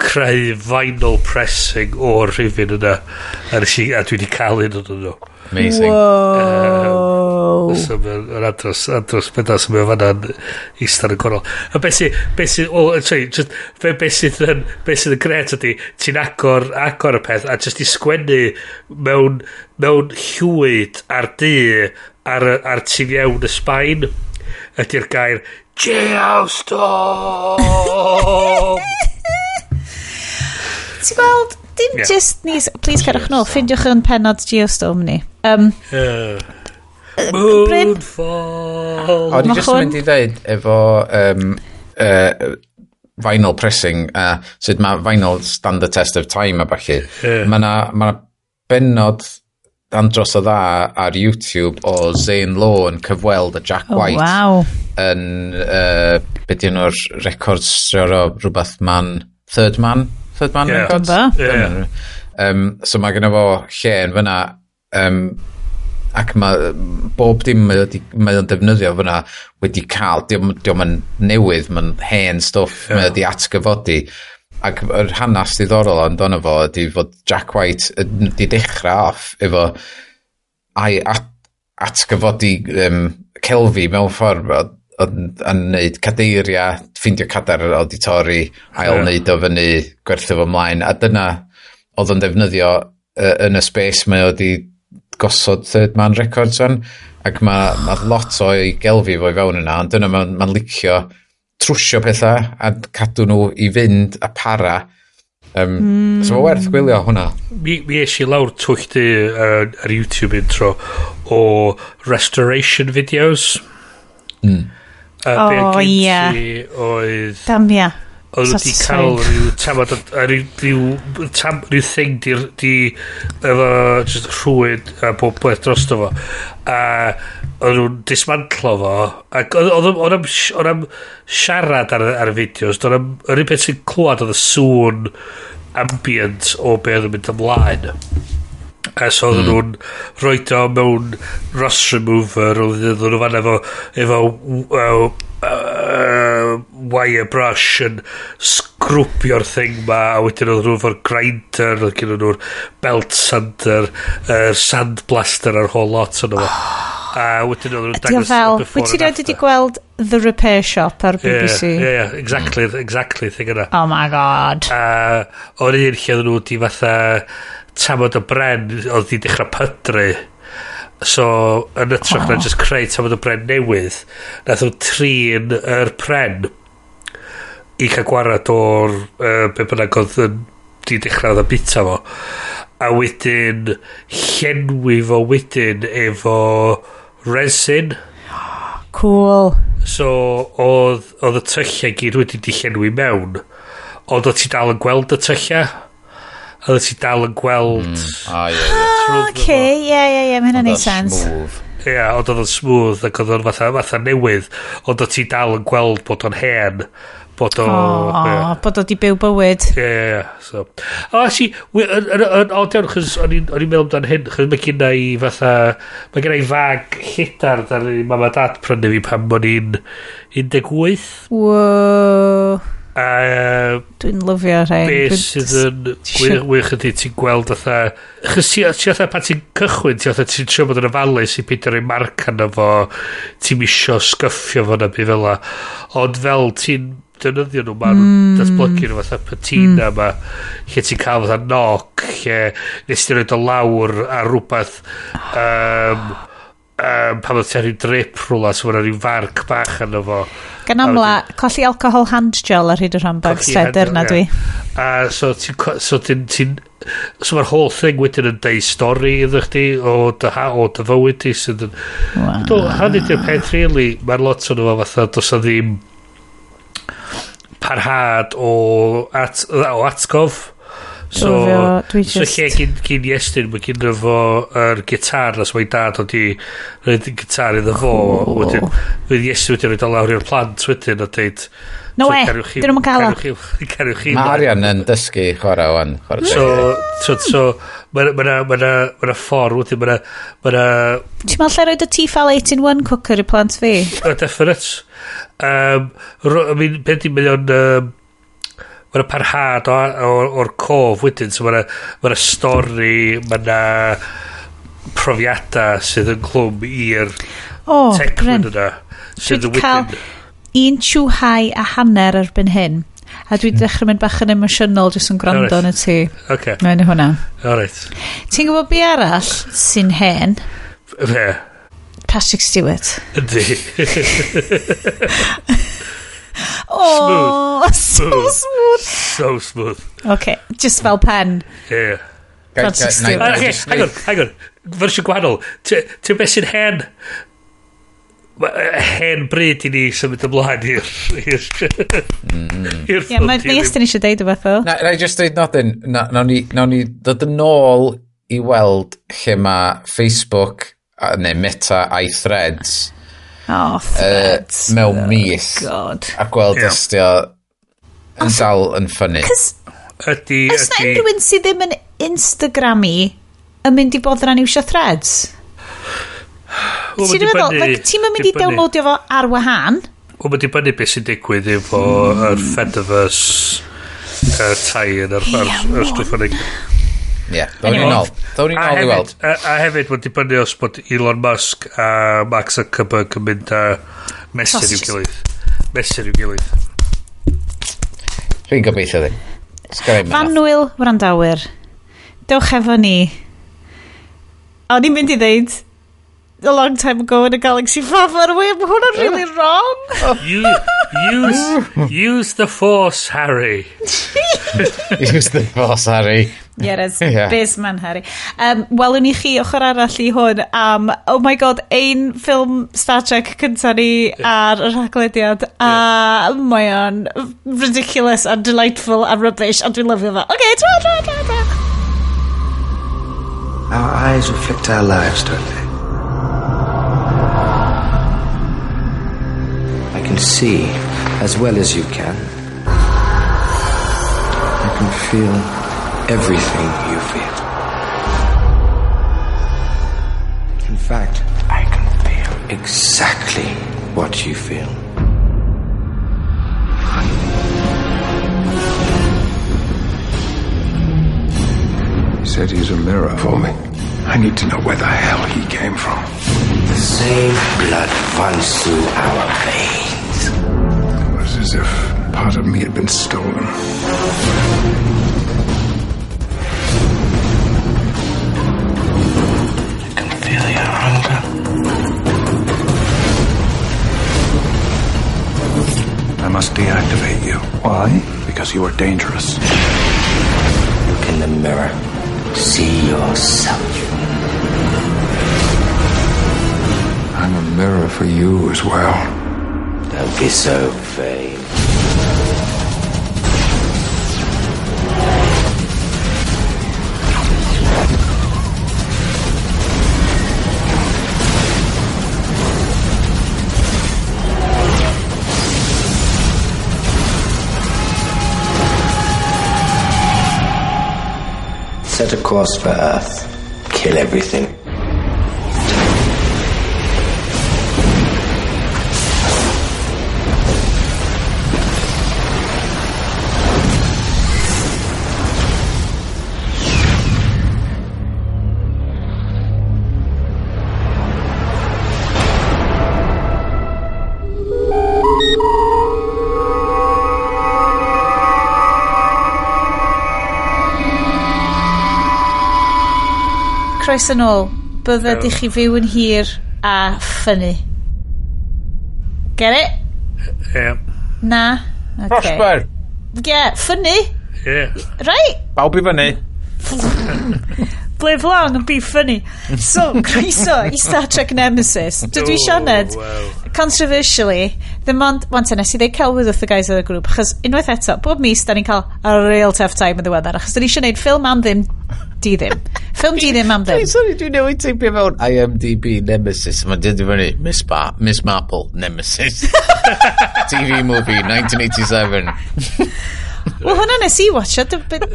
creu vinyl pressing o'r rhywun yna. A, si, a dwi wedi cael un o'n nhw. Amazing. Wow. Um, so mae'n adros, adros beth so mae'n fanna'n eistedd yn gorol. A beth sy'n, beth sydd, oh, sorry, just, fe beth sydd yn, beth sydd yn gret ydy, ti'n agor, agor y peth, a just i sgwennu mewn, mewn llwyd ar dy, ar, ar tu fiewn y Sbaen ydy'r gair Geostorm! Ti'n gweld, dim yeah. just ni... Please cerwch nôl, ffindiwch yn penod Geostorm ni. Um, uh, Moonfall! O'n i just yn mynd i ddeud efo um, uh, vinyl pressing a uh, sut mae vinyl stand the test of time a falle. Yeah. Mae yna ma benod andros o dda ar YouTube o Zane Lowe yn cyfweld y Jack oh, White oh, wow. yn uh, beth yw'n o'r records o rhywbeth man third man third man yeah. records yeah. yeah. um, so mae gennym fo lle yn fyna um, ac mae bob dim mae o'n defnyddio fyna wedi cael diom, diom yn newydd mae'n hen stwff yeah. mae wedi atgyfodi ac yr hanes diddorol amdano fo ydy fod Jack White wedi dechrau off efo ai at, atgyfodi um, celfi mewn ffordd yn neud cadeiriau, ffeindio cadar yr auditori, ail wneud o fyny, gwerthu fo ymlaen. A dyna oedd o'n defnyddio uh, yn y space mae o wedi gosod third man records yn. Ac mae ma lot o'i gelfi fo i fewn yna, ond dyna mae'n ma licio trwsio pethau a cadw nhw i fynd a para. Um, mm. So mae werth gwylio hwnna. Mi, mi eis i lawr twch di uh, ar YouTube intro o restoration videos. Mm. Uh, oh, ie. Yeah. Oedd... Damia. Oedd wedi cael rhyw tamad, rhyw, tam, rhyw thing di, di efo just rhwyd a bob beth drosto fo. A uh, oedd nhw'n dismantlo fo ac oedd am, am siarad ar, ar y fideos oedd am yr un peth sy'n clywed oedd y sŵn ambient o be oedd yn mynd ymlaen a so mm. nhw'n rhoi o mewn rust remover oedd nhw'n fan efo efo uh, uh, wire brush yn sgrwpio'r thing ma a wedyn oedd nhw'n fawr grinder oedd gen nhw'r belt sander uh, sandblaster a'r whole lot o'n nhw a wedyn oedd nhw'n dangos fel wyt ti rhaid wedi gweld The Repair Shop ar BBC yeah, yeah, exactly exactly thing yna. Oh my god. A uh, o'n un lle oedd nhw di fatha tamod o bren oedd di dechrau pydru. So, yn ytrach oh. na just creu tamod o bren newydd, nath o'n trin yr pren i cael gwarad o'r uh, be bynnag oedd yn di dechrau oedd y bita fo. A wedyn llenwi fo wedyn efo resin. Cool. So, oedd, oedd y tyllau gyd wedi di llenwi mewn, ond o ti dal yn gweld y tyllau? oedd ti dal yn gweld... Mm. Ah, ie, ie. Ah, oce, ie, ie, ie, mae hynny'n neud sens. Ie, ond oedd o'n smooth ac oedd o'n fatha, fatha newydd, ond oedd ti dal yn gweld bod o'n hen, bod o... O, bod o di byw bywyd. Ie, ie, ie. So. O, si, yn odion, chys o'n i'n meddwl amdan hyn, chys mae gynna i fatha, mae gynna i fag lledar dar i mama dad prynu fi pan o'n i'n 18. Wow. Uh, Dwi'n lyfio rhain. Be sydd yn wych, wych ydy ti'n gweld atha... Chos ti atha pan ti'n cychwyn, ti atha ti'n trio bod yn ofalus i peidio rhoi marc arno fo, ti'n misio sgyffio fo na byd fel la. Ond fel ti'n defnyddio nhw, maen mm. datblygu nhw fatha patina mm. ma, lle ti'n cael fatha noc, lle nes ti'n rhoi o lawr a rhywbeth um, um, pan oedd ti'n drip rhywle, so mae'n rhyw farc bach yn fo. Gan amla, colli alcohol hand gel ar hyd y rhan bag steder na dwi. A so ti'n... So, ti, ti, so mae'r whole thing wedyn yn deu stori iddo chdi o dy, ha, o dy fywyd ti sydd yn... Do, hynny di'r peth really, mae'r lot o'n efo fatha, dos o ddim parhad o, at, o atgof So, so, so lle gyn, gyn Iestyn, mae gyn fo yr gitar, nes mae dad o'n di rhaid y gitar iddo fo. Wedyn, fydd Iestyn wedi rhaid o lawr i'r plant wedyn a deud... No so, we, dyn nhw'n cael o. Carwch chi. Mae Arian yn dysgu chwarae o'n chwarae. So, so, so, mae yna ma ma ma ffordd wedyn, mae yna... Ti'n meddwl lle roed y T-Fal 18-1 cooker i plant fi? O, definite. Um, I mean, beth i'n mynd o'n... Um, Mae'n parhad o'r cof wedyn, so mae'n ma stori, mae'n profiadau sydd yn clwm i'r oh, teclyn yna. Sydd yn cael un chwhau a hanner erbyn hyn. A dwi hmm. dechrau mynd bach yn emosiynol jyst yn gwrando yn y tŷ. Okay. Mae'n hwnna. Alright. Ti'n gwybod bi arall sy'n hen? Fe? Patrick Stewart. Ydy. Oh, smooth. so smooth. So smooth. Okay, just fel pen. Yeah. Fantastic. Uh, hang on, hang on. Fersiwn gwahanol. Ti'n beth sy'n hen? hen bryd i ni symud ymlaen i'r i'r mm-hmm. i'r Ie, mae Estyn eisiau deud o beth o. Na, na i just deud nodyn, nawn ni, na ni dod yn ôl i weld lle mae Facebook, neu Meta a'i Threads Oh, threads. Uh, mewn oh, mis. God. A gweld yeah. ystio yn dal yn ffynnu. Ydy, ydy. Oes na unrhyw un sydd ddim yn Instagramu yn mynd i bod rhan iwsio threads? Ti'n meddwl, like, ti'n mynd i downloadio fo ar wahan? Wel, mae'n dibynnu beth sy'n digwydd efo yr Fediverse uh, tai yn yr stwff yn Ie, ddawn ni'n ôl. Ddawn ni'n ôl i weld. A, a hefyd, mae'n dibynnu os bod Elon Musk a Mark Zuckerberg yn mynd a mesur i'w gilydd. Mesur i'w gilydd. Dwi'n gobeithio ddim. Fanwyl wrandawyr, dewch efo ni. O'n i'n mynd i ddeud a long time ago in a galaxy far far away, mae hwnna'n really wrong. You, use, use the force, Harry. Use the boss, Harry. Yes, Ie. yeah. bus man, Harry. Um, Welwn ni chi ochr arall i hwn am, oh my god, ein ffilm Star Trek cynta ni ar y rhaglediad a mae o'n ridiculous and delightful and rubbish a dwi'n lyfio fe. Okay, tra, tra, tra, tra. Our eyes reflect our lives, don't they? Can see as well as you can. I can feel everything you feel. In fact, I can feel exactly what you feel. He said he's a mirror for me. I need to know where the hell he came from. The same blood runs through our veins. It was as if part of me had been stolen. I can feel your hunger. I must deactivate you. Why? Because you are dangerous. Look in the mirror. See yourself. I'm a mirror for you as well. Don't be so vain. Set a course for Earth. Kill everything. croes yn ôl Bydde oh. chi fyw yn hir a ffynnu. Get it? Yeah. Na? Okay. Prosper! Yeah, ffynnu? Yeah. Right? Bawb i fyny. Live long and be funny. So, croeso i Star Trek Nemesis. Dydw i Sianed, controversially, ddim ond, wanta nes i ddeud celwydd wrth y guys o'r grŵp, achos unwaith eto, bob mis da ni'n cael a real tough time yn ddiweddar, achos da ni eisiau gwneud ffilm am ddim Di ddim. Ffilm di ddim am ddim. Sorry, dwi'n newid teipio mewn IMDb Nemesis. Mae'n dod i fyny Miss, ba Miss Marple Nemesis. TV movie 1987. Wel, hwnna nes i watch it. Dwi'n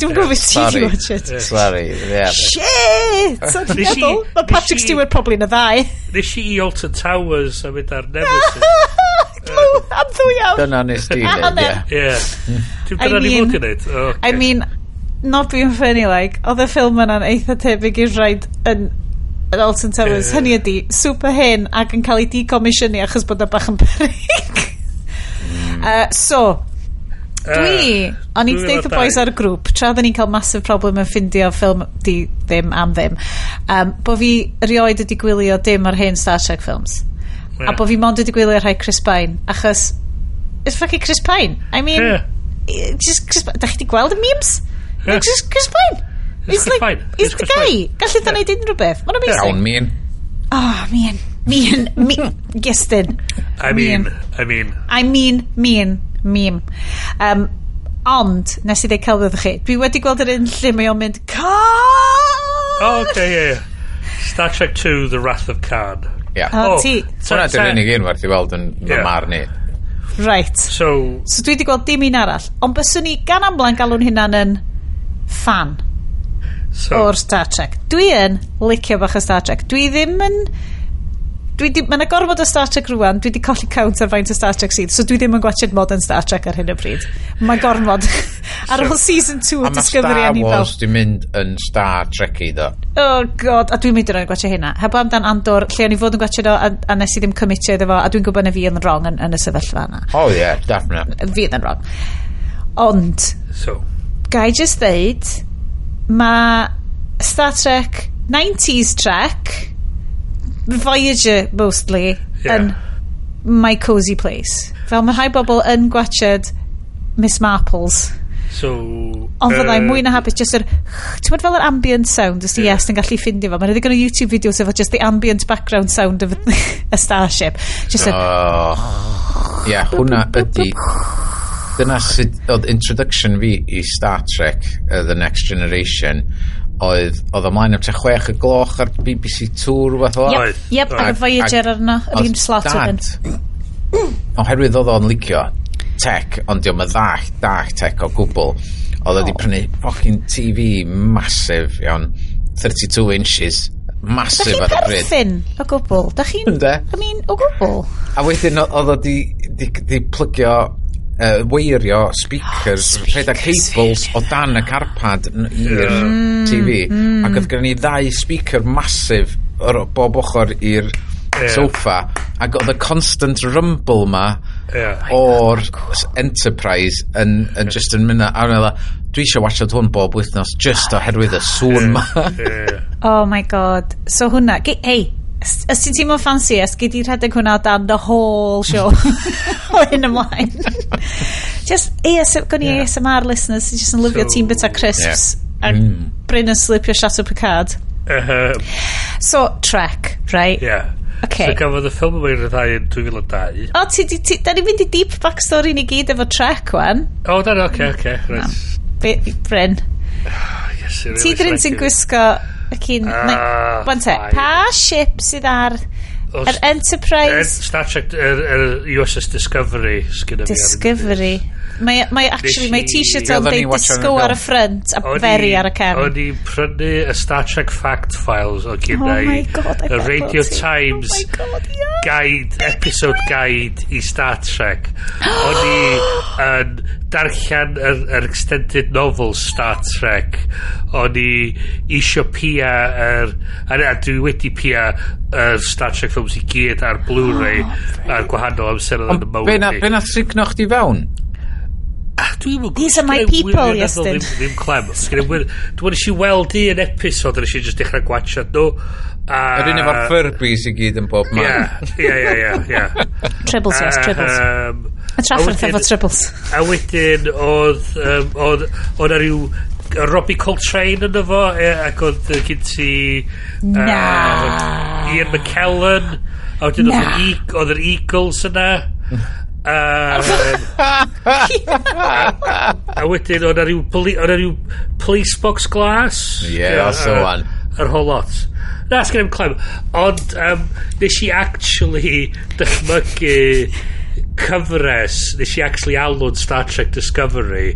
gwybod beth ti di watch it. Sorry, yeah. Shit! So'n meddwl. Mae Patrick Stewart probably yn y ddau. Nes i Alton Towers a mynd ar Nemesis. Am ddwy iawn. Dyna nes di. Ie. Dwi'n dyna ni fod i wneud. I mean, not being funny like, oedd y ffilm yna'n eitha tebyg i'r rhaid yn yn Alton Towers. Hynny ydi, super hen ac yn cael ei decomissionu achos bod y bach yn perig. uh, so, dwi, o'n i'n deud y boys ar y grŵp, tra oedden ni'n cael massive problem yn ffindio ffilm di ddim am ddim, um, bo fi rioed wedi gwylio dim ar hen Star Trek films. A bo fi mond wedi gwylio rhai Chris Pine, achos, it's fucking Chris Pine. I mean, yeah. just Chris Pine. Da chi wedi gweld y memes? Yeah. It's just Chris Pine. It's, it's like, Pine. He's it's the Chris guy. Pine. Gallu dda neud unrhyw beth. Mae'n amazing. Iawn, ah, hmm. mean. Oh, mean. Mean. mean. Gestyn. I mean. I mean. I mean, mean, mean. Um, ond, nes i ddeud celwydd chi, dwi wedi gweld yr un lle mae o'n mynd, Khan! Oh, okay, yeah, yeah. Star Trek 2, The Wrath of Khan. Yeah. Oh, oh ti. Hwna dwi'n unig un werth i weld yn yeah. mar ni. Right. So, so dwi wedi gweld dim un arall. Ond byswn ni gan amlaen galw'n hynna'n yn fan so. o'r Star Trek. Dwi yn licio bach o Star Trek. Dwi ddim yn... Dwi di, mae'n agorfod o Star Trek rwan, dwi wedi colli count ar faint o Star Trek sydd, so dwi ddim yn gwachod modern Star Trek ar hyn o bryd. Mae'n gorfod. ar ôl season 2 o Discovery Star Bell. A Star Wars di mynd yn Star Trek i ddo. Oh god, a dwi'n mynd yn oed gwachio hynna. Heb am dan Andor, lle o'n i fod yn gwachod o, a, a nes i ddim cymitio iddo fo, a dwi'n gwybod na fi yn wrong yn, yn y sefyllfa yna. Oh yeah, definitely. Fi yn wrong. Ond... So gai just ddeud, mae Star Trek 90s Trek, Voyager mostly, yeah. yn My Cozy Place. Fel mae rhai bobl yn gwachod Miss Marples. So, Ond fyddai uh, mwy na hapus, just yr, ti'n bod fel yr ambient sound, os ti yeah. yes yn gallu ffindio fo, mae'n ddigon o YouTube videos efo just the ambient background sound of a starship. Just yr... Oh. Ia, yeah, hwnna ydy dyna sut oedd introduction fi i Star Trek uh, The Next Generation oedd oedd ymlaen am te chwech y gloch ar BBC Two rhywbeth o. Yep, yep ag y Voyager arno, yr un slot oedd yn. Oherwydd oedd o'n licio tech, ond diolch yn ddach, ddach tech o gwbl. Oedd wedi oh. prynu fucking TV masif, iawn, 32 inches, masif ar y bryd. Dach chi'n perthyn o gwbl, da chi'n, I mean, o gwbl. A wedyn oedd o di, di, di plygio uh, weirio speakers, oh, rhedeg cables o dan y carpad i'r yeah. Mm, TV. Mm. Ac oedd gen ni ddau speaker masif o'r bob ochr i'r yeah. sofa. Ac oedd y constant rumble ma yeah. Oh o'r Enterprise yn, yn just yn mynd a meddwl dwi eisiau watchad hwn bob wythnos just oh oherwydd y sŵn ma. yeah. oh my god. So hwnna, hei, Ys ti'n teimlo ffansi? Ys gyd i rhedeg hwnna dan the whole show? o hyn ymlaen. just, AS, gwn i. ASMR listeners sy'n just yn lyfio so, ti'n bita crisps yeah. a mm. bryn yn slipio Chateau Picard. Uh -huh. So, Trek, right? Yeah. Okay. So gafodd y ffilm yma i'r ddau yn 2002. O, ti, ti, ti, da ni fynd i deep backstory ni gyd efo Trek, wan. O, oh, da ni, oce, okay, oce. Okay, right. Bryn. Oh, yes, really ti drin ti'n gwisgo Cyn, ah, Bwan te, pa ship sydd ar... Yr er Enterprise... Er, Star Trek, yr er, er USS Discovery. Discovery. Mae, mae actually, mae t-shirt o'n deud disco ar y ffrynt a beri ar y cefn. O'n i prynu y Star Trek fact files o gymna oh i. Y Radio oh Times oh God, yeah. guide, episode guide i Star Trek. O'n i yn darllen yr, yr extended novel Star Trek. O'n i isio pia yr... A, a dwi wedi pia yr Star Trek films i gyd ar Blu-ray oh, ar gwahanol amser oedd yn y mywyd. Be na signo chdi fewn? Ah, These are my people, Iestyn. Ddim clem. Dwi'n eisiau weld i yn episod, yn eisiau just dechrau gwachad nhw. A... Yr un efo'r Furbies i gyd yn bob man. Ie, ie, ie, ie. Tribbles, yes, tribbles. A Trafford efo tribbles. A wedyn, oedd, oedd, oedd rhyw Robbie Coltrane yn efo, ac oedd gyd ti... Na. Ian McKellen. A wedyn oedd yr e- Eagles yna. A, a wedyn, o'na rhyw, poli, o'na rhyw police box glass. Ie, yeah, so wan. Yr whole lot. Na, sgan i'm clem. Ond, um, nes i actually dychmygu cyfres nes i actually alw'n Star Trek Discovery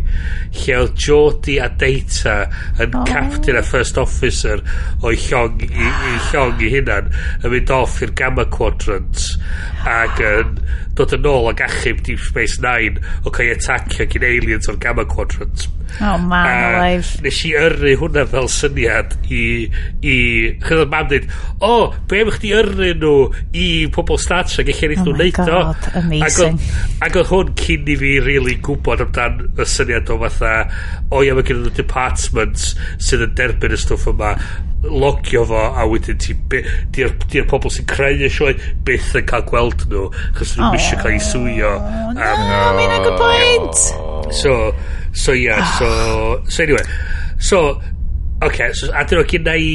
lle oedd Geordie a Data yn oh. captain a first officer o'i llong i, i llong i hunan yn mynd off i'r Gamma Quadrant ac yn dod yn ôl ag achub Deep Space Nine o cael ei atacio gyn aliens o'r Gamma Quadrant Oh man a, alive. Nes i yrru hwnna fel syniad i... i Chyd oedd mam dweud, o, oh, be am chdi yrru nhw i pobl Star Trek eich ennill oh nhw'n neud o? God, Amazing. Ac oedd Ac oedd hwn cyn i fi really gwybod amdan y syniad o fatha, o ia, mae gen y departments sydd yn derbyn y stwff yma, logio fo a wedyn ti di'r di pobl sy'n creu y sioe byth yn cael gweld nhw chos nhw'n misio cael ei swio um, no, um, mi'n ag y pwynt so so yeah, so so anyway. So Oce, so, a dyn nhw gynna i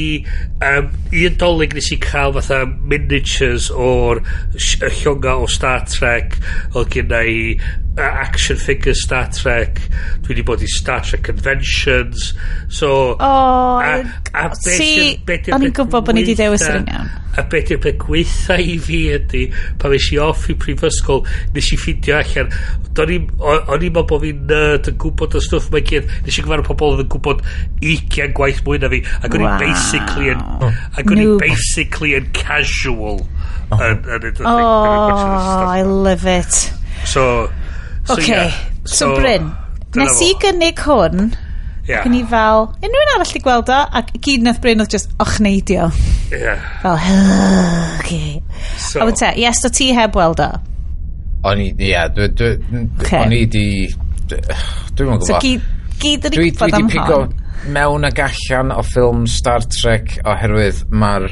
um, un dolyg nes i cael fatha miniatures o'r sh- y llonga o Star Trek o gynna i Uh, action figures Star Trek dwi wedi bod i Star Trek conventions so oh, a, a si, o'n i'n gwybod bod ni wedi dewis yr un iawn a beth yw'r peth gweitha i fi ydy pan eisiau i off i prifysgol nes i ffidio allan. O'n i'n meddwl bod fi'n nerd yn gwybod y stwff mae gyd nes i gyfarfod pobl oedd yn gwybod 20 gwaith mwy na fi ac o'n i'n wow. basically yn, ac o'n i'n basically yn casual oh, and, and it, oh I love it. So So, okay. yeah. so, so Bryn, nes i gynnig hwn, yeah. ac i fel, unrhyw un arall i gweld o, ac gyd nath Bryn oedd just ochneidio. Yeah. Fel, okay. So, a te, yes, do ti heb weld o? O'n i, ia, o'n i di, dwi'n mwyn gwybod. So gyd, gyd yr i gwybod am hon. Dwi di pigo mewn ag allan o ffilm Star Trek oherwydd mae'r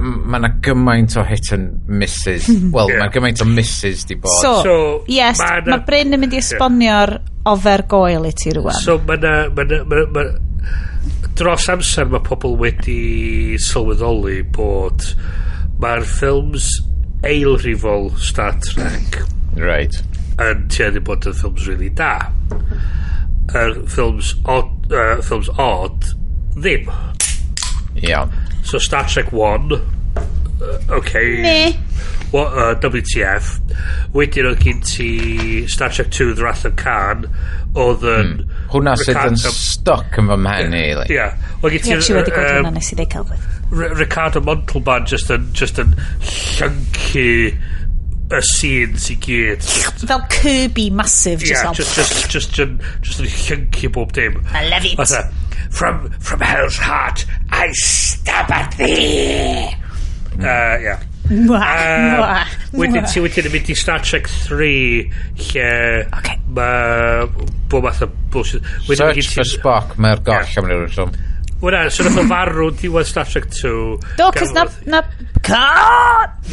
mae yna gymaint o hit and misses. Mhm. Wel, yeah. mae gymaint o misses di bod. So, so yes, mae ma Bryn yn mynd i esbonio'r yeah. ofer goel i ti rwan. So, mae yna... Ma na, ma, ma, dros amser mae pobl wedi sylweddoli bod mae'r ffilms eilrifol Star Trek right. yn tueddu bod yn ffilms really da. Yr ffilms odd, uh, ffilms odd ddim. Iawn. Yeah So Star Trek 1. Uh, okay. Me. What, uh, WTF. Wedyn oedd gen ti Star Trek 2 The Wrath of Khan. Oedd yn... Hmm. Hwna sydd yn stuck yn fy mhen i. Ie. Oedd gen ti... Ie, wedi gweld hwnna nes i ddeu Ricardo Montalban just yn, just yn llyncu y scenes i gyd. Fel Kirby massive. just, Yeah, just, just, just, just, just yn llyncu bob dim. I love it. Fatha, from, from hell's heart, I stab at thee. Mm. Uh, yeah. Uh, Mwa, Wedyn ti wedyn yn mynd i Star Trek 3 lle okay. mae bob math o bullshit. Wedyn Search for Spock, mae'r goll yeah. am rhywun siom. Wna, so nath o farw diwedd Star Trek 2. Do, cys na... na...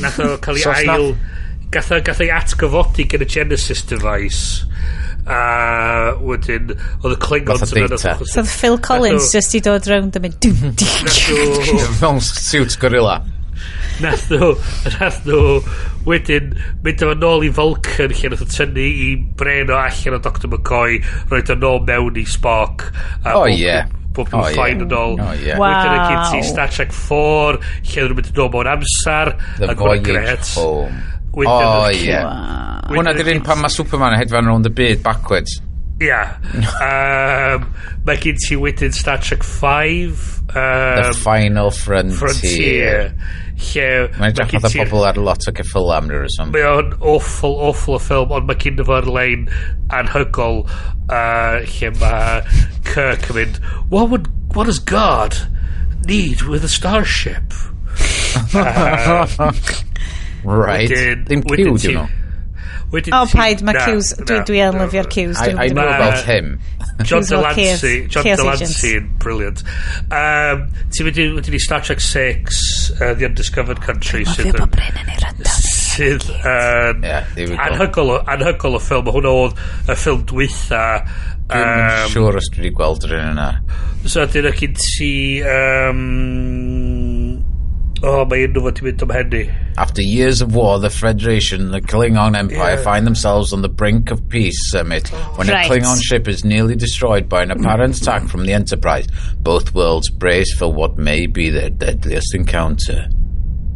Nath o cael ei ail gath gath ei atgyfodi gen y Genesis device a wedyn oedd y Klingons yn yna so Phil Collins nath just i dod round a mynd mewn suit gorilla. Nath nhw nath nhw wedyn mynd efo nôl i Vulcan lle nath o tynnu i bren o allan o Dr McCoy roed o nôl mewn i Spock a oh yeah bob yn ffain yn ôl. Wedyn y gyd ti Star Trek 4, lle nhw'n mynd yn ôl mewn amser. The Voyage Home. O, ie. Hwna di'r un pan mae Superman yn hedfan rownd y byd backwards. Ia. Yeah. um, mae gen ti wedyn Star Trek 5. Um, The Final Frontier. Frontier. Lle... Mae'n edrych fatha bobl ar lot o ceffyla am rhywbeth. Mae o'n awful, awful o ffilm, ond mae cyn efo'r lein anhygol uh, lle mae Kirk yn mynd, what, would, what does God need with a starship? Right. Ddim Q, dwi'n nhw. O, paid, mae Q's... Dwi yn lyfio'r Q's. I know about him. John Delancey. John Delancey yn brilliant. Um, ti wedi wedi i Star Trek 6, uh, The Undiscovered Country. Dwi'n bod Bryn yn ei rynda. Sydd um, yn anhygol, anhygol o ffilm. Hwna oedd y ffilm dwytha. Dwi'n um, siŵr os dwi wedi gweld yr un yna. So, dyna gyn ti... Um, Oh, mae unrhyw fod ti'n mynd am henni. After years of war, the Federation and the Klingon Empire yeah. find themselves on the brink of peace summit oh. when right. a Klingon ship is nearly destroyed by an apparent attack from the Enterprise. Both worlds brace for what may be their deadliest encounter.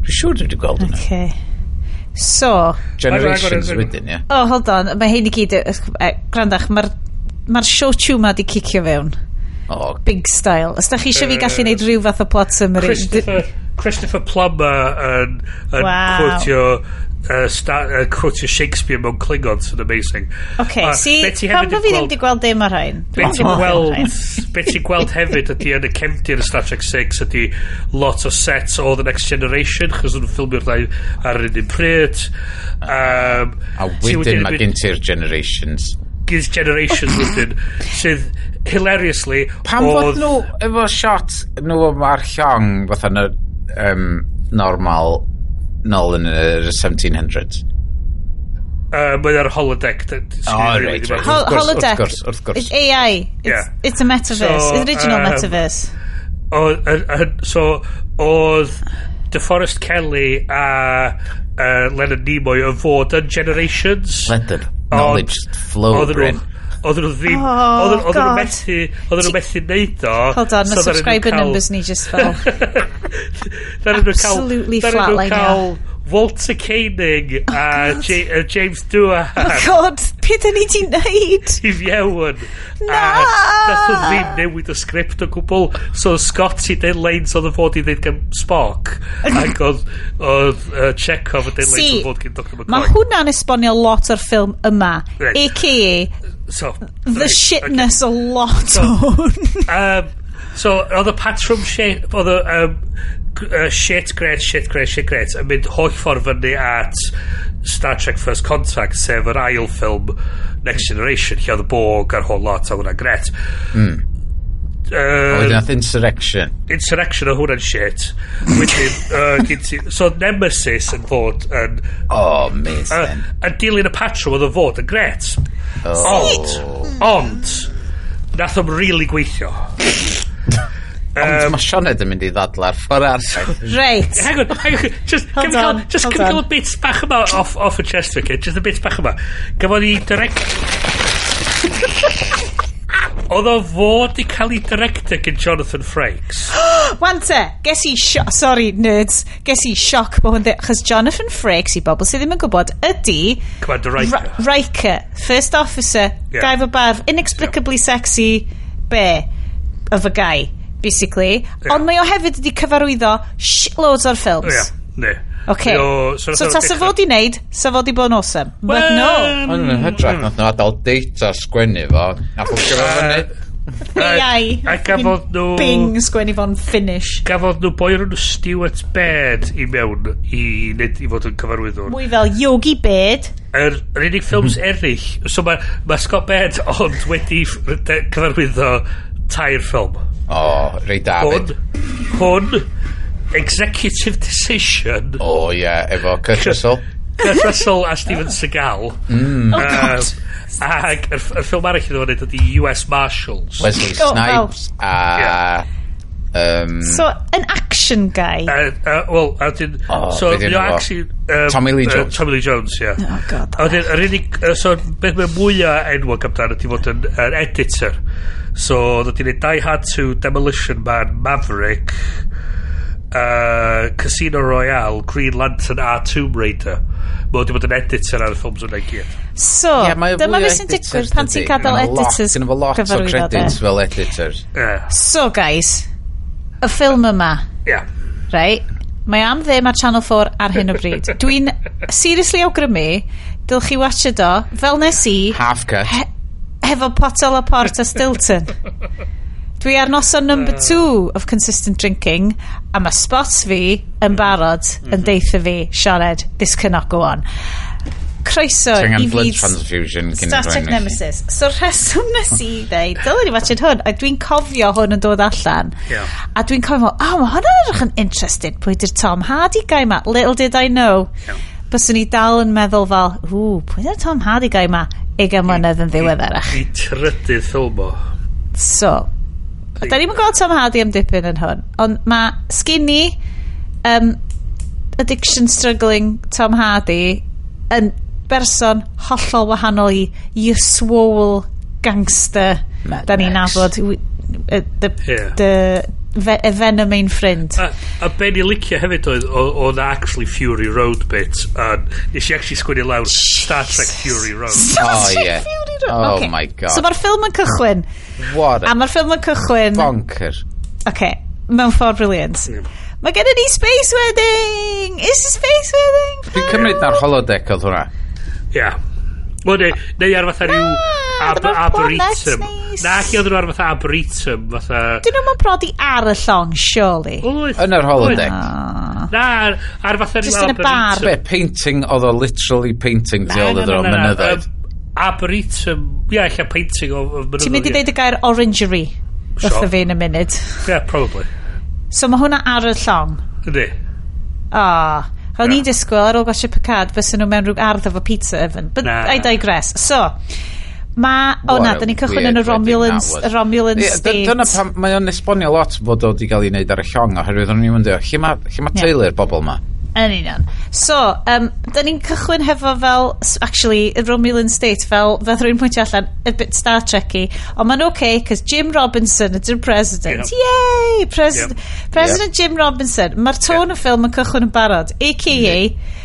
Dwi'n siŵr dwi wedi gweld hwnna. Okay. So... Generations wedyn, ie. Yeah. Oh, hold on. Mae hyn i gyd... Grandach, mae'r ma, r, ma r show di cicio fewn. Oh. Big style. Os da chi eisiau fi gallu neud rhyw fath o plot summary... Christopher, Christopher Plummer yn, yn wow. quotio uh, uh, quotio Shakespeare mewn Klingon sy'n amazing. OK, uh, see, pam fo fi ddim wedi gweld dim ar hyn? Be ti'n gweld, be ti'n gweld hefyd ydy yn y cefndir y Star Trek 6 ydy lot o sets o The Next Generation, chos nhw'n ffilmio'r ddau ar yr un pryd. Um, a wedyn mae gen ti'r Generations. Gis Generations wedyn, sydd hilariously Pam fod nhw efo shot nhw yma'r llong fatha y um, normal nôl yn yr 1700s? Uh, Mae'n ar holodeck. Oh, right, right. Hol holodeck. Wrth gwrs, wrth gwrs. It's AI. It's, yeah. it's a metaverse. So, it's original um, metaverse. O, uh, so, oedd DeForest Kelly a uh, Leonard Nimoy yn fod yn Generations. Leonard. Knowledge flow, Bryn oedden nhw ddim oh, oedden, oedden nhw methu oedden nhw methu neud o hold on so mae subscriber numbers ni just fel absolutely flat line cael Walter Koenig oh, a God. J uh, James Doohan. Oh God, peth ni di neud? I fiewn. Na! Nath o ddim newid y sgript o gwbl. So Scott i dyn leins oedd yn fod i ddeud gan Spock. ac oedd, oedd uh, Chekhov yn dyn leins oedd fod gan Dr McCoy. Mae hwnna'n esbonio lot o'r ffilm yma. Right. A.K.A. So, the right, shitness okay. a lot so, o'n. um, so, oedd y patrwm shit, oedd y um, uh, shit great, shit great, shit great yn mynd holl ffordd fyny at Star Trek First Contact sef yr ail ffilm Next Generation lle oedd y bog a'r whole lot a hwnna gret mm. Uh, Oedden nath Insurrection. Insurrection o hwnna'n shit. Wedyn uh, ti, So Nemesis yn fod yn Oh mis uh, Yn dilyn y patrwm oedd yn fod yn gret oh. Ond Ond Nath o'n really gweithio. Ond um, mae Sioned yn mynd i ddadla'r ffordd arall. Reit. Hang on, hang on. Just, hold on, on, just hold on. y bit bach yma off, off y chest wicket. Just y bit bach yma. Gafodd i direct... Oedd o fod i cael ei director gen Jonathan Frakes. Wante, ges i sioc... Sorry, nerds. Ges i sioc bod hwn... Chos Jonathan Frakes, i bobl sydd ddim yn gwybod, ydy... Commander Riker. Riker, first officer, yeah. gaif o barf, inexplicably yeah. sexy, be? Of a guy basically. Yeah. Ond mae o hefyd wedi cyfarwyddo shitloads o'r ffilms. Ie, yeah. ne. Okay. Yo, so, so ta sa fod i wneud, sa fod i bod yn awesome. Well, But no. Mm. Ond yn hytrach, nath nhw adael data sgwennu fo, a bod gyfer fyny. Ai, a gafodd nhw... Bing sgwennu fo'n finish. Gafodd nhw boi rhan Stuart Baird i mewn i, nid, i fod yn cyfarwyddwr. Mwy fel Yogi Baird. Yr er, er unig ffilms mhm. eraill. So mae ma Scott Baird ond wedi cyfarwyddo tair ffilm. O, rei da. Hwn, hwn, executive decision. O, oh, ie, yeah, efo Kurt Russell. Kurt Russell a Steven ah. Seagal. Mm. Oh, God. Ac y ffilm arall iddo fo'n ydy US Marshals. Wesley oh, oh. Snipes oh, wow. a... Yeah. Um, so, an action guy. Uh, uh, Wel, a dyn... Oh, so, mae o action... Um, Tommy Lee Jones. Uh, Tommy Lee Jones, ie. Yeah. Oh, god. A dyn, yr unig... Uh, so, beth mae mwyaf enwog amdano ydy fod yn, yn editor. So, oedd wedi gwneud Die Hard 2, Demolition Man, Maverick, uh, Casino Royale, Green Lantern a Tomb Raider. Mae wedi bod yn editor ar y ffilms hwnna i gyd. So, yeah, dyma fi sy'n digwydd pan ti'n gadael editors gyfarwyddod. lot o credits fel editors. Yeah. So, guys, y ffilm yma. Yeah. Right? Mae am ddim ar Channel 4 ar hyn o bryd. Dwi'n seriously awgrymu, dylch chi watch it o, fel nes i... Half cut hefo potel o port a Stilton. Dwi ar noson number two of consistent drinking a mae spots fi yn barod yn deitha fi, Sianed, this cannot go on. Croeso i blood transfusion Static Nemesis. So rheswm nes i ddeud, dylwn i watched hwn, a dwi'n cofio hwn yn dod allan. Yeah. A dwi'n cofio, oh, mae hwn yn edrych yn interested, pwy di'r Tom Hardy guy ma? Little did I know. Yeah. Byswn i dal yn meddwl fel, ww, pwy di'r Tom Hardy guy ma? 20 mlynedd yn ddiweddarach. I, trydydd ffilm o. So, da ni'n gweld Tom Hardy am dipyn yn hwn, ond mae skinny um, addiction struggling Tom Hardy yn berson hollol wahanol i you swole gangster Mad da ni'n nabod the, yeah. the, fe, Venom ein ffrind. A, a be ni licio hefyd oedd, oedd actually Fury Road bit, a nes i actually sgwini lawr Star Trek Fury Road. Star oh, yeah. Fury Road! Oh okay. my god. So mae'r ffilm yn cychwyn. What a... A mae'r ffilm yn cychwyn... Bonker. Okay, mewn ffordd briliant. Yeah. Mae gen i ni Space Wedding! Is a Space Wedding! Dwi'n cymryd na'r holodeck oedd hwnna. Ia. Yeah. Wel, neu, neu ar fatha rhyw... Ab Arboretum. Na, chi oedd nhw ar fatha Arboretum, fatha... Dyn nhw'n prodi ar y llong, surely? Oedd. Yn yr holodeck. Ah. Na, ar fatha... Just yn y bar. Be, painting, oedd o literally painting, di oedd o'r mynyddoedd. Arboretum, ia, eich painting o mynyddoedd. Ti'n mynd i ddeud y gair orangery? Fytha fi yn y munud. Yeah, probably. So mae hwnna ar y llong? Ydy. O. Ro'n i'n disgwyl ar ôl gosio Picard, bys nhw mewn rhyw ardd efo pizza oven. But I digress. So, Ma, o oh, na, da ni'n cychwyn yn y Romulans, y Romulans yeah, state. Dyna pam, mae o'n esbonio lot fod o wedi cael ei wneud ar y llong, oherwydd o'n i'n mynd lle mae ma yeah. teulu'r bobl ma? Yn union. So, um, da ni'n cychwyn hefo fel, actually, y Romulan state, fel, fel rwy'n pwyntio allan, a bit Star Trek-y, ond mae'n oce, okay, cos Jim Robinson ydy'r president. Yep. Yay! President, yep. president yep. Jim Robinson. Mae'r tôn yep. y ffilm yn cychwyn yn barod, a.k.a. Yep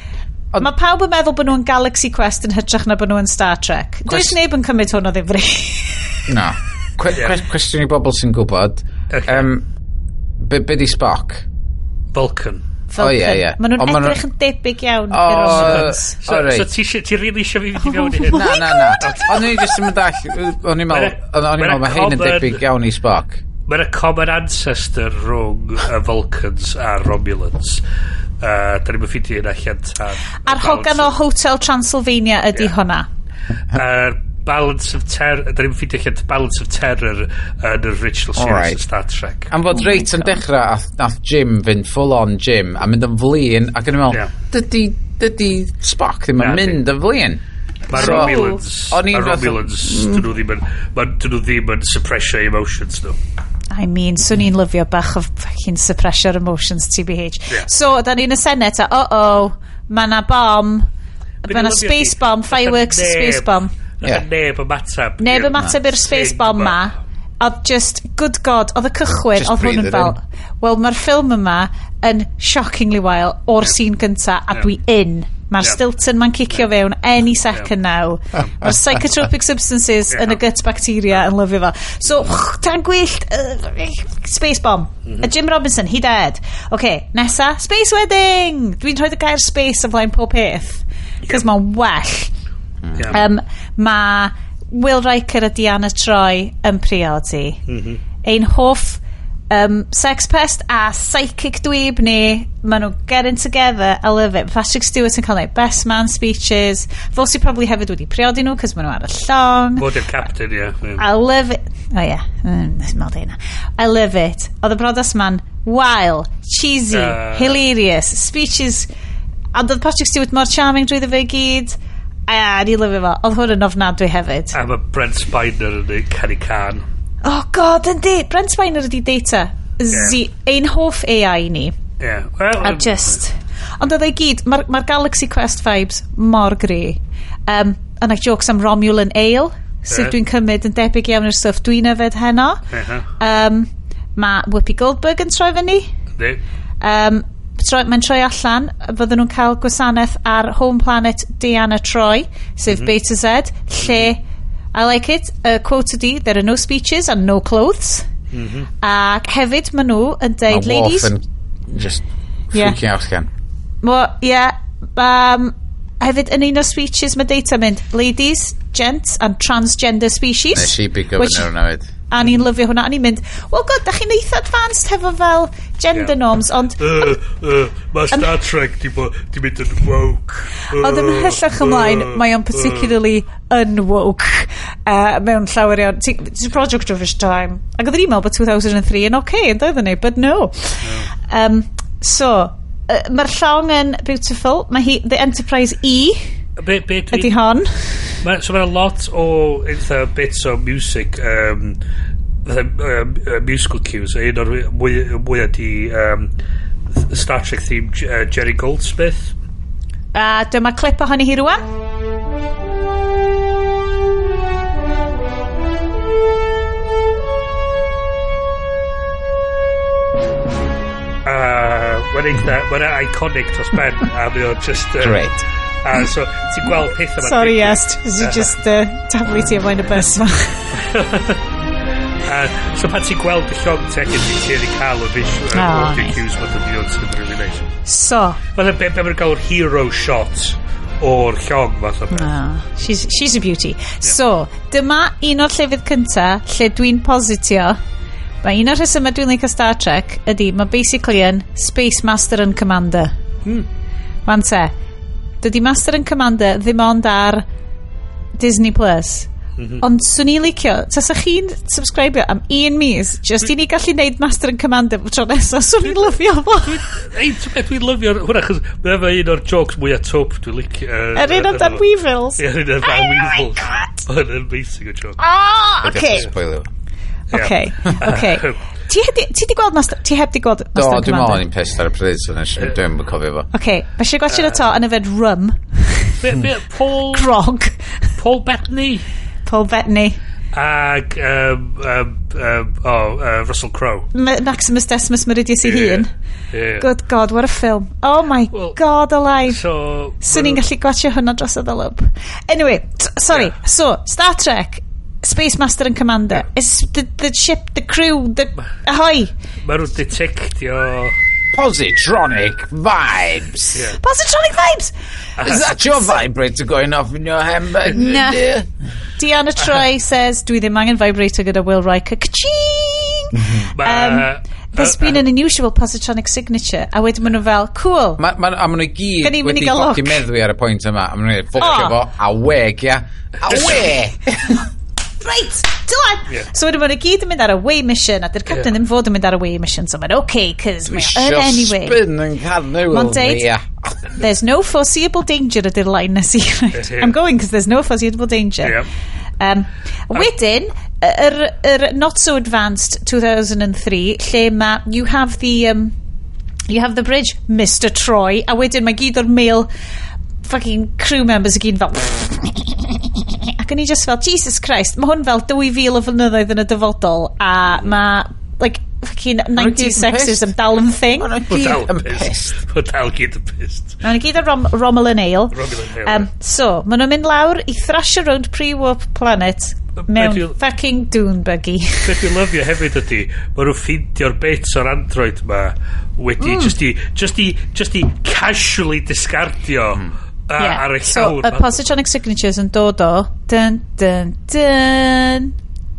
Ond, Mae pawb yn meddwl bod nhw'n Galaxy Quest yn hytrach na bod nhw'n Star Trek. Quest... Dwi'n neb yn cymryd hwn o ddifri. na. Que yeah. Cwestiwn i bobl sy'n gwybod. Okay. Um, be, be di Spock? Vulcan. Vulcan. O, ie, ie. Maen nhw'n edrych yn debyg iawn. O, o, So, so ti rili eisiau fi fynd i fewn i oh hyn? Na, na, na. O'n i'n jyst yn mynd all... O'n i'n meddwl, o'n i'n meddwl, mae hyn yn debyg iawn i Spock. Mae'n a common ancestor rhwng y Vulcans a Romulans a da ni'n mynd ffeindio hyn allan tan a'r hogan o Hotel Transylvania ydy yeah. hwnna a'r balance of terror da ni'n ffeindio allan balance of terror yn yr original series right. of Star Trek am fod oh reit yn dechrau nath Jim fynd full on Jim a mynd yn flin ac yn ymwneud yeah. dydy dydy Spock ddim yn mynd yn flin Mae so, Romulans, mae Romulans, dyn nhw ddim yn, dyn nhw ddim yn suppressio emotions nhw. No. I mean, swn i'n lyfio bach o fucking suppressor emotions, TBH. Yeah. So, da ni'n y Senate, a uh-oh, mae na bom, mae na space bomb, fireworks, neb, space bomb. Yeah. Neb ymateb. Neb ymateb i'r space bomb ma. A just, good god, oedd y cychwyn, oedd hwn yn fel, wel, mae'r ffilm yma yn shockingly wild o'r yeah. scene gynta, a yeah. dwi in. Mae'r yep. Stilton ma'n cicio yep. fewn any second now. Mae'r psychotropic substances yep. yn y gut bacteria yn lyfio fo. So, tan gwyllt, uh, space bomb. Mm -hmm. A Jim Robinson, he dead. OK, nesa, space wedding! Dwi'n rhoi y gair space ymlaen pob peth. Cos yep. mae'n well. Yep. Um, mae Will Riker a Diana Troy yn priodi. Mm -hmm. Ein hoff um, sex pest a psychic dweeb ni, maen nhw getting together, I love it. Patrick Stewart yn cael ei best man speeches. Fos i probably hefyd wedi priodi nhw, cos maen nhw ar y llong. Fod i'r captain, ie. Yeah. I love it. O oh, ie, yeah. mm, I love it. Oedd y brodas man wild cheesy, uh... hilarious, speeches. Ond oedd Patrick Stewart mor charming drwy ddefa i gyd. A, ni lyfio fo. Oedd hwn yn ofnadwy hefyd. a mae Brent Spiner yn ei canu can. Oh god, yndi. Brent Spiner ydi data. Yeah. ein hoff AI ni. Yeah. Well, a just... Ond oedd ei gyd, mae'r ma Galaxy Quest vibes mor gri. Um, yna jokes am Romulan Ale, sydd yeah. dwi'n cymryd yn debyg iawn i'r stuff dwi'n yfed heno. Uh -huh. um, mae Whoopi Goldberg yn troi fyny. Yndi. Um, mae'n troi allan, fydden nhw'n cael gwasanaeth ar Home Planet Diana Troy, sef mm -hmm. Beta Z, lle... Mm -hmm I like it. Uh, quote ydi, there are no speeches and no clothes. Mm -hmm. Ac hefyd maen nhw yn deud, ma ladies... Mae just freaking yeah. out gan. Mo, yeah, um, hefyd yn un o speeches mae data mynd, ladies, gents and transgender species. Nes i big up yn hwnna A ni'n lyfio hwnna. A ni'n mynd, well god, da chi'n eitha advanced hefo fel gender yeah. norms, ond... Uh, uh, mae Star Trek di, bo, di mynd yn woke. Uh, ond ymhellach ymlaen, uh, mae o'n particularly uh, unwoke uh, mewn llawer iawn. It's a project of his time. Ac oedd yr email bod 2003 yn oce, okay, yn doedd yn ei, but no. Yeah. Um, so, uh, mae'r llong yn beautiful. Mae hi, The Enterprise E Be, be dwi... Ydy hon? Ma, so mae'n lot o eitha bits o music um, fatha um, musical cues a un o'r mwy ydi um, Star Trek theme uh, Jerry Goldsmith a dyma clip ohoni hi rwan Uh, mae'n eitha, mae'n iconic dros ben a mae o'n just... Uh, Great. A so, ti'n gweld pethau ma'n Sorry, yes, is it just uh, taflu ti ymlaen y bus? Ma. Uh, ah, so pan ti'n gweld y llong tegyn ti'n teulu cael o visual ah, oh, nice. cues mae'n dod i o'n sy'n really nice so? Mae'n be, be mae'n gael hero shot o'r llong fath o beth. Oh, she's, she's a beauty. So dyma un o'r llefydd cynta lle dwi'n positio. Mae un o'r rhesymau dwi'n licio Star Trek ydy mae basically yn Space Master and Commander. Hmm. Fan te, dydy Master and Commander ddim ond ar Disney Plus. Mm. Ond swn i'n licio, tas ych chi'n subscribio am un mis, just i ni gallu neud Master and Commander tro nesaf, swn i'n lyfio fo. Ei, ti'n beth dwi'n lyfio hwnna, chos mae efo un o'r jokes mwyaf top dwi'n licio. Yr un o'r Dan Weevils. Ie, yr un o'r Dan oh Weevils. Mae'n amazing o joke. Oh, okay. Spoilio. Okay, okay. Ti, hedi, ti di gweld Nostra... Ti heb di gweld Nostra Do, dwi'n meddwl o'n i'n pissed ar y pryd, so nes i yn cofio fo. Oce, okay, mae eisiau gwachio to yn yfed rum. Be, be, Paul... Grog. Paul Bettany. Paul Bettany. Ag, um, um, um, oh, uh, Russell Crowe. Ma Maximus Decimus Meridius i hun. Yeah. Good God, what a film. Oh my well, God alive. So... Swn so i'n gallu gwachio hwnna dros y ddylwb. Anyway, sorry. Yeah. So, Star Trek Space Master and Commander. Yeah. It's the, the ship, the crew, the... Ahoy! Mae nhw'n detectio... Positronic vibes. Yeah. Positronic vibes! Is that your vibrator going off in your handbag? Nah. Diana Troy says, dwi ddim angen vibrator gyda Will Riker. Ka-ching! um, uh, There's uh, been an uh, unusual positronic signature. A wedyn maen nhw fel, cool. Ma, ma, a maen nhw gyd wedi ffocin meddwi ar y pwynt yma. A maen nhw wedi ffocin oh. fo, a weg, ia. A weg! Right, dylan! Yeah. So wedyn maen nhw gyd yn mynd ar y way mission, a dy'r captain yeah. ddim fod yn mynd ar y way mission, so mae'n okay, cys mae'n anyway. spin yn carnewl. Mae'n deud, there's no foreseeable danger ydy'r line nes i. Right? I'm going, cause there's no foreseeable danger. Yeah. Um, wedyn, yr er, er not so advanced 2003, lle mae, you have the, um, you have the bridge, Mr Troy, a wedyn mae gyd o'r male fucking crew members y gyd fel Ac o'n i just fel, Jesus Christ, mae hwn fel 2000 o flynyddoedd yn y dyfodol, a mae, like, fucking 90s sexism dal yn thing. Mae'n gyd yn pissed. Mae'n dal gyd yn pissed. Mae'n gyd yn rom Romulan Ale. Romulan Ale. Um, so, maen nhw'n mynd lawr i thrash around pre-warp planet mewn fucking dune buggy. Beth i'n lyfio hefyd ydy, maen nhw'n ffeindio'r bits o'r android ma wedi mm. just i, just i, just i casually discardio mm yeah. ar y llawr. So, y positronic signatures yn dod o dun, dun, dun,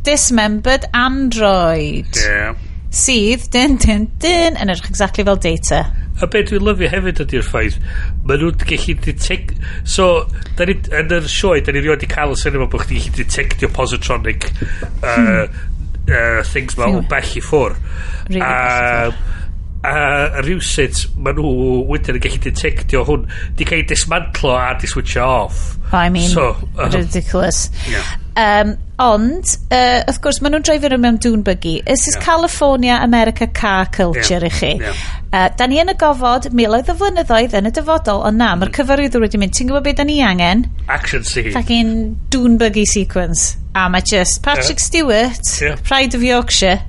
dismembered android. Yeah. Sydd, dun, dun, dun, yn edrych exactly fel data. A beth dwi'n lyfio hefyd ydy'r ffaith, maen nhw'n gallu detect... So, da ni, yn yr sioe, da ni rioed i cael y cinema bod chdi'n gallu detectio positronic uh, hmm. uh, things fel o bell i ffwr. Really uh, a rhywsut ma nhw wedyn yn gallu detectio hwn di cael ei dismantlo a di switcho off I mean so, uh, ridiculous yeah. um, ond uh, of course ma nhw'n dreifio nhw mewn dune buggy this is yeah. California America car culture yeah. i chi yeah. uh, da ni yn y gofod miloedd o flynyddoedd yn y dyfodol ond na mae'r mm. cyfarwyddwr wedi mynd ti'n gwybod beth da ni angen action scene fucking dune buggy sequence a mae just Patrick yeah. Stewart yeah. Pride of Yorkshire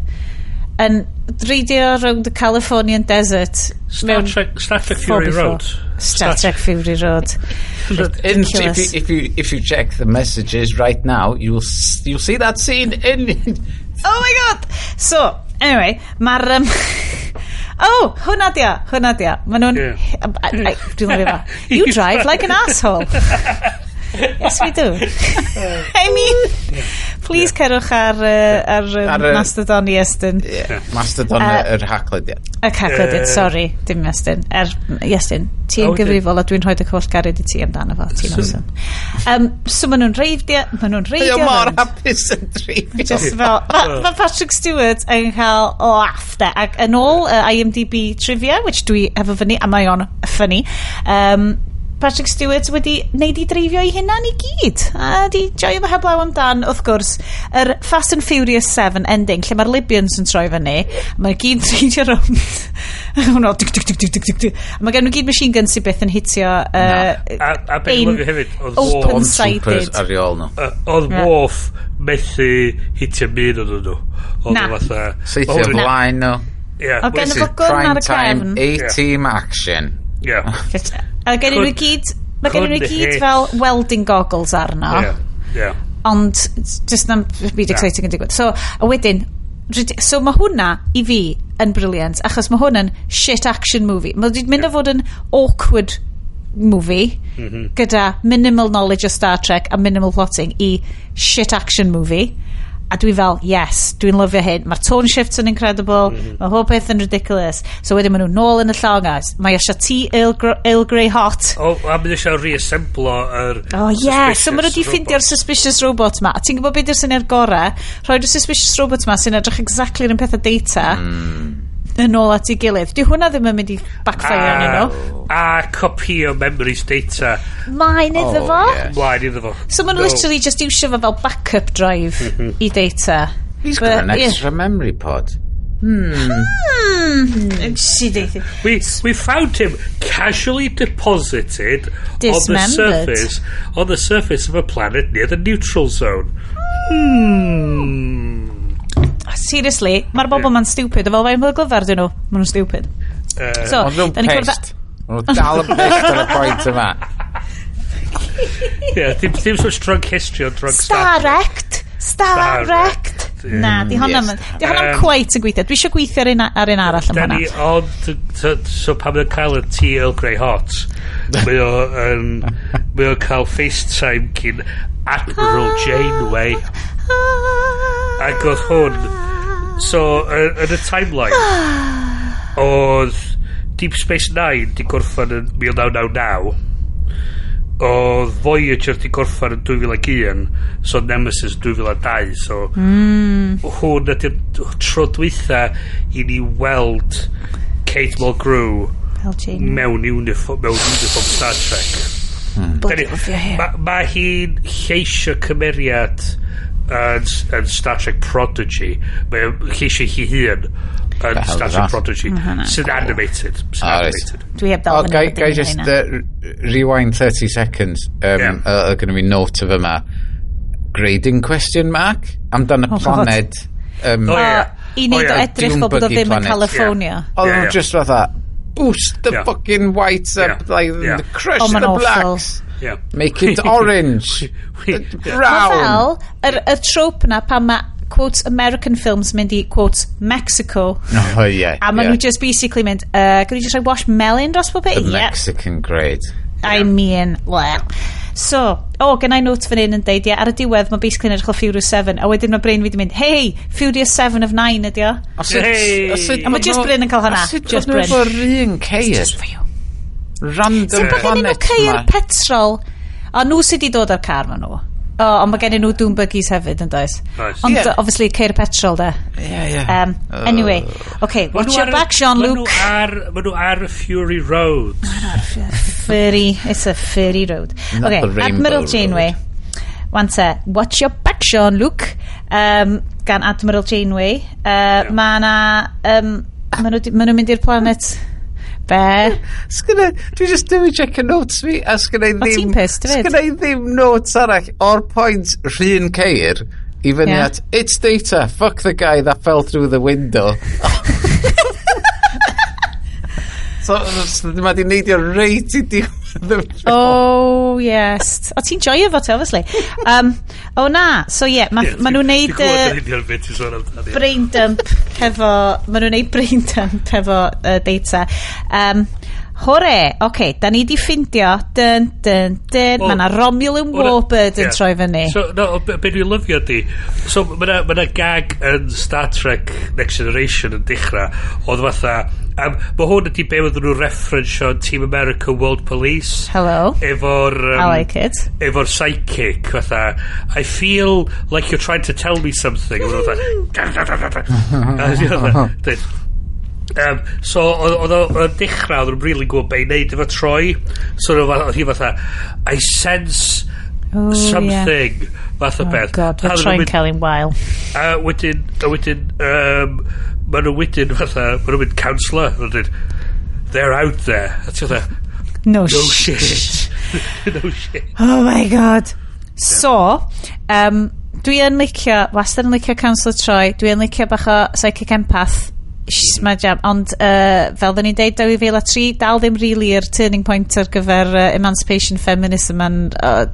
yn reidio rownd the Californian desert Star Trek, Star Trek Fury Road Star, Trek Fury Road if, you, if, you, if you check the messages right now you'll, you'll see that scene in oh my god so anyway mae'r um, Oh, hwnna dia, hwnna dia. Maen nhw'n... Yeah. Dwi'n lyfio. You drive like an asshole. Yes, we do. I mean, please cerwch ar, uh, ar, um, ar Ar y- Mastodon i estyn. Yeah. Mastodon A- yr hacled, ie. Y cacled, Yy. sorry, dim Estyn Er, mm, Estyn ti A yn wedyn- gyfrifol a dwi'n rhoi dy holl gared i ti amdano fo, ti'n awesome. Um, so maen nhw'n reifdio, maen nhw'n Mae reifdio. o mor rownd. hapus yn dreifio. Just fel, ma, oh. ma Patrick Stewart yn cael laff de. Ac yn ôl uh, IMDb trivia, which dwi efo fyny, a mae o'n ffynnu, um, Patrick Stewart wedi neud i dreifio i hynna'n i gyd. A di joio fy heblaw amdan, wrth gwrs, yr Fast and Furious 7 ending, lle mae'r Libyans yn troi fyny. Mae'r gyd treidio rownd. Hwnnw, dig, dig, dig, dig, dig, dig, dig. Mae gen nhw gyd machine guns sy'n beth yn hitio uh, a, a ein hefyd, open-sided. ar reol nhw. Oedd Wolf methu hitio byd o'n nhw. Na. Seithio blaen nhw. O gen y fo gwn ar y cefn. A-team action. Ie. A gen i nhw gyd, mae gen i nhw gyd fel welding goggles arno. Ie. Yeah. Yeah. Ond, just na'n byd exciting yn digwydd. So, a wedyn, so mae hwnna i fi yn briliant, achos mae hwn yn shit action movie. Mae wedi mynd o fod yn awkward movie mm -hmm. gyda minimal knowledge o Star Trek a minimal plotting i shit action movie a dwi fel yes dwi'n lyfio hyn. Mae'r tone shifts yn incredible. Mm -hmm. mae whole peth yn ridiculous. So wedyn maen nhw nôl yn y llongas mae eisiau tea Earl, Gr Earl Grey hot. O oh, a mynd eisiau reassemblo yr oh yeah so maen nhw wedi ffindio'r suspicious robot ma. A ti'n gwybod beth yw'r syniad gorau? Rhoi'r suspicious robot ma sy'n edrych exactly yn pethau data. Mm yn ôl at ei gilydd. Di hwnna ddim yn mynd i backfire yn nhw. A copi o memories data. Mae'n iddo oh, fo. Mae'n iddo fo. So maen nhw no. literally just iwsio fo fel backup drive mhm. i data. He's But, got an extra memory pod. Hmm. hmm. we, we found him casually deposited on the surface on the surface of a planet near the neutral zone. Hmm seriously, mae'r bobl ma'n stupid. Fel fe'n fel glyfar dyn nhw, maen nhw'n stupid. Uh, so, ond nhw'n pest. Maen nhw'n dal yn pest ar y pwynt yma. yeah, dim, dim sort drug history o drug Starrect. Starrect. Na, mm. di honna'm yes. di honna'm um, cweit yn gweithio. Dwi eisiau gweithio ar un, ar un arall am hwnna. Ond, so pan mae'n cael y tea Earl Grey hot, mae o'n cael FaceTime cyn Admiral ah. Janeway. Ac oedd hwn... So, yn y timeline, oedd Deep Space Nine di gorffan yn 1999. Oedd Voyager di gorffan yn 2001. So, Nemesis 2002. So, mm. hwn ydy'r tro dwytha i ni weld Kate Mulgrew mewn uniform, mewn uniform Star Trek. Hmm. Bloody love your. Mae ma hi'n lleisio cymeriad yn, yn Star Trek Prodigy mae lleisio hi hun yn Star Trek Prodigy sy'n animated sydd ah, animated dwi heb dal fyny gai just uh, rewind 30 seconds um, yeah. uh, going to be note of yma grading question mark amdan y oh, planed um, oh, yeah. i oh, wneud o edrych fel bod o ddim yn California oedd yeah. yeah, just fatha boost the yeah. fucking whites up yeah. like yeah. crush oh, the blacks awful. Yeah. Make it orange. Brown. Fel, yr, y trope na pan mae quote American films mynd i quote Mexico oh, yeah, a maen yeah. nhw just basically mynd uh, can you just like wash melon dros bob the yeah. Mexican grade I yeah. mean well so o oh, i note fan hyn yn deud yeah, ar y diwedd mae basically yn edrych o Furious 7 a wedyn mae brain wedi mynd hey Furious 7 of 9 ydi o a mae just Bryn yn cael hwnna a sut just Bryn just for un ceir random so, planet ma. Ti'n bod gen nhw petrol? O, nhw sydd wedi dod ar car ma nhw. O, ond mae gen nhw Doom Buggies hefyd yn does. Nice. Ond, yeah. obviously, ceir petrol de. Yeah, yeah. Um, anyway, okay, watch your back, Sean Luke. Mae nhw ar Fury Road. Fury, it's a Fury Road. Not okay, Admiral Janeway. Wan te, watch your back, Sean Luke. Um, gan Admiral Janeway. Uh, yeah. Mae na... Um, Mae nhw'n mynd i'r planet... Be? Sgynna, dwi just ddim i check y notes fi, a sgynna i ddim... O ti'n pissed, dyfyd? Sgynna i ddim notes arall o'r pwynt rhywun ceir i fyny yeah. at, it's data, fuck the guy that fell through the window. so, so, mae di neidio reit i diwedd oh, yes. O, ti'n joio fo te, obviously. Um, o oh, na, so ie, yeah, maen ma nhw'n neud... Uh, brain dump hefo... ma nhw'n neud brain dump hefo uh, data. Um, Hore! Oce, okay, da ni di ffindio. Dyn, dyn, dyn. Well, mae yna Romulan Warbird yn yeah. troi fyny. So, no, be dwi'n lyfio di. So, mae yna gag yn Star Trek Next Generation yn dechrau. Oedd fatha... Um, mae hwn ydi be oedden nhw referensio Team America World Police. Hello. Efo'r... Um, I like it. Efo'r psychic, fatha. I feel like you're trying to tell me something. Fatha um, so oedd odd o o'r dechra odd nw'm rili'n gwbo be' i wneud efo Troy so oedd o hi fatha I sense Ww something yeah. fath o Oh beth god ma' A oedden nhw'n Troi'n mynd- cael ein wael. a wedyn a wedyn um, ma' nhw wedyn fatha ma' nhw'n mynd counsellor a wedyn they're out there a ti fatha No, no shit. no shit Oh my god. So, um, dwi yn licio, wastad yn licio Council Troy, dwi yn licio bach o Psychic Empath. Sh, mae jam. Ond uh, fel dyn ni'n deud 2003, dal ddim really yr turning point ar gyfer uh, emancipation, feminism and uh,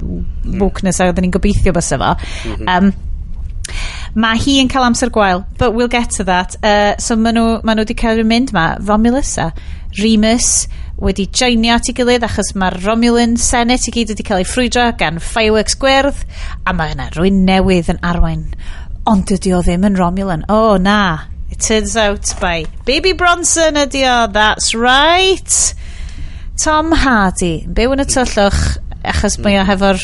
wokeness mm. a dyn ni'n gobeithio bys efo. Mm -hmm. um, Mae hi yn cael amser gwael, but we'll get to that. Uh, so maen nhw, ma nhw wedi cael ei mynd ma, Romulus a Remus wedi joinio at ei gilydd achos mae'r Romulan Senate i gyd wedi cael ei ffrwydro gan fireworks gwerth a mae yna rwy'n newydd yn arwain ond dydy o ddim yn Romulan. O, oh, na. It turns out by Baby Bronson ydi o, that's right. Tom Hardy, byw yn y tyllwch, achos mae o mm. hefo'r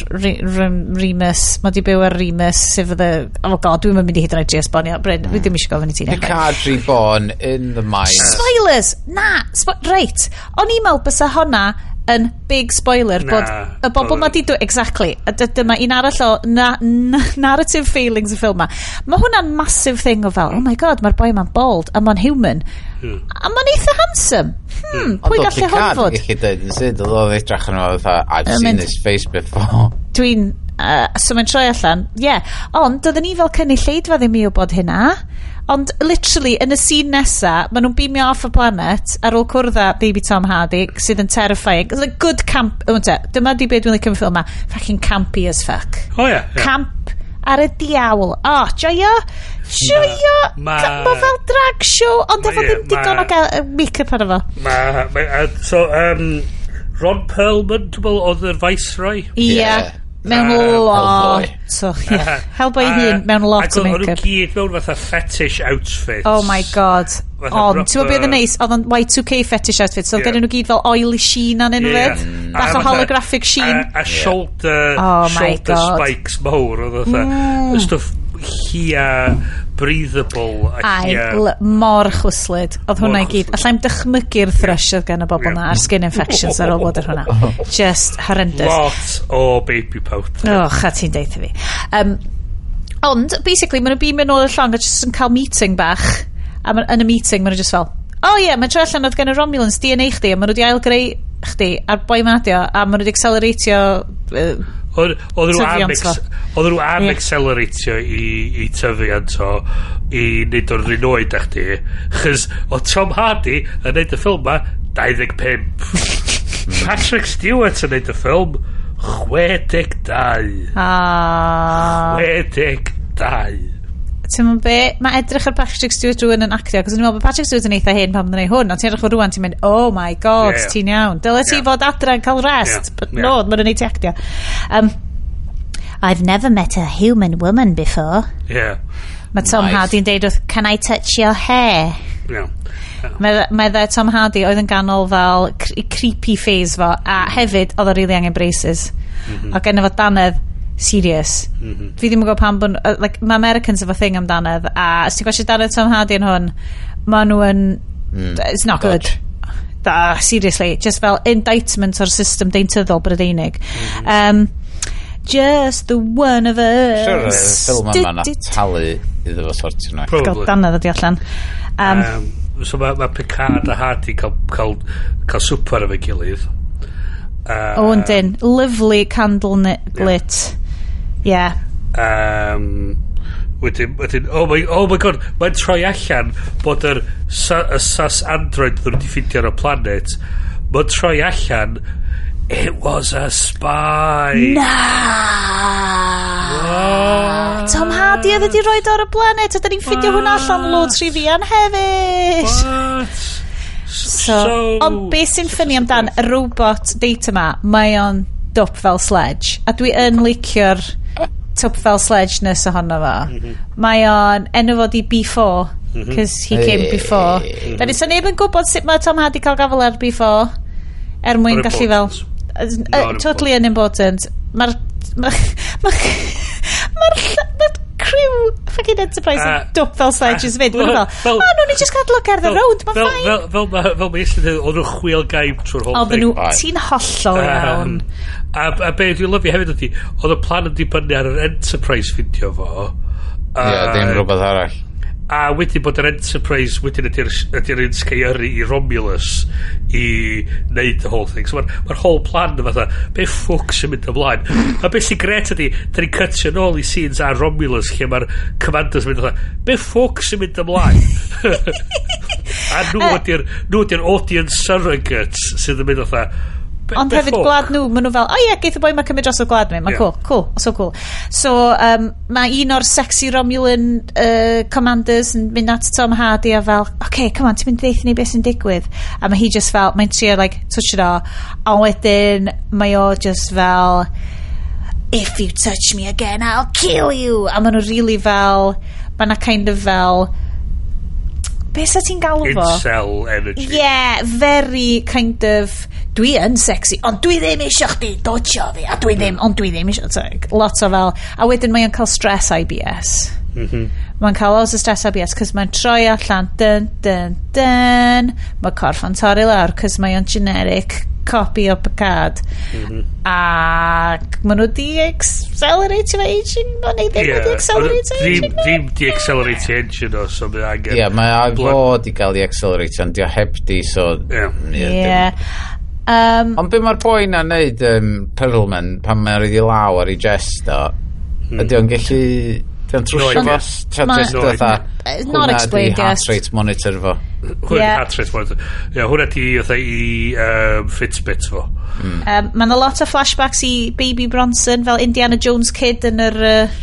Remus, mae di byw ar Remus, sef oedd y, oh god, dwi'n mynd i hyd rhaid i esbonio, Bryn, dwi ddim eisiau gofyn i ti. The cadri born in the mine. Spoilers! Na, spo reit, o'n i'n meddwl bysa honna yn big spoiler na, bod y bobl ma di dweud Exactly. A dyma un arall o na, na, narrative failings y ffilm ma. Mae hwnna'n massive thing o fel, oh my god, mae'r boi ma'n bold, a ma'n human. Hmm. A ma'n eitha handsome. Hmm, hmm. pwy gallu hwn fod Ond gallu dweud yn sydd oedd o'n edrach yn oedd I've seen mynd, this face before. Dwi'n, uh, so mae'n troi allan, ie. Yeah. Ond, doedden ni fel cynulleidfa ddim i wybod hynna. Ond literally, yn y scene nesa, maen nhw'n beamio off y planet ar ôl cwrdd â baby Tom Hardy, sydd yn terrifying. It's a good camp... Dyma di beth dwi'n licio ffilm ma. Fucking campy as fuck. O oh, yeah, yeah. Camp ar y diawl. O, oh, joio! Joio! ma, ma ma fel drag show, ond efo ddim digon o gael make-up ar efo. Ma, ma, so, um, Ron Perlman, dwi'n meddwl, oedd yr Viceroy. Ie. Yeah. yeah. Mewn lot o... Hellboy hun, mewn lot o make-up. Ac gyd mewn fatha fetish outfits. Oh my god. Ond, ti'n gwybod beth yn neis? Oedd o'n Y2K fetish outfits, so yeah. gennyn nhw gyd fel oily sheen a'n enw yeah. Bach o holographic sheen. A, a shoulder, yeah. oh shoulder spikes mawr. Oedd o'n mm hia breathable a hia... mor chwyslyd. Oedd hwnna i gyd. allai'n dychmygu'r thrush oedd gan y bobl na ar skin infections ar ôl bod ar hwnna. Just horrendous. Lot o baby powder. Och, a ti'n deitha fi. Um, ond, basically, maen nhw bim yn ôl y llong a just yn cael meeting bach. A ma, yn y meeting, maen nhw just fel, o oh, ie, yeah, mae tro allan oedd gen y Romulans DNA chdi, a maen nhw wedi ailgreu chdi, a'r boi madio, a maen nhw wedi acceleratio uh, Oedd nhw am... Oedden nhw am acceleratio i, i tyfiant o i wneud o'r rhan oed â chdi chys o Tom Hardy yn neud y ffilm ma 25 Patrick Stewart yn neud y ffilm 62 62 ti'n mynd be, mae edrych ar Patrick Stewart Rowan yn actio, cos o'n i'n meddwl bod Patrick Stewart yn eitha hyn pan mae'n ei hwn, ond ti'n edrych o rwan, ti'n mynd, oh my god, yeah, yeah. ti'n iawn. Dyle ti yeah. fod adra yn cael rest, yeah. but yeah. no, mae'n ei ti actio. Um, I've never met a human woman before. Yeah. Mae Tom nice. Hardy'n deud wrth, can I touch your hair? Yeah. yeah. Mae dde Tom Hardy oedd yn ganol fel creepy phase fo, a hefyd oedd o rili really angen braces. Mm -hmm. A genna fo danedd serious. Mm -hmm. Fi ddim yn gwybod pam bod... Uh, like, mae Americans efo thing amdanodd, a os ti'n gwasio darau Tom Hardy yn hwn, maen nhw yn... Mm. It's not good da, seriously, just fel indictment o'r system deintyddol Brydeinig. Mm -hmm. um, just the one of us. Siwr, y ffilm yma na talu iddo fo sortio nhw. Gael danodd ydi allan. Um, um, so mae ma Picard a Hardy cael, cael, cael swper efo'i gilydd. Uh, o, yndyn. Lovely candle lit. Yeah. Ie. Um, wedyn, wedyn, oh my, oh my god, mae'n troi allan bod yr sa, y sas android ddyn nhw wedi ffindio ar y planet, mae'n troi allan It was a spy. Na. What? Tom Hardy oedd wedi rhoi ar y planet a da ni'n ffindio hwnna allan loads rhifian hefyd. What? So, so, ond beth sy'n ffynnu amdan y robot data ma, mae o'n up fel sledge. A dwi yn licio'r top fel sledge nes ohono fo. Mm -hmm. Mae o'n enw fod i B4, because mm -hmm. he hey. came before. Mm -hmm. Da ni sy'n neb yn gwybod sut mae Tom Hardy cael gafel ar B4, er mwyn Not gallu fel... Uh, uh, totally unimportant. Mae'r... Mae'r... Mae'r... Mae'r crew fucking Enterprise yn dwp fel sledges fynd. Mae'n fel, fel, a nhw'n ni just gadw ger the road, mae'n ffain. Fel, fel, fel, fel mae eisiau dweud, oedd nhw'n chwil gaib trwy'r whole thing. Oedd nhw, ti'n hollol iawn. A, a be dwi'n lyfio hefyd ydi, oedd y plan yn dibynnu ar yr Enterprise fideo fo. Ie, ddim rhywbeth arall a wedyn bod yr Enterprise wedyn ydy'r ydy un sgeiru i Romulus i wneud the whole thing. So mae'r ma whole plan yn fatha be ffwc sy'n mynd ymlaen? A beth sy'n gret ydy da ni'n cytio nôl i scenes ar Romulus lle mae'r commanders yn mynd fatha be ffwc sy'n mynd ymlaen? A nhw ydy'r nhw ydy'r audience surrogates sydd yn mynd fatha Ond hefyd gwlad nhw, maen nhw fel, o oh, ie, yeah, geith y boi mae cymryd dros o gwlad mi. Mae'n yeah. cool, cool, so cool. So, um, mae un o'r sexy Romulan uh, commanders yn mynd at Tom Hardy a fel, oce, okay, come on, ti'n mynd ddeith ni beth sy'n digwydd. A mae hi just fel, mae'n trio, like, touch it o. A wedyn, mae o just fel, if you touch me again, I'll kill you. A maen nhw really fel, mae na kind of fel, Be sa ti'n galw fo? Incel energy. Yeah, very kind of dwi yn sexy, ond dwi ddim eisiau chdi dodgio fi, a dwi ddim, ond dwi ddim eisiau, like, lot o fel, a wedyn mhm. mae'n cael stress IBS. Mae'n cael os y stress IBS, cys mae'n troi allan, dyn, dyn, dyn, mae corff yn torri lawr, cys mae'n generic copy o Picard mm -hmm. ac maen nhw di accelerate efo aging maen nhw ddim wedi accelerate aging ddim di accelerate engine o so mae angen ie mae fo di cael i accelerate ond di o heb di so ie yeah. yeah. Um, Ond beth mae'r boi na neud um, Perlman pan mae'n rhaid i law ar ei gest o? Hmm. Ydy o'n gallu... Ydy o'n trwsio fo? Ta just fatha... Hwna di heart rate monitor fo. Hwna yeah. heart rate monitor. Ia, hwna di fatha i um, Fitbit fo. Mm. Um, Mae'n a lot o flashbacks i Baby Bronson fel Indiana Jones kid yn yr... Uh,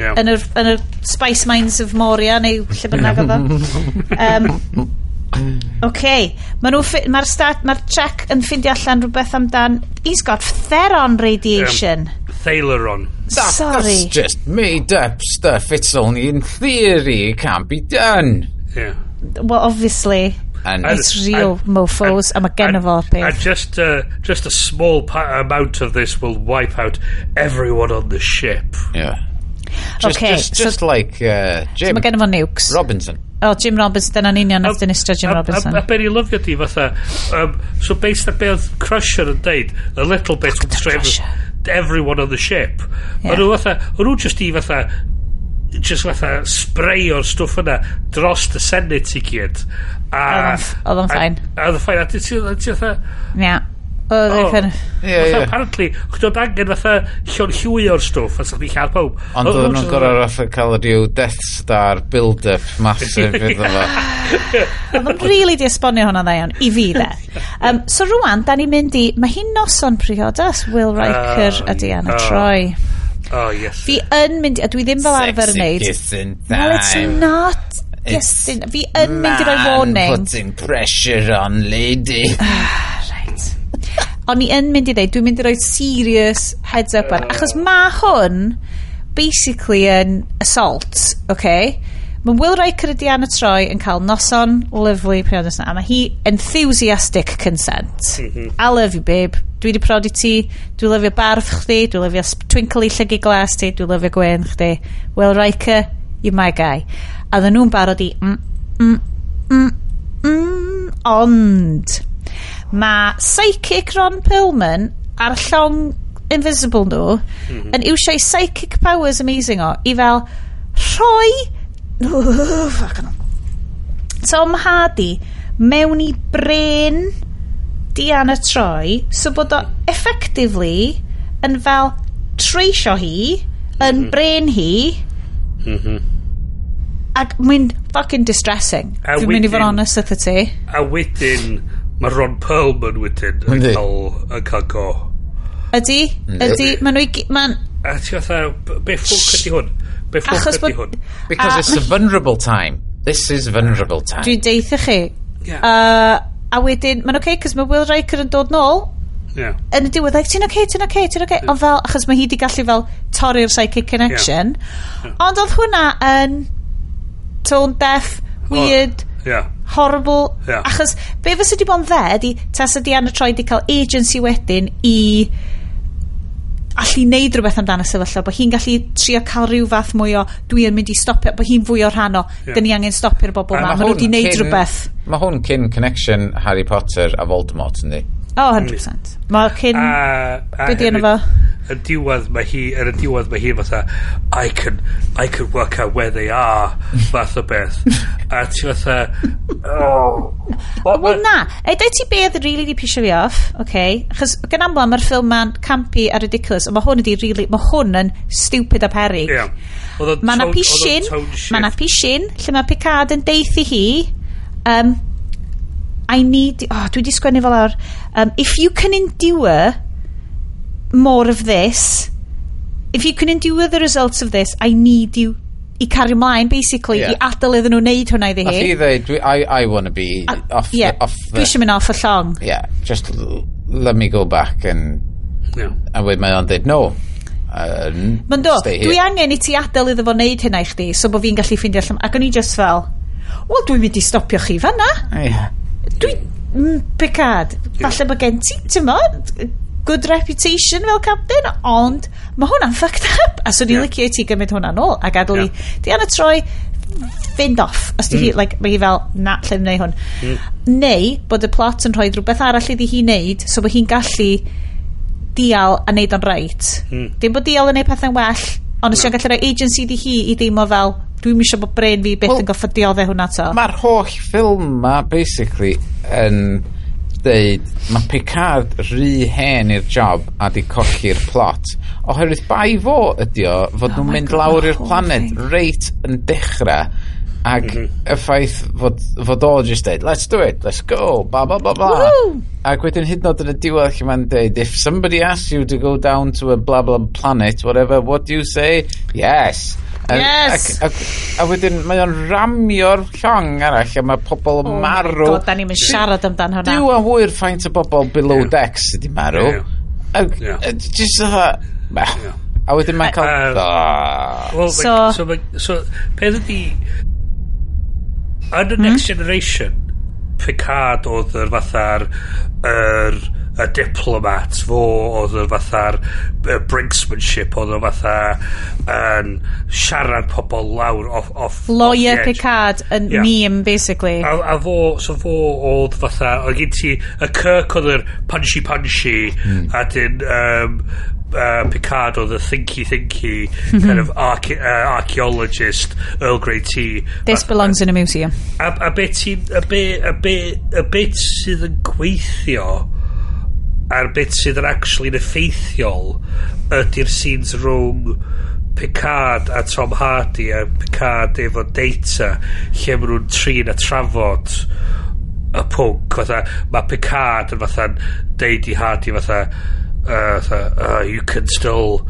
yeah. yn, yr, yn yr Spice Mines of Moria neu lle bynnag oedd o. Um, OK. Mae'r ma stat, mae'r check yn ffindio allan rhywbeth amdan... He's got theron radiation. Um, Thaleron. That, Sorry. That's just made up stuff. It's only in theory. It can't be done. Yeah. Well, obviously. And it's real and, mofos and, a mae gen fo peth. And just, uh, just a small amount of this will wipe out everyone on the ship. Yeah. Just, okay, just, just so, like uh, Jim. So mae gen i fo nukes. Robinson. Oh, Jim Robinson, dyna'n union nath dyn istio Jim Robinson. A, a, a, a be ni lyfio di fatha, um, so based on be oedd Crusher yn deud, a little bit would save everyone on the ship. Yeah. Ond nhw fatha, ond nhw just i fatha, just fatha spray o'r stwff yna dros y Senate i gyd. Oedd o'n ffain. Oedd o'n ffain. A ti fatha... Yeah. Oedd oh. e'n kind of... Ie, ie. Apparently, chdi oedd angen fatha llion llwy o'r stwff, a sa'ch di cael pob. Ond oedd nhw'n gorau fatha cael ydyw Death Star build-up massive iddo fo. Oedd yn really di esbonio hwnna dda iawn, i fi de. Um, so rwan, da ni'n mynd i, mae hi'n noson priodas, Will Riker uh, a ah, Diana uh, ah. Troy. Oh, yes. Fi yn mynd, a dwi ddim fel arfer yn neud. Sexy Well, it's not. It's yes, fi yn mynd i roi warning. putting pressure on lady. O'n i yn mynd i ddeud, dwi'n mynd i roi serious heads up ar. Achos mae hwn basically yn assault, okay? Mae Will Riker a Diana Troy yn cael noson lyflu priodas na, a mae hi enthusiastic consent. I love you, babe. Dwi wedi prodi ti, dwi lyfio barf chdi, dwi lyfio twinkly llygu glas ti, dwi lyfio gwen chdi. Will Riker, you my guy. A dyn nhw'n barod i, mm, mm, mm, mm, ond Mae psychic Ron Perlman ar llong Invisible nhw mm -hmm. yn iwsio'i psychic powers amazing o i fel rhoi Tom Hardy mewn i brain Diana Troy so bod o effectively yn fel treisio hi yn mm -hmm. bren hi mm -hmm. ac mae'n fucking distressing dwi'n mynd i fod honest ydw ti a wedyn Mae Ron Perlman wedyn yn Yndi. cael, yn cael go. Ydy, ydy, maen nhw i... gy- ma'n- A ti fatha, be ffwc ydi hwn? Be ffwc Achos ydi bod- hwn? Because Ah, it's a vulnerable time. This is vulnerable time. Dwi'n deitha chi. Ie. Uh, a wedyn, mae'n oce, okay, cos mae Will Riker yn dod nôl Ie. yn y diwedd, like, ti'n oce, ti'n oce, ti'n oce. Ond fel, achos mae hi wedi gallu fel torri'r psychic connection. Ond oedd hwnna yn tone deaf, weird, Yeah. Horrible. Yeah. Achos, be fysa di bo'n dde, di, tas ydi Anna Troy di cael agency wedyn i allu neud rhywbeth amdano sefyllfa, bod hi'n gallu trio cael rhyw fath mwy o dwi yn mynd i stopio, bod hi'n fwy o rhan o, yeah. dyn ni angen stopio'r bobl yma, ma, ma nhw wedi neud rhywbeth. Mae hwn cyn connection Harry Potter a Voldemort, yndi? O, hmm. oh, 100%. Mae cyn... A, a Dwi di yn fo? Y diwedd mae hi, yn y diwedd mae hi fatha, I can, I can work out where they are, fath o beth. a ti fatha, oh... Wel na, E, dweud ti beth really di pisio fi off, oce? Okay? Chos gan amla mae'r ffilm ma'n campy a ridiculous, ond mae hwn ydi really, mae hwn yn stupid a perig. Yeah. Mae na pishin, mae na pishin, lle mae Picard yn deithi hi, um, I need... Oh, dwi di sgwennu fel awr Um, if you can endure more of this, if you can endure the results of this, I need you i cario mlaen, basically, yeah. i adael iddyn nhw wneud hwnna iddi hi. Nath hi ddeud, I, I want to be A, off, yeah, the, off the... Dwi eisiau mynd off y llong. Yeah, just let me go back and... No. A wedyn mae o'n dweud, no, Um, Mae'n do, dwi angen i ti adael iddo fo wneud hynna i chdi, so bod fi'n gallu ffeindio allan. Ac o'n i just fel, wel, dwi'n mynd i stopio chi fanna. Yeah dwi mm, becad falle bod gen ti ti'n tymo good reputation fel captain ond mae hwnna'n fucked up a so ni'n yeah. licio i ti gymryd hwnna'n ôl a gadw yeah. i Diana Troi fynd off os di mm. hi like, mae hi fel na lle yn hwn mm. neu bod y plot yn rhoi rhywbeth arall iddi hi wneud so bod hi'n gallu deal a neud o'n reit mm. dim bod deal yn neud pethau'n well ond os no. gallu rhoi agency di hi i deimlo fel Dwi'n misio bod brain fi byth well, yn goffa dioddau e hwnna to. Mae'r holl ffilm ma, basically, yn deud, mae Picard rhy hen i'r job a di colli'r plot. Oherwydd bai fo ydi o, fod oh nhw'n mynd God, lawr i'r planet thing. reit yn dechrau, Ac mm -hmm. y ffaith fod, fod o just deud, let's do it, let's go, bla bla bla bla. Ac wedyn hyd yn oed yn y diwedd lle mae'n deud, if somebody asks you to go down to a blah blah planet, whatever, what do you say? Yes. Yes! Ac, ac, a wedyn mae o'n ramio'r llong arall a mae pobl yn oh marw. Oh da ni'n siarad amdan hwnna. Dyw a hwyr ffaint o bobl below yeah. decks sydd wedi marw. Yeah. yeah. A, just fatha... Yeah. A wedyn mae'n cael... Uh, well, so, like, so, like, so, peth ydi... Yn y hmm? Next Generation, Picard oedd yr fatha'r... Er, y diplomat fo oedd yn fatha'r brinksmanship oedd yn fatha yn siarad pobl lawr off, off lawyer off Picard yn yeah. meme basically. A, a fo so fo oedd fatha oedd gen ti y Kirk oedd yr punchy punchy mm. a dyn um, uh, Picard oedd y thinky thinky mhm. kind of arche uh, archaeologist Earl Grey tea. This a, belongs a, in a museum. A, a bit a bit a bit, a bit sydd yn gweithio a'r bit sydd yn actually yn effeithiol ydy'r scenes rhwng Picard a Tom Hardy a Picard efo data lle maen nhw'n trin a trafod y pwnc fatha mae Picard yn fatha deud i Hardy fatha uh, fatha uh, you can still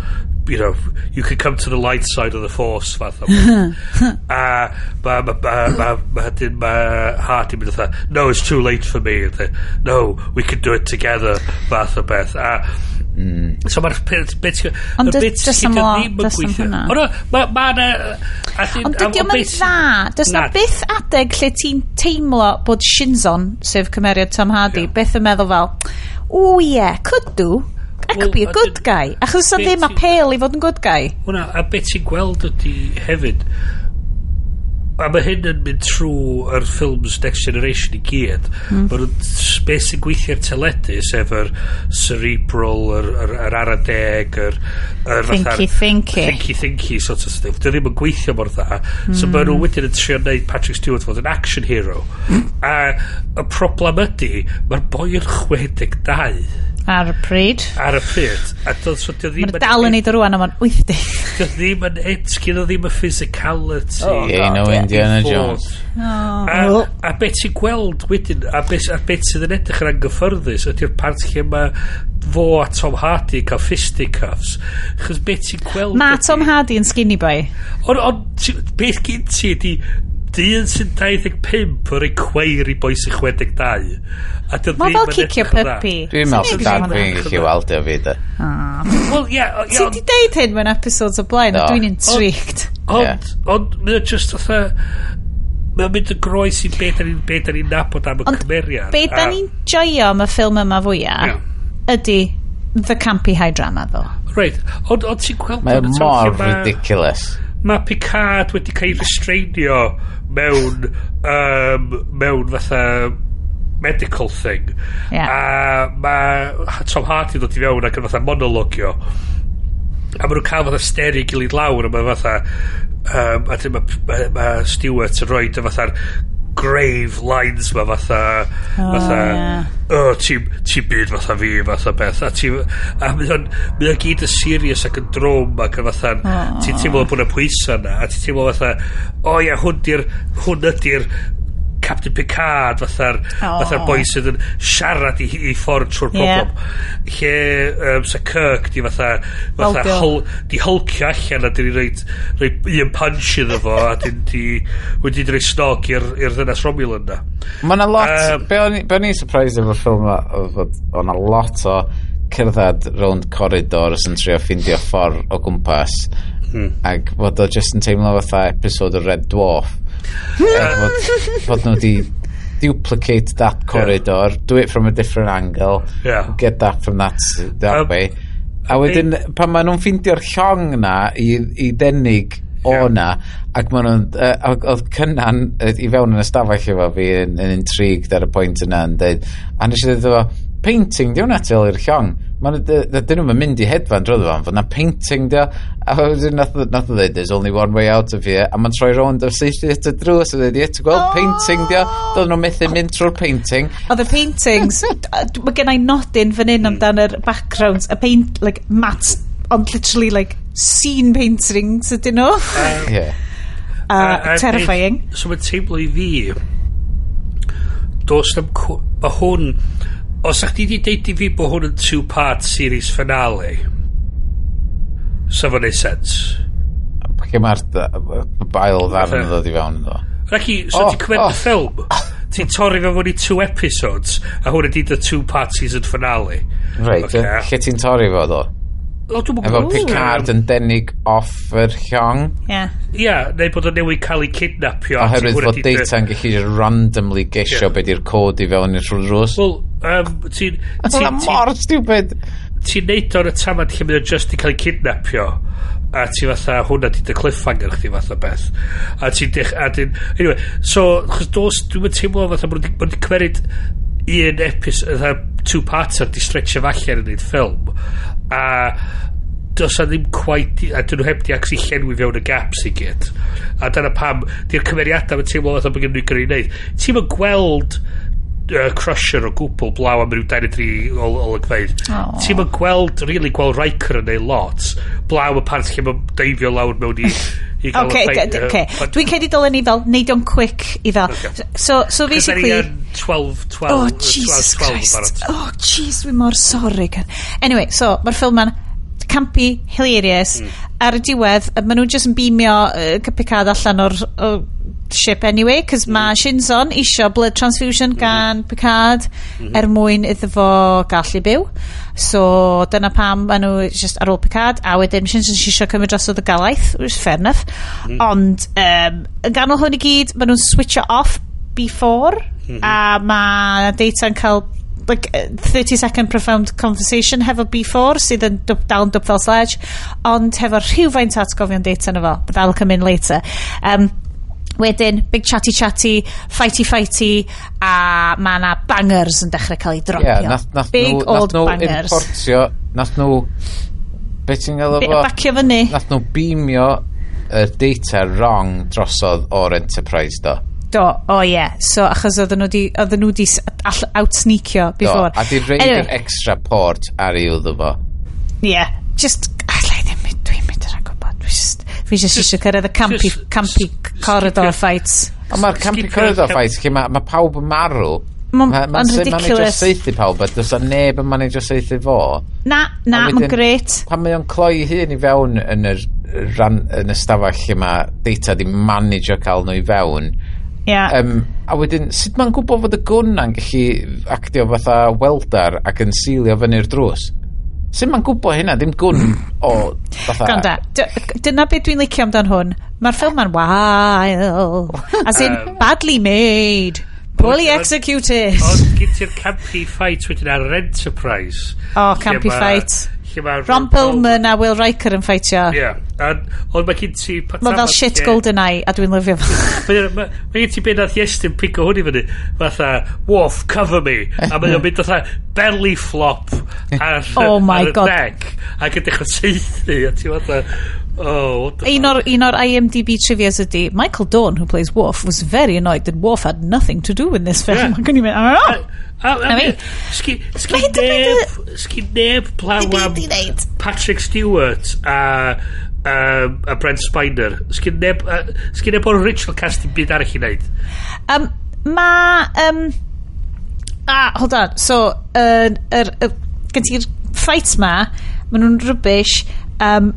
you know, you can come to the light side of the force, fath o. a ma, ma, ma, ma, ma, ma Hardy mynd fatha, no, it's too late for me. The, no, we can do it together, fath o beth. A, mm. So mae'r bit... bit Ond dys am o, dys am hwnna. O no, mae yna... Ond dydy o'n mynd dda. Dys na byth adeg lle ti'n teimlo bod Shinzon, sef cymeriad Tom Hardy, yeah. byth yn meddwl fel, o ie, yeah, could do could be a good guy. Achos sa ddim apel i fod yn good guy. Hwna, a beth ti'n gweld ydy hefyd, a mae hyn yn mynd trwy yr ffilms Next Generation i gyd mm. mae nhw'n beth sy'n gweithio'r teledu sef yr cerebral yr, yr, yr aradeg yr, yr thinky thinky thinky thinky sort of stuff dwi ddim yn gweithio mor dda mm. so hmm. mae nhw wedyn yn trio wneud Patrick Stewart fod yn action hero a y problem ydy mae'r boi yn 62 Ar y pryd. Ar y pryd. A doedd so, dio ddim... Mae'n dal yn neud o rwan, a mae'n 80. Dio ddim yn et, gyda ddim y physicality. Oh, yeah, no Indiana Jones. Oh. A, a beth ti'n gweld wedyn, a beth, a beth sydd yn edrych yn anghyffyrddus, ydy'r part lle mae fo a Tom Hardy yn cael fisticuffs. Chos beth ti'n gweld... Mae Tom Hardy yn skinny boy. Ond on, beth gyn ti ydy dyn sy'n 25 o'r eicweir i boi sy'n 62 a dyn Mae fel cicio puppy. Dwi'n meddwl sy'n dad fi'n gallu weld o fi da e. Wel ie Ti di deud hyn mewn episodes o blaen no. dwi'n intrigued. Ond ond mae'n just otha mae'n mynd yn groes i beth be da ni'n nabod am y cymeriad be da ni'n joio am y ffilm yma fwyaf ydy the campy high drama ddo. Reit, ond ti'n gweld... Mae mor ridiculous mae Picard wedi cael ei restreinio mewn um, mewn fatha medical thing yeah. a mae Tom Hardy dod i fewn ac yn fatha monologio a maen nhw'n cael fatha steri gilydd lawr a mae fatha um, a dyn mae ma, ma Stewart yn rhoi dy fatha'r grave lines ma fatha fatha yeah. oh, ti'n ti byd fatha fi fatha beth a ti a mae o'n mae o'n gyd yn serious ac yn drwm ac yn fatha ti'n teimlo bod y pwysa na a ti'n teimlo fatha o ia hwn di'r hwn ydi'r Captain Picard fatha'r oh. fatha'r boi sydd yn siarad i, i ffordd trwy'r problem lle um, sa Kirk di fatha fatha oh, hol, di holcio allan a di reid, reid un punch iddo fo a di, di wedi di reid snog i'r ddynas Romulan na. Mae na lot. Um, be o'n be o'n i'n surprised efo'r ffilm o na lot o cerdded rownd corridors yn trio ffindio ffordd o gwmpas. Hmm. ac fod o just yn teimlo fatha episod o Red Dwarf uh, fod, fod nhw wedi duplicate that corridor yeah. do it from a different angle yeah. get that from that, that um, way a wedyn pan maen nhw'n ffindio'r llong na i, i denig o yeah. na ac maen nhw'n uh, oedd cynnan uh, i fewn yn ystafell efo fi yn, yn intrigued ar y pwynt yna yn dweud a nes i ddweud painting diwn til i'r llong Dyn nhw'n mynd i hedfan drodd fan, fod na painting dio. A wedyn nath o ddweud, there's only one way out of here. A ma'n troi rownd o'r seithi at y drws. A dweud, ti'n gweld painting dio? Doedd nhw'n methu mynd trwy'r painting. Oedd y paintings, mae gen i nodyn fan hyn amdan yr backgrounds. Y paint, like, mat, ond literally, like, scene paintings ydyn nhw. Yeah. Terrifying. So mae teimlo i fi, dos na... Mae hwn os a'ch chi wedi deud i fi bod hwn yn two-part series finale, so fo'n neud sens. Lle mae'r bail ddarn yn ddod i fewn yn ddo. Raki, so oh, ti'n cymryd oh. y ffilm, ti'n torri fe fod i two episodes, a hwn ydi the two-part season finale. Reit, okay. lle ti'n torri fo, ddo? O, dwi'n Efo gwybod. Picard yn denig off yr llong. Ie. Ie, neu bod o newid cael ei kidnapio. Oherwydd fod data'n gallu randomly gesio yeah. be di'r cod i fewn i'r rhwng rws. Wel, um, ti'n... Ti'n mor stupid. Ti'n neud o'r tamad lle mynd o just i cael ei kidnapio a ti fatha hwnna di dy cliffhanger chdi fatha beth a ti'n dech a dyn anyway so chos dos dwi'n mynd teimlo fatha bod wedi cymeryd un episode fatha two parts ar di stretch efallai yn un ffilm a does a ddim quite a dyn nhw heb di actually llenwi fewn y gaps i gyd. A dyna pam di'r cymeriadau mae'n teimlo fatha bod gen nhw'n greu neud. Ti'n mynd gweld uh, Crusher o gwbl blaw am ryw 23 o olygfeidd. Oh. Ti'n mynd gweld, really gweld Riker yn ei lot, blaw y part lle mae'n deifio lawr mewn i... i gael okay, okay. okay. Dwi'n cedi dylen ni fel, neud o'n quick i fel. Okay. So, so basically... Cos 12, 12, oh, 12, Jesus 12, Christ. 12 oh, jeez, dwi mor sori. Anyway, so, mae'r ffilm ma'n campi, hilarious, hmm. ar y diwedd, maen nhw just yn beamio uh, cypicad allan o'r, o'r ship anyway, cos mm-hmm. mae Shinzon isio blood transfusion mm-hmm. gan Picard mm-hmm. er mwyn iddo fo gallu byw. So dyna pam maen nhw just ar ôl Picard, a wedyn Shinzon isio cymryd dros y galaeth, which is fair enough. Ond um, yn ganol hwn i gyd, maen nhw'n switcho off before, a mae data'n cael like 30 second profound conversation hefo B4 sydd yn dwp, dal yn dwp fel sledge ond hefo rhywfaint atgofion data yna fo but that'll come in later. Um, Wedyn, big chatty chatty, fighty fighty, a mae yna bangers yn dechrau cael ei dropio. Yeah, nath, nath big nhw, old nath bangers. Importio, nath nhw, be ti'n gael efo? Bacio fyny. Nath nhw beamio y data wrong drosodd o'r Enterprise do. Do, o oh, ie. Yeah. So, achos oedden nhw di, oedden nhw di outsneakio before. Do, a di reid anyway. extra port ar i wddo fo. Ie, yeah, just, allai ddim, mynd, dwi'n mynd yn rhaid gwybod, just, Fi just eisiau cyrraedd y campi, Jyst- campi jyst- corridor fights. Ond mae'r campi Skipio- corridor fight, lle mae ma pawb yn marw. Ma'n- ma'n ridiculous. seithi pawb, a does o'n neb yn manage o seithi fo. Na, na, A wedyn- mae'n gret. Pan mae o'n cloi hun i fewn yn yr ran, yn y stafell lle mae data di manage cael nhw i fewn, Ia. um, a wedyn, sut mae'n gwybod fod y gwn na'n gallu actio fatha weldar ac yn sealio fyny'r drws? Sut mae'n gwybod hynna? Dim gwn o... Fatha... Gwanda, dyna beth dwi'n licio amdan hwn. Mae'r ffilm yn wael. As in, badly made. Poorly executed. Ond gyd ti'r campy fight wedyn ar Enterprise. Oh, campy fight. Ron Perlman a Will Riker yn ffeitio. Ie. Ond mae gen ti... Mae fel shit golden eye, a dwi'n lyfio fo. Mae gen ti beth nath Iestyn pico hwn i fyny. Fatha, wolf, cover me. A mae o'n mynd fatha belly flop ar, oh my ar God. y neck. Ac yn dechrau seithi. A ti fatha... Oh, un o'r, un o'r IMDb trivias ydy Michael Dawn who plays Worf was very annoyed that Worf had nothing to do in this film yeah. ac o'n i'n mynd A, a fi. Sgyn neb, sgyn neb plaw am Patrick Stewart a, um, a Brent Spiner. Sgi neb, uh, sgyn neb o'r original cast yn byd arall i wneud. Um, ma... Um, ah, hold on. So. Uh, er, er, gen ti'r fights ma, ma nhw'n rybys. Um,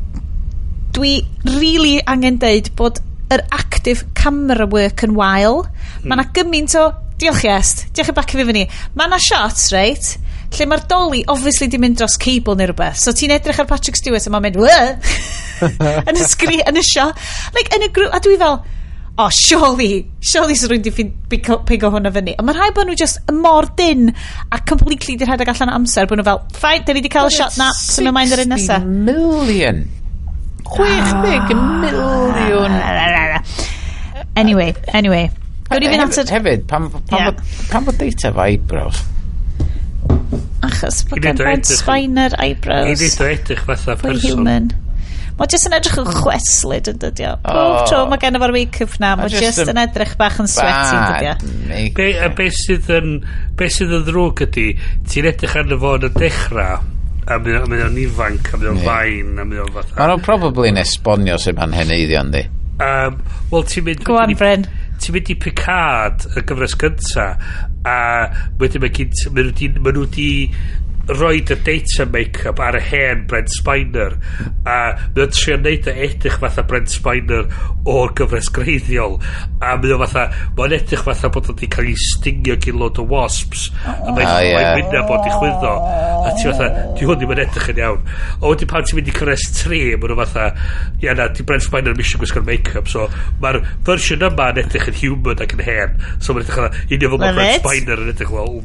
dwi really angen deud bod yr active camera work yn wael. Mm. Mae yna gymaint o Diolch Iest. Diolch i bacio fi fyny. Mae yna shots, reit? Lle mae'r doli, obviously, di mynd dros cable neu rhywbeth. So ti'n edrych ar Patrick Stewart a mae'n mynd, yn y sgri, yn y shot. Like, yn y grŵp, a dwi fel, oh, surely, surely sy'n rwy'n di pigo hwnna fyny. Ond mae'n rhaid bod nhw just mor dyn a completely di rhedeg allan amser bod nhw fel, ffaith, dyn ni di cael y shot na, sy'n mynd ymlaen yr un nesaf. 60 million. 60 ah. million. Anyway, anyway. Dwi'n fynd at y... Hefyd, pam, pam, yeah. pam bod data fo eyebrows? Achos bod gen Ben Spiner eyebrows. I o edrych fatha person. human. Mae jyst yn edrych yn hmm. chweslyd yn dydio. Pob oh. tro mae gen efo'r make-up na, mae jyst yn edrych bach yn sweaty yn dydio. A beth sydd yn, be sydd yn ddrwg ydy, ti'n edrych arno fo yn y dechrau, a mynd o'n ifanc, a mynd o'n fain, a mynd o'n fatha. Maen nhw'n probably yn esbonio sy'n mae'n heneiddio iddi, Andy. Um, Wel, ti'n mynd... Go on, Bryn ti'n mynd i Picard y gyfres gynta a wedyn mae gyd, mae nhw wedi roed y data make-up ar y hen Brent Spiner a mae o'n trio neud o edrych fatha Brent Spiner o'r gyfres greiddiol a mae o fatha mae'n edrych fatha bod o'n cael ei stingio gyn lot o wasps a mae'n oh, yeah. mynd bod i chwyddo a ti fatha di hwn ddim yn edrych yn iawn. A wedyn pan ti'n mynd i cyfres 3 mae'n fatha ia na di Brent Spiner mission gwisgo'r make-up so mae'r fersiwn yma yn edrych yn human ac yn hen. So mae'n edrych yn union fel Brent Spiner yn edrych fel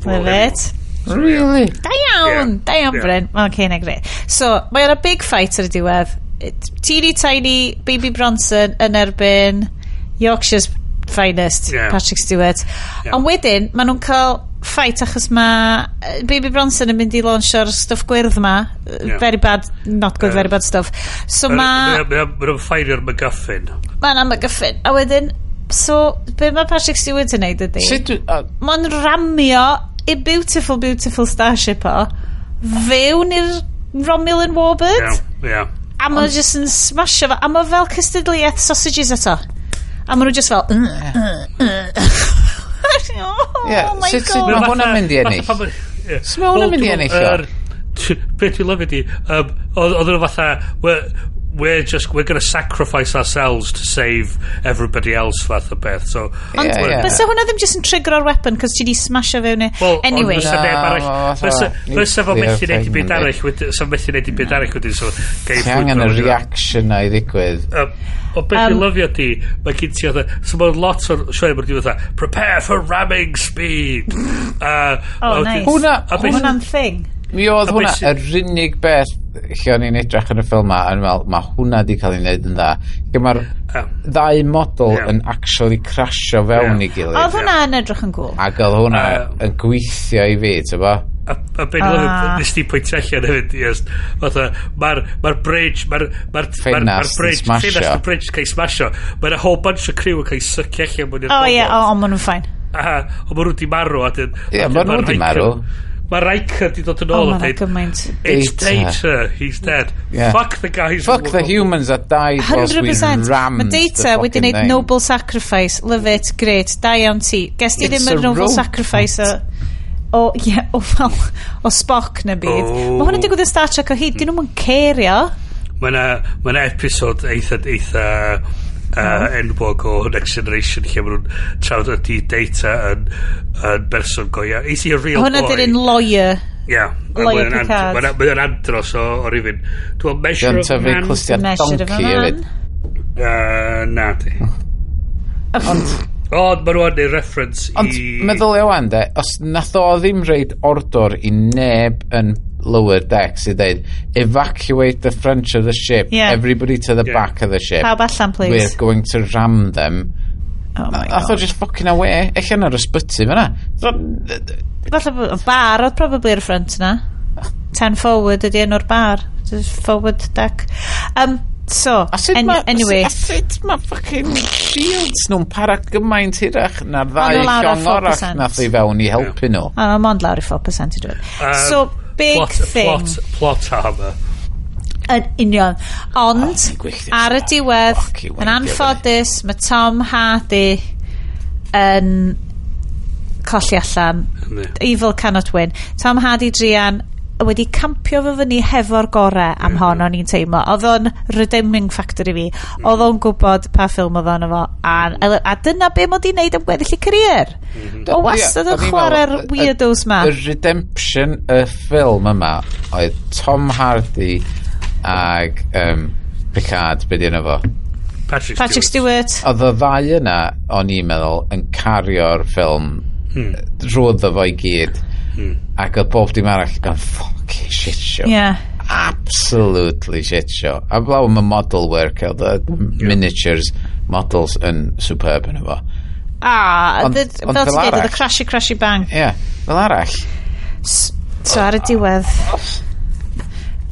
Really? Da iawn, yeah. da iawn, yeah. Bryn. Mae'n okay, negri. So, mae yna big fight ar y diwedd. Teeny Tiny, Baby Bronson yn erbyn Yorkshire's finest, yeah. Patrick Stewart. Yeah. Ond wedyn, maen nhw'n cael fight achos mae Baby Bronson yn mynd i launcho'r stuff gwyrdd ma. Yeah. Very bad, not good, yeah. very bad stuff. So mae... Mae'n ffeirio'r MacGuffin. Mae'n MacGuffin. A wedyn, so, be mae Patrick Stewart yn neud ydy? Mae'n ramio i beautiful, beautiful starship o fewn i'r Romulan Warbird. Iawn, yeah. Yeah. A mae nhw jyst yn smasho fo. A mae fel cystadleuaeth sausages eto. A maen nhw jyst fel... Mm, mm, mm. oh, yeah. my Sut god. Mae hwnna'n mynd i ennill. Mae hwnna'n mynd i ennill. Beth dwi'n lyfio di, oedd nhw fatha, we're just we're going to sacrifice ourselves to save everybody else fath o beth so. Ond yeah, yeah. bysa hwnna ddim just yn trigger o'r weapon cos ti di smasho fewn i well, anyway. bysa no, neb arall bysa fo methu neud i byd arall bysa methu neud i byd arall wedyn so ti angen y reaction na i ddigwydd. O beth um, i lyfio ti mae gyd ti oedd so mae lot o'r sioe mae'n diwedd prepare for ramming speed. Uh, oh nice. Hwnna'n thing. Mi oedd hwnna yr unig beth lle o'n i'n edrych yn y ffilm ma, yn fel, mae hwnna di cael ei wneud yn dda. Mae'r um, ddau model yeah. yn actually crasio fewn yeah. i gilydd. Oedd hwnna yn edrych yn gwl. Ac oedd hwnna um, yn gweithio i fi, ti'n bo? A, a ben ah. oedd nes ti pwynt allan hefyd, yes. Mae'r ma bridge, mae'r ma ma ma bridge, ffenast y bridge cael ei smasho. Mae'r whole bunch o crew yn cael ei sycio allan. O ie, o, ond maen nhw'n ffain. Aha, ond maen nhw wedi marw. Ie, maen nhw wedi marw. Mae Riker di dod yn ôl a dweud, it's data, data he's dead. Yeah. Fuck the guys. Fuck the humans that died 100%. rammed Mae data wedi neud noble sacrifice, love it, great, da iawn ti. Ges ti ddim yn noble sacrifice o... O, yeah, o, fel, o Spock na byd. Oh. Mae hwn yn oh. digwydd yn Star Trek o hyd, dyn nhw'n cerio. Mae yna ma episod eitha, eitha uh, enwog o Next Generation lle maen nhw'n trafod ydy data yn, yn berson go iawn. Is he a real Hwna boy? Hwna dyn lawyer. Ia. Lawyer Picard. Mae'n andros o, o rifin. Dwi'n measure of a man. Dwi'n tyfu clustiau donkey Uh, na di. Ond... Mae nhw'n neud reference i... Ond meddylia wan de, os nath o ddim reid ordor i neb yn lower deck sy'n deud evacuate the front of the ship. Yeah. everybody to the yeah. back of the ship. Pawb allan please. We're going to ram them. Oh my god I thought just fucking away. Eich yna'r ysbyty fyna. Falle bar oedd probably ar y ffrant na ten forward ydy enw'r bar. Just forward deck. Um, so a sut en ma, anyway. a sut mae fucking shields nhw'n para gymaint hirach? Na'r ddau llong orach nath i fewn i helpu nhw. A mae'n lawr i 4% i dweud. So um, big plot, thing. Plot, plot armor. Yn union. Ond, oh, ar y diwedd, oh, yn anffodus, mae Tom Hardy yn colli allan. Evil cannot win. Tom Hardy Drian wedi campio fo fyny hefo'r gore am mhm. hon o'n i'n teimlo. Oedd o'n redeeming factor i fi. Mhm. Oedd o'n gwybod pa ffilm oedd o'n efo. A, a, dyna be mod i'n neud am gweddill i career. Mhm. O wastad yn chwarae'r weirdos ma. Y redemption y ffilm yma oedd Tom Hardy ag um, Picard, be di yna fo? Patrick, Patrick Stewart. Stewart. Oedd y ddau yna, o'n i'n meddwl, yn cario'r ffilm hmm. drwy fo i gyd. Hmm. Ac oedd bob dim arall gan fucking shit show. Yeah. Absolutely shit show. A blaw mae model work oedd yeah. Hmm. miniatures models yn superb yn efo. Ah, ond, the, ond fel ti'n dweud, oedd y crashy crashy bang. Ie, yeah, fel arall. S so ar y diwedd.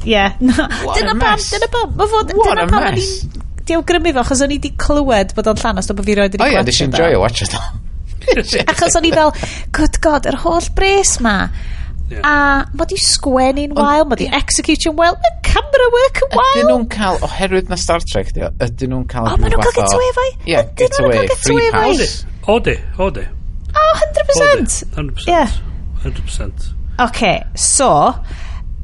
Ie. Yeah. No. Dyna pam, dyna pam. Mae fod, dyna pam o'n i'n diawgrymu fo, achos o'n i di clywed bod o'n llanas, do bod fi roed yn ei. O ie, nes i'n o watch it. Achos o'n i fel, good god, yr holl bres ma. Yeah. A mod i sgwennu'n wael, mae di execution well, mae camera work yn wael. Ydyn nhw'n cael, oherwydd na Star Trek, dio, ydyn nhw'n cael... O, ma nhw'n cael getaway fai? Ie, getaway, free pass. O, di, o, di. O, 100%. 100%. Yeah. 100%. OK, so,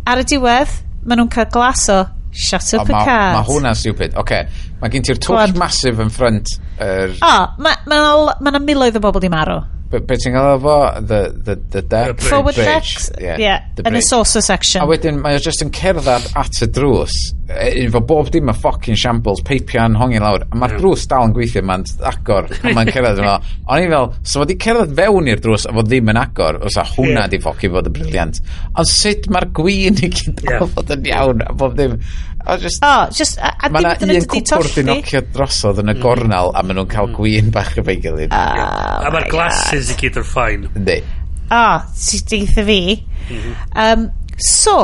ar y diwedd, maen nhw'n cael glas o Shut Up oh, a ma, Card. Mae hwnna'n stupid. OK, Mae gen ti'r twll masif yn ffrant. Er... O, mae yna ma miloedd o bobl di marw. Be, be ti'n gael efo? The, the, the deck? The Forward bridge. decks? Yeah, yeah. The in the saucer section. A wedyn, mae o just yn cerdded at y drws. Efo bob dim a ffocin shambles, peipian, hongi lawr. A mae'r drws dal yn gweithio, mae'n agor. A mae'n cerdded yn fel. O'n i fel, so mae di cerdded fewn i'r drws a fod ddim yn agor. Os a hwnna yeah. di ffoci fod yn briliant. Ond sut mae'r gwyn i gyd yeah. fod yn iawn a bob dim. O, just... O, just... A, a mae yna un cwpwr di nocio drosodd yn y mm. gornal a maen nhw'n cael mm. gwyn bach efo'i gilydd. Oh, a mae'r glasses i gyd yn ffain. Ynddi. O, ti deitha fi. Um, so,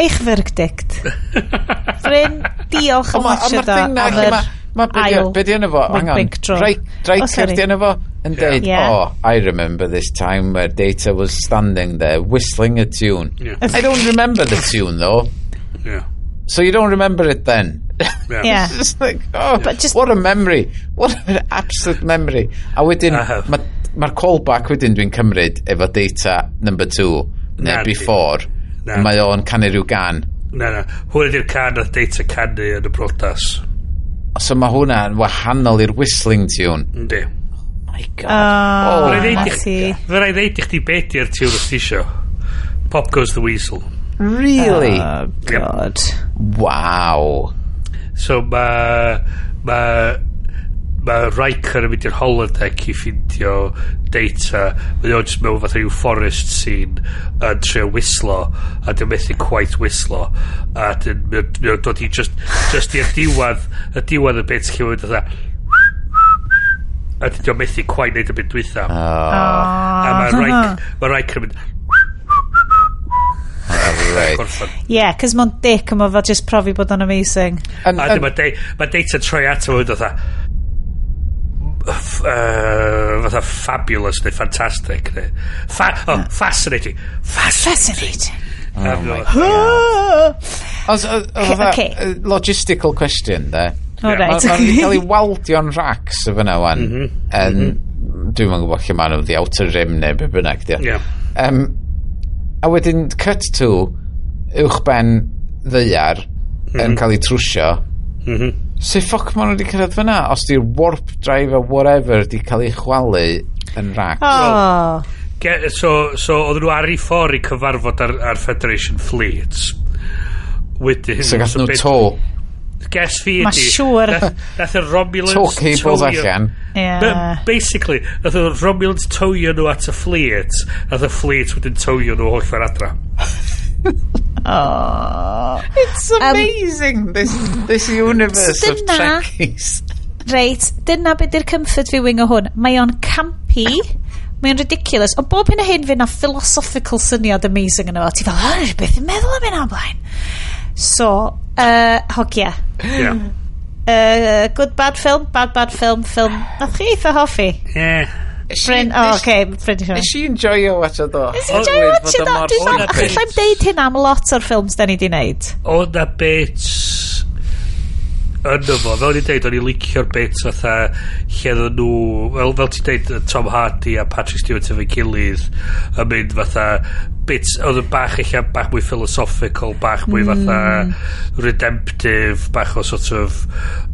eich fyrgdict. Bryn, diolch am watch ydo am yr ail. Be di yna fo? Hang Angan. Dreicer di yna fo? Yn deud, oh, I remember this time where Data was standing there whistling a tune. Yeah. I don't remember the tune though. Yeah. So you don't remember it then? Yeah. yeah. just like, oh. But just, what a memory. What an absolute memory. A wedyn, uh, mae'r ma callback wedyn dwi'n cymryd efo data number two, neu na, before, na. mae o'n canu rhyw gan. Na, na. Hwn ydy'r can a data canu yn y brodas. So mae hwnna'n wahanol i'r whistling tune. Ynddi. Oh my god. Ah, oh, oh, Fy rai ddeud i chdi beth i'r tiwn os ti isio. Pop goes the weasel. Really? Oh, God. Wow. So mae... Mae... Mae Riker yn mynd i'r holodeck i ffindio data. Mae o'n just mewn fath o forest scene yn trio wislo a dim methu quite wislo. A mae o'n dod i just, just i'r diwad, y diwad y beth chi'n mynd a dydy methu quite neud y bit dwytha. Oh. A mae oh. Riker, mae Riker yn mynd, Right. Ie, yeah, cos mae'n dick yma fo just profi bod o'n amazing. And, a dyma de, mae data troi ato fo fatha uh, fatha fabulous neu fantastic neu fa oh, no. Hmm. fascinating fascinating, fascinating. Oh um, my God. Os, okay. logistical question there. Yeah. Right. Mae'n cael ei waldio'n racks o fyna wan. Mm -hmm. Dwi'n mwyn gwybod lle maen nhw, the outer rim neu be bynnag. Yeah. Um, A wedyn cut to uwch ben ddeiar mm -hmm. yn mhm. cael ei trwsio. Mm -hmm. Sut ffoc maen nhw wedi cyrraedd fyna? Os di'r warp drive a whatever di cael ei chwalu yn rac. Oh. Well, so, so oedden nhw ar ei ffordd i cyfarfod ar, ar Federation Fleet. Wedyn... So gath nhw to guess fi ydi... Mae siŵr... Nath y Romulans... Talk cables allan. Yeah. Basically, nath y Romulans towio nhw at y fleet, nath y fleet wedyn towio nhw holl fer adra. oh. It's amazing, um, this, this universe of Trekkies. Reit, dyna beth yw'r comfort viewing o hwn. Mae o'n campy, Mae'n ridiculous. Ond bob hyn a hyn fe na philosophical syniad amazing yno fo. Ti fel, hyrwyd beth yn meddwl am hyn am blaen. So, uh, hogia. Yeah. Uh, good bad film, bad bad film, film. Nath chi eitha hoffi? Yeah. Bryn, o, oh, oce, Bryn i siarad. Nes i enjoyo o ddo. Nes i watch watcha ddo. Dwi'n meddwl, achos I'm deud hyn am lot o'r ffilms da ni di wneud. O, na bit yno fo, fel ni'n deud, o'n i'n licio'r bit fatha lle ddyn nhw, fel, fel ti'n deud, Tom Hardy a Patrick Stewart efo'i gilydd yn mynd fatha bits oedd yn bach eich bach mwy philosophical, bach mwy mm. fatha redemptive, bach o sort of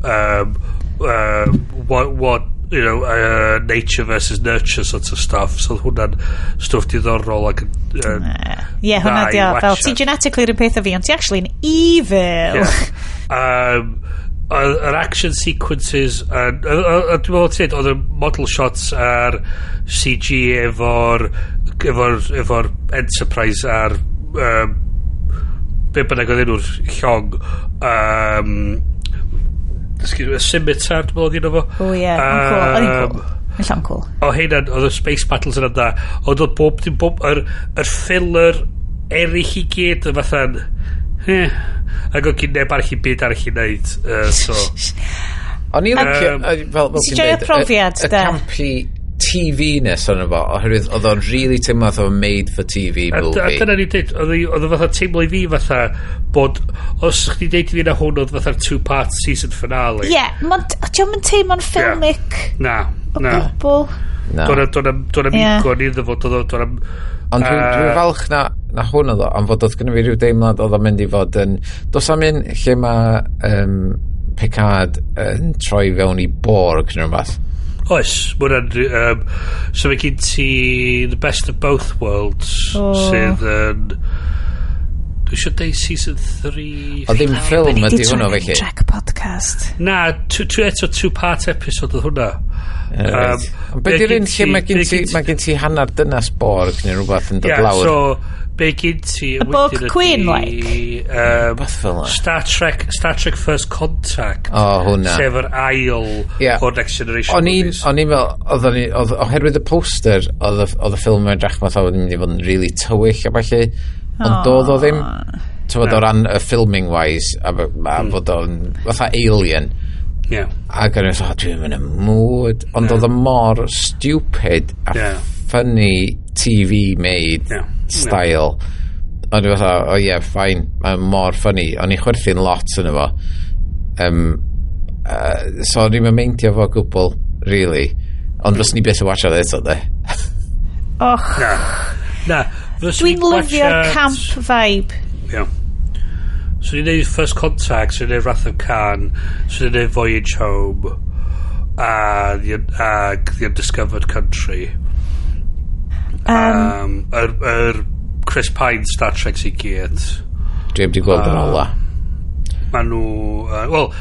um, uh, what, what you know, uh, nature versus nurture sort of stuff. So hwnna'n stwff diddorol ac... yn uh, yeah, hwnna di o. Fel, ti'n genetically rhywun peth o fi, ond ti actually yn evil. Yeah. Um, yr action sequences a dwi'n meddwl tyd oedd y model shots a'r CG efo'r efo'r efo'r Enterprise a'r um, be bynnag oedd enw'r llong um, excuse me, y scimitar dwi'n meddwl oedd enw fo o ie yn cool Mae'n cool. O hynna'n, oedd y space battles yna da. Ond oedd bob dim bob... Yr, yr filler eraill i gyd yn fatha'n Hmm. Eh. Ac o'n cyn neb arall i byd arall i wneud. Uh, so. O'n i'n licio, fel ti'n dweud, profiad, y, y campi TV-ness o'n efo, oherwydd oedd o'n really teimlo oedd o'n made for TV movie. A, a dyna ni'n dweud, oedd o fatha teimlo i fi fatha bod, os chdi deud i fi na hwn oedd fatha'r two-part season finale. Ie, yeah, ti'n mynd teimlo'n ffilmic. Yeah. Na, na. O gwbl. Dwi'n am igon iddo fo, dwi'n am Ond dwi'n uh, dwi falch na, na hwn oedd o, am fod oedd gen i fi rhyw deimlad oedd o'n mynd i fod yn... Dos am un lle mae um, Picard yn troi fewn i Borg neu rhywbeth. Oes, mwyn Um, so mae gen ti The Best of Both Worlds, oh. sydd yn... Um, Dwi eisiau deud season 3... O ddim ffilm ydi hwnnw felly. Track podcast. Na, trwy eto two-part episode oedd hwnna. Um, Ond be di'r un lle mae gen ti, mae gen ti hanner dynas borg neu rhywbeth yn dod lawr? so, be gen ti... Y borg queen, like. Um, Star Trek, Star Trek First Contact. O, hwnna. Sef yr ail yeah. o'r Next Generation o'n movies. O'n i'n fel, oherwydd y poster, oedd y ffilm yn drach math o wedi mynd i fod yn really tywyll a falle Ond doedd o ddim, tyfod o ran y filming wise, a, a mm. fod o'n fatha alien. Yeah. Ac yn ymwneud, dwi'n mynd y mood. Ond yeah. oedd o mor stupid a yeah. funny TV made yeah. style. Yeah. Ond dwi'n fatha, o oh, ie, yeah, ffain, mae'n mor funny. O'n i chwerthu'n lot yn efo. Um, uh, so o'n i'n meindio fo gwbl, really. Ond mm. fyswn i beth yn watcha eto, de. Och. Na. Na. Dwi'n lyfio camp vibe. Iawn. So ni'n neud First Contact, so ni'n neud Wrath of Khan, so ni'n neud Voyage Home, a, a, The Undiscovered Country. Um, um, yr, yr Chris Pine Star Trek sy'n gyd. Dwi'n di gweld yn ola. Ma nhw... Uh, Wel,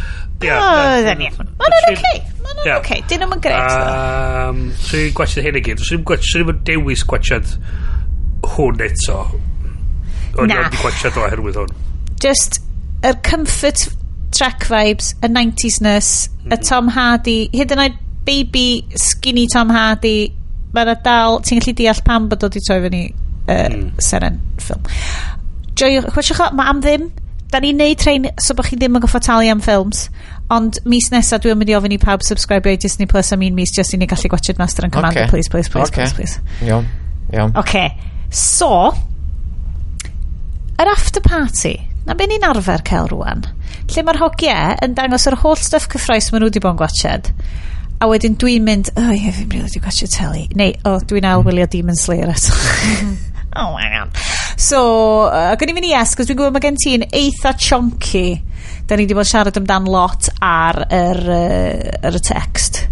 ia. Ma nhw'n oce. Ma nhw'n oce. Dyn nhw'n gret. Um, so i'n gwachod hyn i gyd. So i'n gwachod... So i'n dewis gwachod hwn eto. O'n Na. i'n gwachod o oherwydd hwn. Just, yr comfort track vibes, y 90s-ness, y mhm. Tom Hardy, hyd yn oed baby skinny Tom Hardy, mae'n dal, ti'n gallu deall pam bod o wedi troi fyny uh, mm. seren ffilm. Joiwch, chwestiwch o, mae am ddim, da ni'n neud trein so bod chi ddim yn goffo talu am ffilms ond mis nesaf dwi'n mynd i ofyn i pawb subscribe i Disney Plus am un mis just i ni gallu gwachod Master and Commander okay. please please please okay. please, please. iawn iawn okay So, yr after party, na be ni'n arfer cael rwan, lle mae'r hogiau yn dangos yr holl stuff cyffroes maen nhw wedi bod yn gwachod. A wedyn dwi'n mynd, o oh, ie, fi'n rili wedi gwachod teli. Neu, o, oh, dwi'n al wylio Demon Slayer eto. oh my god. So, uh, gwn i fynd i yes, cos dwi'n gwybod mae gen ti'n eitha chonky. Da ni wedi bod siarad amdan lot ar yr, uh, ar y text.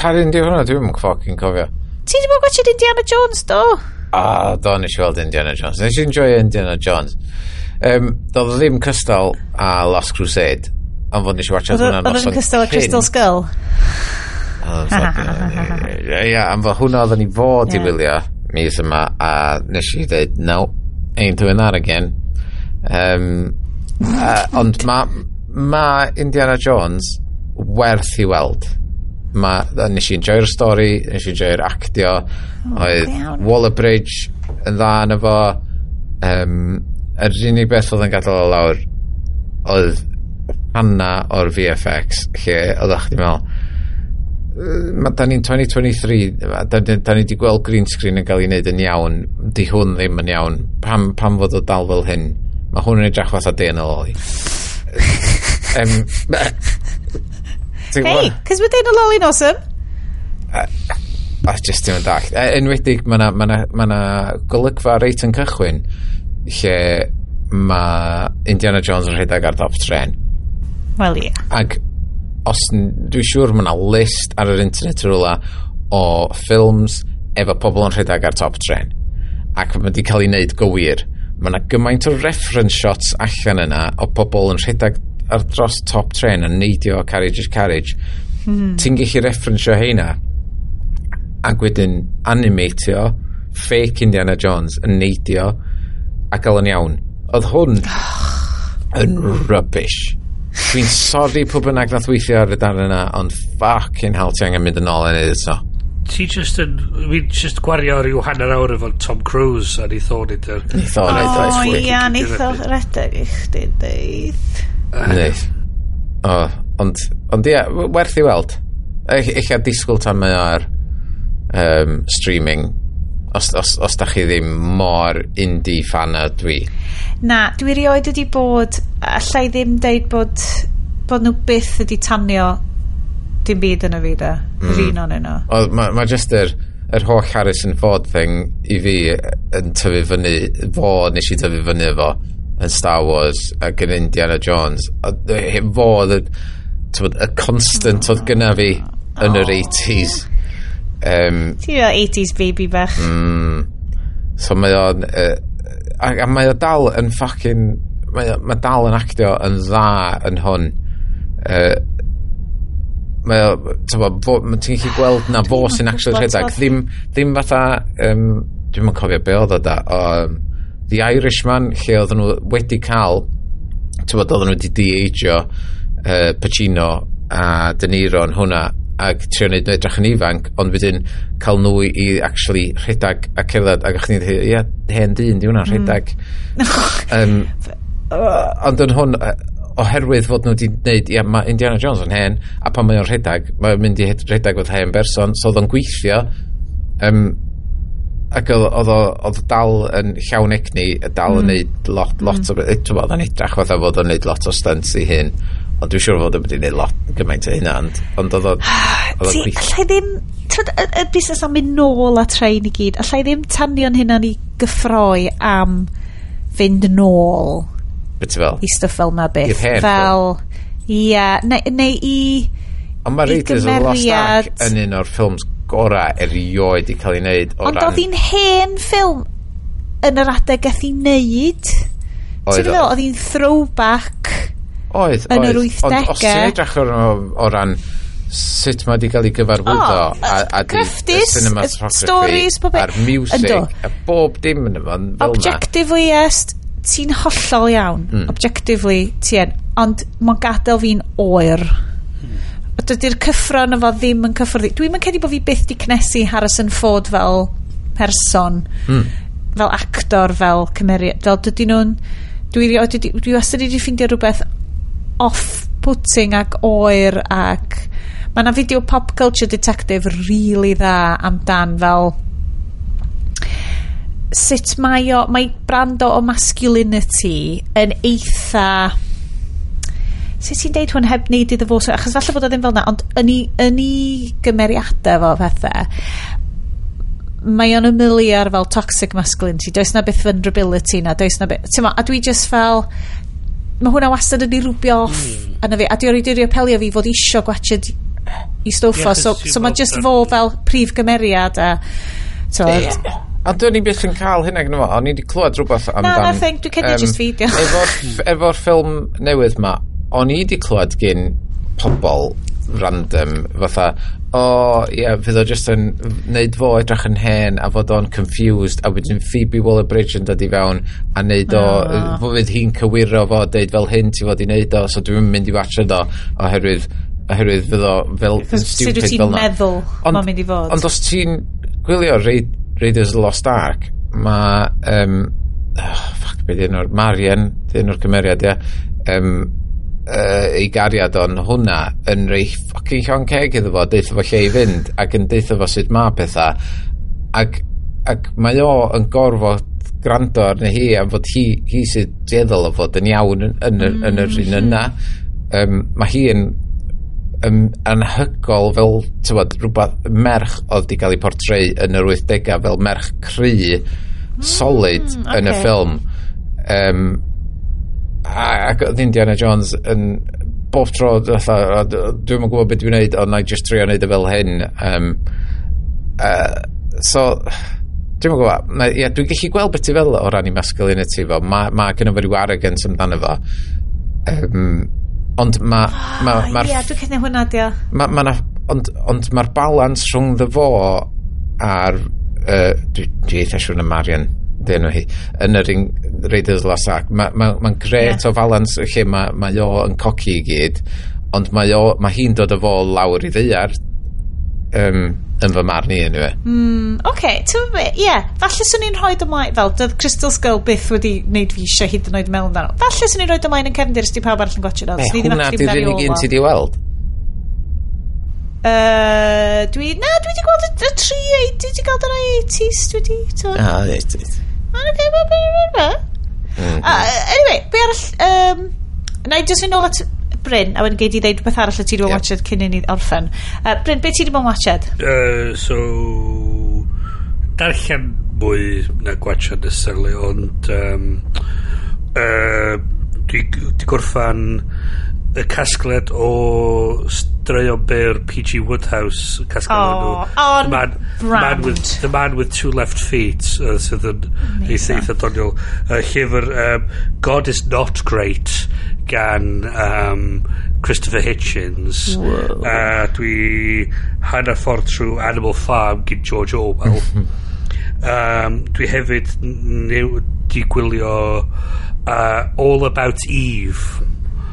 Pa un di hwnna? Dwi'n mwyn ffocin cofio. Ti wedi bod gwachod Indiana Jones, do? A, do, nes i weld Indiana Jones. Nes i enjoy Indiana Jones. Um, Doedd ddim Crystal a Last Crusade, ond fod nes i watcha hwnna oedd yn cystal Crystal a Crystal Skull? Oh, Ia, uh, am fod hwnna oedden ni fod i wylio mis yma, a nes i dweud, no, ain't doing that again. Um, uh, ond mae ma Indiana Jones werth i weld ma, nes i enjoy'r stori, nes i enjoy'r actio, oh, oedd Waller Bridge yn dda yn efo, um, yr unig beth oedd yn gadael o lawr oedd hanna o'r VFX lle oedd o'ch ti'n meddwl ma, da ni'n 2023 da, da, da ni wedi gweld green screen yn cael ei wneud yn iawn. Di hwn ddim yn iawn. Pam, pam fod o dal fel hyn? Mae hwn yn edrych fatha DNA um, Hey, cos we're doing a lolly nosom. A, just ddim yn dallt. Enwedig, mae yna ma na, ma na golygfa reit yn cychwyn lle mae Indiana Jones yn rhedeg ar top tren. Wel, ie. Yeah. Ac os dwi'n siŵr mae yna list ar yr internet rhywle o ffilms efo pobl yn rhedeg ar top tren. Ac mae wedi cael ei wneud gywir. Mae yna gymaint o reference shots allan yna o pobl yn rhedeg ar dros top tren yn neidio carriage is carriage mm. ti'n gallu referensio heina ac wedyn animatio fake Indiana Jones yn neidio a gael yn iawn. Oedd hwn yn rubbish. Dwi'n sori pwy bynnag nath weithio ar y darn yna ond fucking hell ti angen mynd yn ôl yn edrych so. Ti just yn fi just gwario rhyw hanner awr efo Tom Cruise a ni o neud yr neith o neud o ia neith o redeg i chdi deith Neith. O, ond, ond ia, werth i weld. Eich disgwyl tan mae ar um, streaming os, os, os da chi ddim mor indie fan a dwi. Na, dwi rioed wedi bod, allai ddim deud bod, bod nhw byth wedi tanio dim byd yn y fi da. Mm. Un o'n yno. Mae ma just yr, yr holl Harrison Ford thing i fi yn tyfu fyny, fo nes i tyfu fyny efo yn Star Wars ac yn Indiana Jones. A fo oedd y constant oedd gyna fi yn yr 80s um, ti ti'n 80s baby bach. Mm, so mae o'n uh, a, a mae o dal yn ffucking mae, o, mae dal yn actio yn dda yn hwn. Uh, mae o ti'n gallu gweld na fo sy'n actually rhedeg. ddim, ddim fatha um, dwi'n yn cofio be oedd o da o um, The Irishman, lle oedden nhw wedi cael, tywod, oedden nhw wedi de-agio uh, Pacino a De Niro yn hwnna ac trio wneud nhw edrych yn ifanc, ond wedyn cael nhw i actually rhedag a cerdded ac o'ch chi'n dweud, ia, hen dyn, di hwnna, mm. rhedag. Um, ond yn hwn, oherwydd fod nhw wedi gwneud, ia, mae Indiana Jones yn hen, a pan mae o'n rhedag, mae'n mynd i rhedag fod hen berson, so oedd o'n gweithio, um, ac oedd o dal yn llawn egni dal yn mm. neud lot, mm. lot mm. o ti'n bod yn edrach fatha fod o'n neud lot o stunts i hyn ond dwi'n siŵr fod yn wedi neud lot gymaint o hynna ond oedd o'n allai ddim y busnes am mynd nôl a trein i gyd allai ddim tanio'n hynna ni gyffroi am fynd nôl beth fel? i stuff fel na beth. Fel ia neu, neu i ond mae Raiders of the Lost Ark yn un o'r ffilms gorau erioed i cael ei wneud. O Ond ran... oedd hi'n hen ffilm yn yr adeg gath i wneud. Oedd. o. Oedd hi'n throwback oedd, yn oedd. yr 80au. Os ti'n edrych o, o ran sut mae wedi cael ei gyfarwyddo oh, a, a di crefftus, stories popeth, a'r music ynddo. a bob dim yn yma objectively yes ti'n hollol iawn mm. objectively ti'n ond mae'n gadael fi'n oer mm dydy'r cyffron efo ddim yn cyffwrdd dwi'm yn credu bod fi byth di cnesu Harrison Ford fel person mm. fel actor fel cymeriad fel dydyn nhw'n dwi, dwi, dwi wastad wedi ffeindio rhywbeth off-putting ac oer ac mae yna fideo pop culture detective really dda amdan fel sut mae o mae brand o masculinity yn eitha sut ti'n deud hwn heb neud iddo fo achos falle bod o ddim fel na ond yn i, yn i gymeriadau fo pethau mae o'n ymylu ar fel toxic masculinity does na beth vulnerability na does na beth ma, a dwi just fel mae hwnna wastad yn ei rwbio off mm. yna fi a dwi o'r i apelio fi fod isio gwachod i stwffo yeah, so, so mae just fo fel prif gymeriad a so, yeah. A dwi'n i byth yn cael hynna gyda fo, o'n i wedi clywed rhywbeth amdan... Na, na, thank, dwi'n cedi um, just fideo. Efo'r efo ffilm newydd ma, o'n i wedi clywed gen pobl random fatha o oh, ie yeah, fydd o just yn neud fo edrych yn hen a fod o'n confused a wedyn Phoebe Waller-Bridge yn dod i fewn a neud o oh. fo fydd hi'n cywiro fo deud fel hyn ti fod i neud o so dwi'n mynd i watcha o oherwydd oherwydd fydd o fel stupid fel na meddwl ond, mynd i fod ond os ti'n gwylio Raid, Raiders of the Lost Ark mae um, oh, fuck beth dyn o'r Marian dyn nhw'r cymeriad ia um, uh, ei gariad o'n hwnna yn rei ffocin llon ceg iddo fo, deitha fo lle i fynd ac yn deitha fo sut mae pethau ac, ac mae o yn gorfod gwrando arni hi am fod hi, hi sydd dieddol o fod yn iawn yn, yn, mm. yn yr un mm. yna um, mae hi yn um, anhygol fel tywod, rhywbeth merch oedd di cael ei portreu yn yr 80au fel merch cry mm, solid mm, okay. yn y ffilm um, ac oedd Indiana Jones yn bob tro fatha, dwi'm yn gwybod beth dwi'n neud ond na i just trio neud y fel hyn um, uh, so dwi'n yn gwybod na, yeah, dwi'n gallu gweld beth i fel o ran i masculinity fo mae ma gynnu fo ryw arrogance amdano fo um, ond mae ma, ma, ma, yeah, dwi'n cynnig hwnna dio ma, ma na, ond, ond mae'r balans rhwng ddyfo a'r uh, dwi, dwi eitha siwr na Marian dyn nhw hi, yn yr un Raiders Lost Ark. Mae'n ma, ma, ma gret yeah. o falans lle mae ma o yn coci i gyd, ond mae, o, mae hi'n dod o fo lawr i ddeiar um, yn fy marn i anyway. E. Mm, OK, ti'n fe, ie. Falle swn i'n rhoi ymlaen, fel, dydd Crystal Skull byth wedi wneud fi eisiau hyd yn oed mewn dan. Falle swn i'n rhoi ymlaen yn cefndir os di pawb arall yn gotio nhw. hwnna di'r unig un ti di weld? Uh, dwi, na, dwi wedi gweld y, y tri, dwi wedi gweld yr 80s, dwi wedi... Ah, 80s okay, ma, ma, ma, ma. Uh, anyway, be arall... Um, na i jyst yn ôl at Bryn, a wedyn gei di ddeud beth arall y ti wedi bod yn watched cyn i ni orffen. Uh, Bryn, be ti wedi bod yn watched? Uh, so, darllen mwy na gwachod necessarily, ond um, uh, dwi, dwi gorffan y casgled o straeon byr P.G. Woodhouse casgled oh, nhw the man, the man, with, the man with Two Left Feet uh, sydd yn eitha eitha doniol. Uh, llyfr um, God is Not Great gan um, Christopher Hitchens. Whoa. uh, dwi hanner ffordd trwy Animal Farm gyn George Orwell. Um, dwi hefyd di gwylio uh, All About Eve.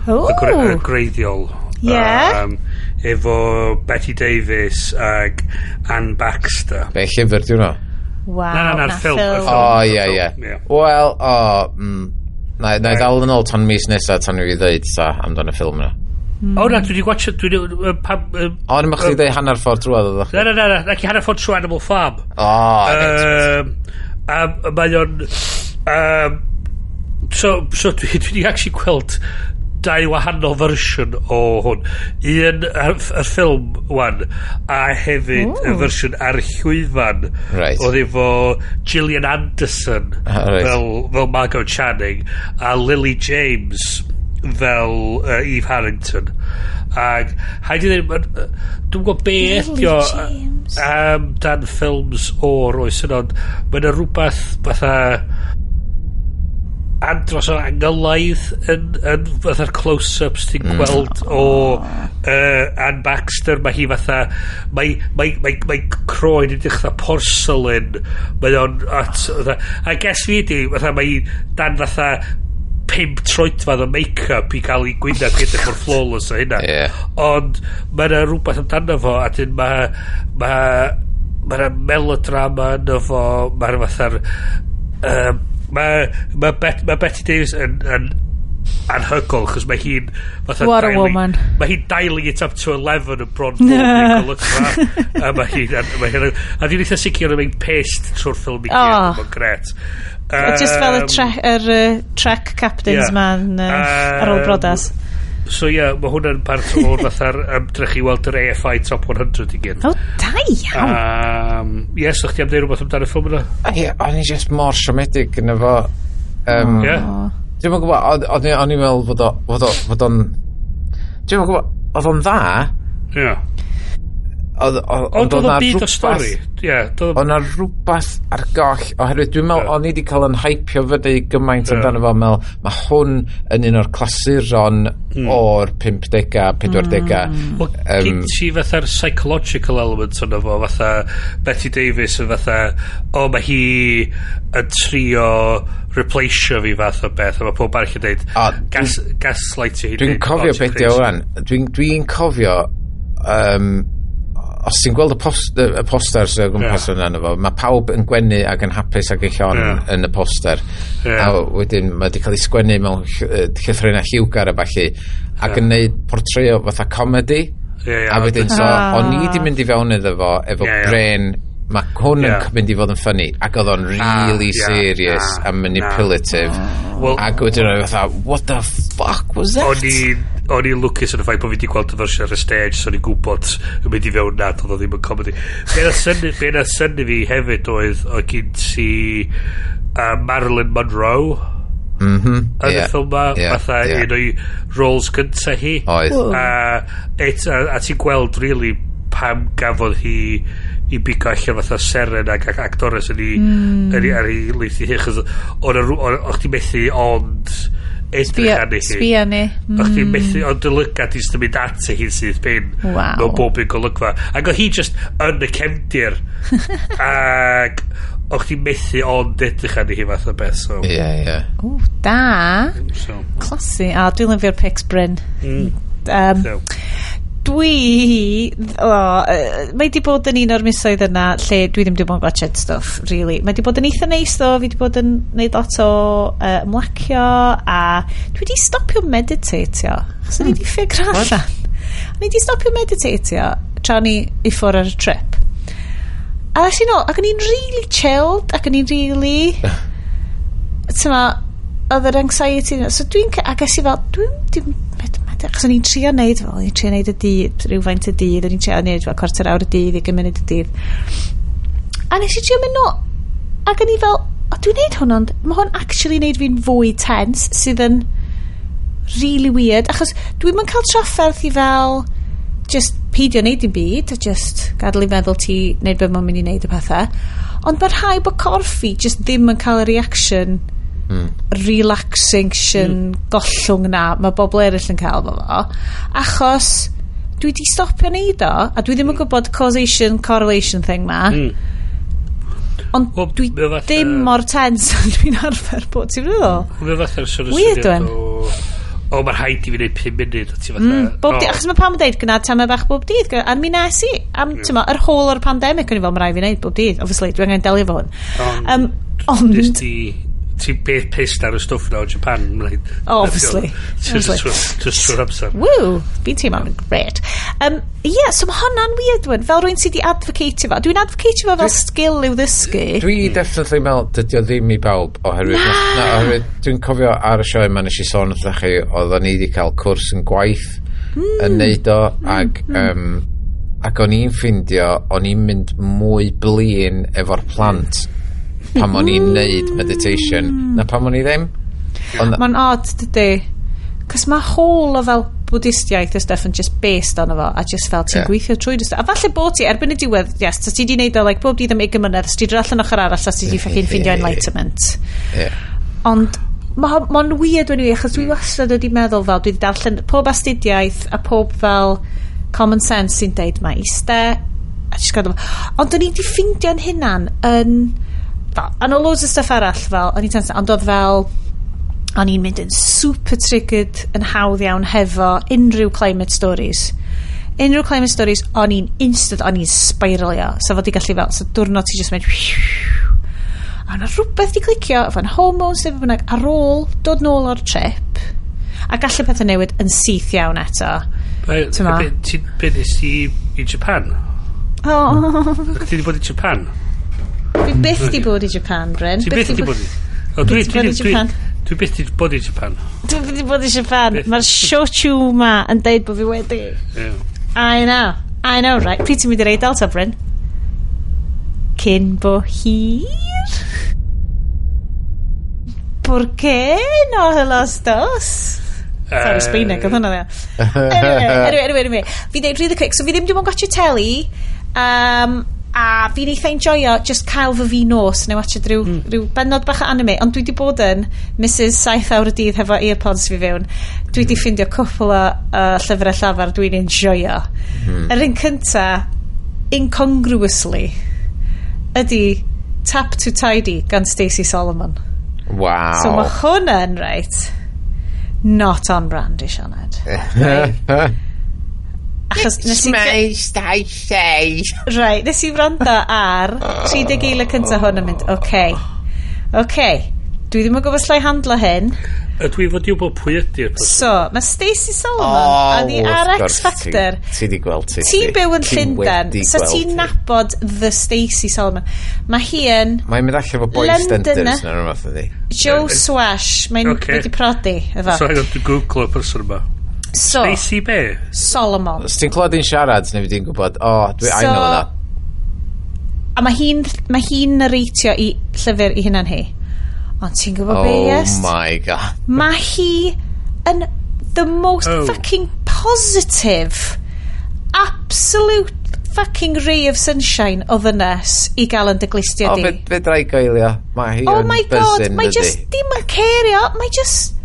Ww! Y gre- y oh. greiddiol. Ie. Um, efo Betty Davis ag Anne Baxter. Be llyfr diw'n o? Wow, Na, na, na'r ffilm, y ffilm. O, ie, ie. Ie. Wel, o, mm, na i ddal yn ôl tan mis nesaf tan i fi ddeud sa amdan y ffilm yna. Hmm. O na, dwi wedi watch dwi wedi... Uh, pam- yy, O, ni'n chdi i ddeud hanner ffordd drwodd oedd Na, na, na, na, na, na, hanner ffordd trwy Animal Farm. O, ie. um, a mae o'n... Um, So, so dwi, dwi wedi actually gweld dau wahanol fersiwn o hwn. Un, yr, yr ffilm, wan, a hefyd y hmm. fersiwn ar llwyfan. Right. Oedd efo Gillian Anderson ah, right. fel, fel Margot Channing a Lily James fel uh, Eve Harrington. Ac haid i ddim, dwi'n gwybod be eithio am dan ffilms o'r oes yno, mae yna rhywbeth fatha andros o angylaidd yn, yn fatha'r close-ups ti'n mm. gweld o uh, Anne Baxter mae hi fatha mae, mae, mae, mae croen yn dechrau porcelain mae o'n I guess fi di fatha mae dan fatha pimp troedfad o make-up i cael ei gwyna ac edrych mor flawless o hynna yeah. ond mae yna rhywbeth amdano fo a dyn mae mae ma, ma melodrama yno fo mae'r fatha'r um, Mae ma Bet, ma Betty Davis yn, yn anhygol, chos mae hi'n... What daily, a woman. Mae hi'n daily it up to 11 yn bron bob yeah. yn golygfa. a mae hi'n... Ma hi'n a dwi'n eitha sicr yn mynd pest trwy'r ffilm i gyd. Oh. Mae'n gret. Um, Just fel y trec, er, uh, trek captains yeah. man uh, ar ôl brodas. Um, So ie, yeah, mae hwnna'n part o'r fatha'r ymdrech i weld yr AFI Top 100 i gyd. O, da iawn. Um, ie, so chdi am ddeud rhywbeth amdano'r ffilm yna? Ie, o'n i just mor siomedig yn efo. Um, ie. Dwi'n mwyn gwybod, o'n i'n meddwl fod o'n... Dwi'n mwyn gwybod, oedd o'n dda. Ie. Oedd oedd oedd byd o stori. Oedd na rhywbeth ar goll, oherwydd dwi'n meddwl, o'n i wedi cael yn haipio fyny gymaint yeah. amdano fo, meddwl, mae hwn yn un o'r clasuron mm. o'r 50a, 40a. Mm. Wel, um, ti fatha'r psychological element yna fo, fatha Betty Davis yn fatha, o, mae hi yn trio replaceio fi fath o beth, a mae pob arall yn dweud, gaslight hi. Dwi'n cofio beth di o'n, dwi'n dwi cofio um, os ti'n gweld y, post, y posters o gwmpas yeah. yna fo, mae pawb yn gwenu ac yn hapus ac eich on yeah. yn y poster. Yeah. A wedyn mae wedi cael ei sgwennu mewn llythryn a lliwgar a falle ac yeah. yn neud portreo fatha comedy. Yeah, yeah, a wedyn so, ah. o'n i wedi mynd i fewn iddo fo efo yeah, yeah. bren mae hwn yeah. yn mynd i fod yn ffynnu ac oedd o'n ah, really ah, serious yeah, nah, and manipulative. Nah. well, ac wedyn o'n fatha what the fuck was that? O'n i o'n i'n lwcus yn y ffaith bod fi wedi gweld y fersiwn ar y stage so o'n i'n gwybod yn mynd i fewn nad oedd o ddim yn comedy. Be na syni fi hefyd oedd o gyn ti uh, Marilyn Monroe. Mm yn yeah, y ffilm ma yeah, fatha yeah. un o'i roles cynta hi. Oedd. A, a, a ti'n gweld really pam gafodd hi i bigo allan fatha seren ac, ac actores yn ei mm. yn ei, ar ei leithi hi chos o'n o'ch ti methu ond edrych arni hi sbia ni mm. o'ch ti hmm. methu ond dylyga ti yn mynd at hi sydd pin wow. mewn bob un golygfa ac o hi just yn y cefndir ac o'ch ti methu ond edrych arni hi fath o beth so. ie yeah, ie yeah. o da so. classy a dwi'n lyfio'r pics Bryn mm. um, so dwi... O, uh, mae di bod yn un o'r misoedd yna lle dwi ddim wedi bod yn gwachod stuff, really. Mae di bod yn eitha neis ddo, fi di bod yn neud lot o uh, ymlacio a dwi di stopio meditatio. Chos hmm. ni di ffigur allan. Ni di stopio meditatio tra ni i ffwrdd ar y trip. A ddys i'n ôl, ac o'n i'n really chilled, ac o'n i'n really... Tyma, oedd yr anxiety... So dwi'n... Ac es i fel, dwi'n achos o'n i'n trio neud fel, o'n i'n trio neud y dydd, rhywfaint y dydd, o'n i'n trio neud fel cwarter awr y dydd, i munud y dydd. A nes i trio mynd nôl, ac o'n i fel, o dwi'n neud hwn ond, mae hwn actually neud fi'n fwy tense, sydd yn really weird, achos dwi'n mynd cael trafferth i fel, just peidio neud dim byd, just gadael i meddwl ti neud beth mae'n mynd i neud y pethau, ond mae rhai bod corff fi just ddim yn cael y reaction relaxation mm. gollwng na mae bobl eraill yn cael fo fo achos dwi di stopio neud o a dwi ddim yn mm. gwybod causation correlation thing ma mm. ond well, dwi fatha, ddim mor tens a dwi'n arfer bod ti'n meddwl mae fatha'r sôn ysgrifennu o o mae'r rhaid i fi wneud 5 munud o ti fatha mm, bob oh. di, achos mae pam yn deud gyna tama bach bob dydd a mi nes i am mm. yr whole o'r pandemic o'n i fel mae rhaid fi wneud bob dydd obviously dwi angen delio fo hwn ond um, ond ti beth pissed ar y stwff na o Japan oh, like, obviously. just, like, just, just trwy'r amser. woo fi'n teimlo yn great um, yeah so mae hwnna'n weird one fel rwy'n sydd wedi advocate fo. Dwi'n advocate fo fel skill i'w ddysgu. Dwi definitely fel dydy o ddim i bawb oherwydd, na. Na, oherwydd dwi'n cofio ar y sioe mae nes i sôn wrthych chi oedden ni wedi cael cwrs yn gwaith yn hmm. neud o ac um, ac o'n i'n ffeindio o'n i'n mynd mwy blin efo'r plant mm pam o'n i'n mm. neud meditation. Na mm. pam o'n i ddim. Ond... mae'n odd dydy cos mae whole o fel bwdistiaeth y stuff yn just based on fo a just fel ti'n yeah. gweithio trwy dy a falle bod ti erbyn y diwedd yes ta ti di neud o like bob dydd am 20 mynedd os ti dod allan ochr arall os ti di ffachi'n ffindio enlightenment. Yeah. ond mae'n ma weird wedyn ni achos dwi mm. wastad wedi meddwl fel dwi wedi darllen pob astudiaeth a pob fel common sense sy'n deud mae iste a just gadw ond dyn ni wedi ffindio'n hunan yn fel, a no loads o stuff arall fel, o'n i'n tense, ond oedd fel, o'n i'n mynd yn super triggered yn hawdd iawn hefo unrhyw climate stories. Unrhyw climate stories, o'n i'n instant, o'n i'n spiralio. So fod i gallu fel, so diwrnod ti'n just mynd, a na rhywbeth di clicio, fan hormones, neu bynnag, ar ôl dod nôl o'r trip, a gallu pethau newid yn syth iawn eto. Ti'n ma? I Japan? Oh. Ti wedi bod i Japan? Dwi byth di bod i Japan, Bryn. Ti byth di bod i... Dwi byth di bod i Japan. Dwi byth di bod i Japan. Dwi byth di bod i Japan. Mae'r shochu ma yn deud bod fi wedi. Yeah. I know. I know, right. Pryd ti'n mynd i reid Delta, Bryn? Cyn bo hir? ¿Por qué no los dos? Sorry, Sbeineg, oedd hwnna dda. Anyway, anyway, anyway. Fi ddeud really quick, so fi ddim dim ond gotio teli, um, a fi'n eitha enjoyo just cael fy fi nos neu watcha hmm. rhyw, mm. rhyw benod bach o anime ond dwi di bod yn Mrs 7 awr y dydd hefo earpods fi fewn dwi di hmm. ffindio cwpl o uh, llyfrau llafar dwi'n enjoyo mm. yr un cynta incongruously ydy Tap to Tidy gan Stacey Solomon wow so mae hwnna'n right not on brand i Sianed right? Achos nes i... It's my stay Right, nes i wrando ar 30 eiliad cyntaf hwn yn mynd, oce. Okay. Oce. Okay. Dwi ddim yn gwybod slai handlo hyn. Dwi fod i wybod pwy ydy'r person. So, mae Stacey Solomon oh, a ni ar X Factor. Ti di gweld ti. Ti'n byw yn Llundain, so ti'n nabod the Stacey Solomon. Mae hi yn... Mae'n mynd allan fo boys denders na'n rhywbeth ydi. Joe Swash, mae'n okay. wedi prodi efo. So, hang on, dwi'n google y person yma. So, Spacey be? Solomon. Os ti'n clod i'n siarad, neu fi'n gwybod, o, oh, dwi so, I know that. A mae hi'n ma hi narratio i llyfr i hynna'n hi. Ond ti'n gwybod oh be, yes? Oh my god. Mae hi yn the most oh. fucking positive, absolute fucking ray of sunshine o ddynes i gael yn dyglistiau di. O, fe, fe drai goelio. Mae hi oh my god, mae just dim yn cerio. Mae just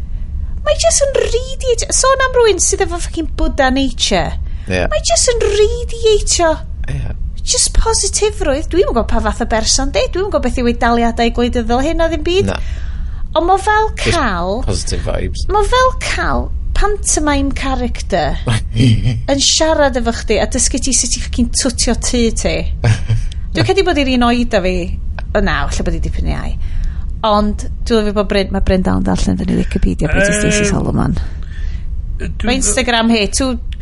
mae just yn radiate sôn am rwy'n sydd efo fucking Buddha nature. Yeah. mae just yn radiatio yeah. just positifrwydd. Dwi'n gwybod pa fath o berson di. Dwi'n gwybod beth yw daliadau gwleidyddol hyn o ddim byd. Na. Ond mae fel cael just positive vibes. mae fel cael pantomime character yn siarad efo chdi a dysgu ti sut i ffocin twtio tu ti. Dwi'n cedi bod i'r un oed a fi. O na, allai bod i dipyn i ai. Ond dwi'n meddwl bod Bryn, mae Bryn dal yn darllen fyny Wikipedia beth uh, Stacey Solomon. Mae Instagram hi,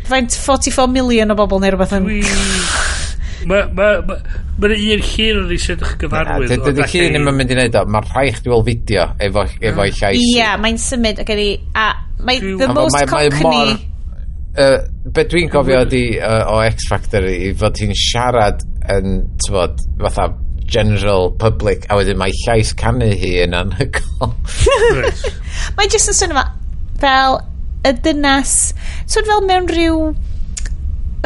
faint 44 million o bobl neu rhywbeth yn... Mae'n ma, ma, ma un llun o'n eisiau ddech gyfarwydd. Dydy llun ddim yn mynd i wneud o, mae'n rhai chdi weld fideo efo, mm. efo ei llais. Ie, mae'n symud ac ydi... A mae the most cockney... Uh, be dwi'n gofio ydi uh, o X Factor i fod hi'n siarad yn, tybod, fatha general public a wedyn mae llais canu hi yn anhygol mae jyst yn swnio fel y dynas swn fel mewn rhyw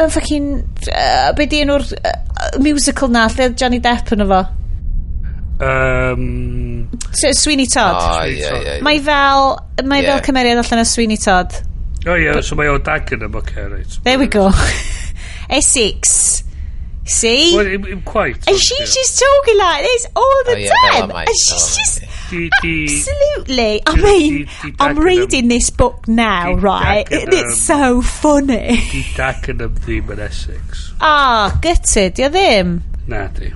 yn ffocin uh, be di enw'r uh, musical na lle Johnny Depp yn efo um, Sweeney Todd. Oh, yeah, yeah, yeah. mae fel mae yeah. fel cymeriad allan o Sweeney Todd. Oh yeah But, so mae o dag yn efo okay, right. there we go. Essex. See Well, im, im quite. And she's just talking like this all the Oh, yeah, time yma, And she's fel just yma, Di, di, Absolutely. I mean, di- di I'm reading this book now, right? And it's so funny. di dag yn ym ddim yn Essex. Ah, gutted, di o ddim? Na di.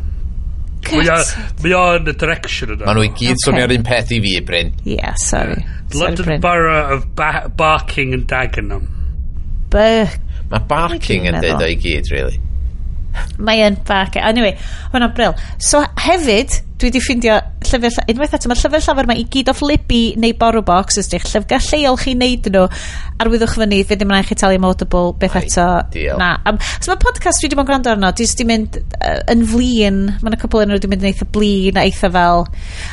Mae o- Gutted. mae o yn y direction yna. Mae nhw i gyd Okay. swnio'r un peth i fi, Bryn. Yeah, sorry. Sorry, London Bryn. Borough of ba Barking and Dagenham. Buh. Mae barking Dwi'n yn deud o i gyd, really. mae yn bac e- anyway hwnna'n bril so hefyd dwi di ffindio llyfr, unwaith eto, mae'r llyfr llawer mae i gyd off Libby neu borrow box, ysdych, llyfrgell lleol chi wneud nhw, arwyddwch fyny, fe ddim yn eich talu Audible, beth eto. Na. Am, so mae podcast dwi wedi bod yn gwrando arno, dwi ddim mynd uh, yn flin, mae'n y cwpl yn wedi mynd yn eitha blin a eitha fel,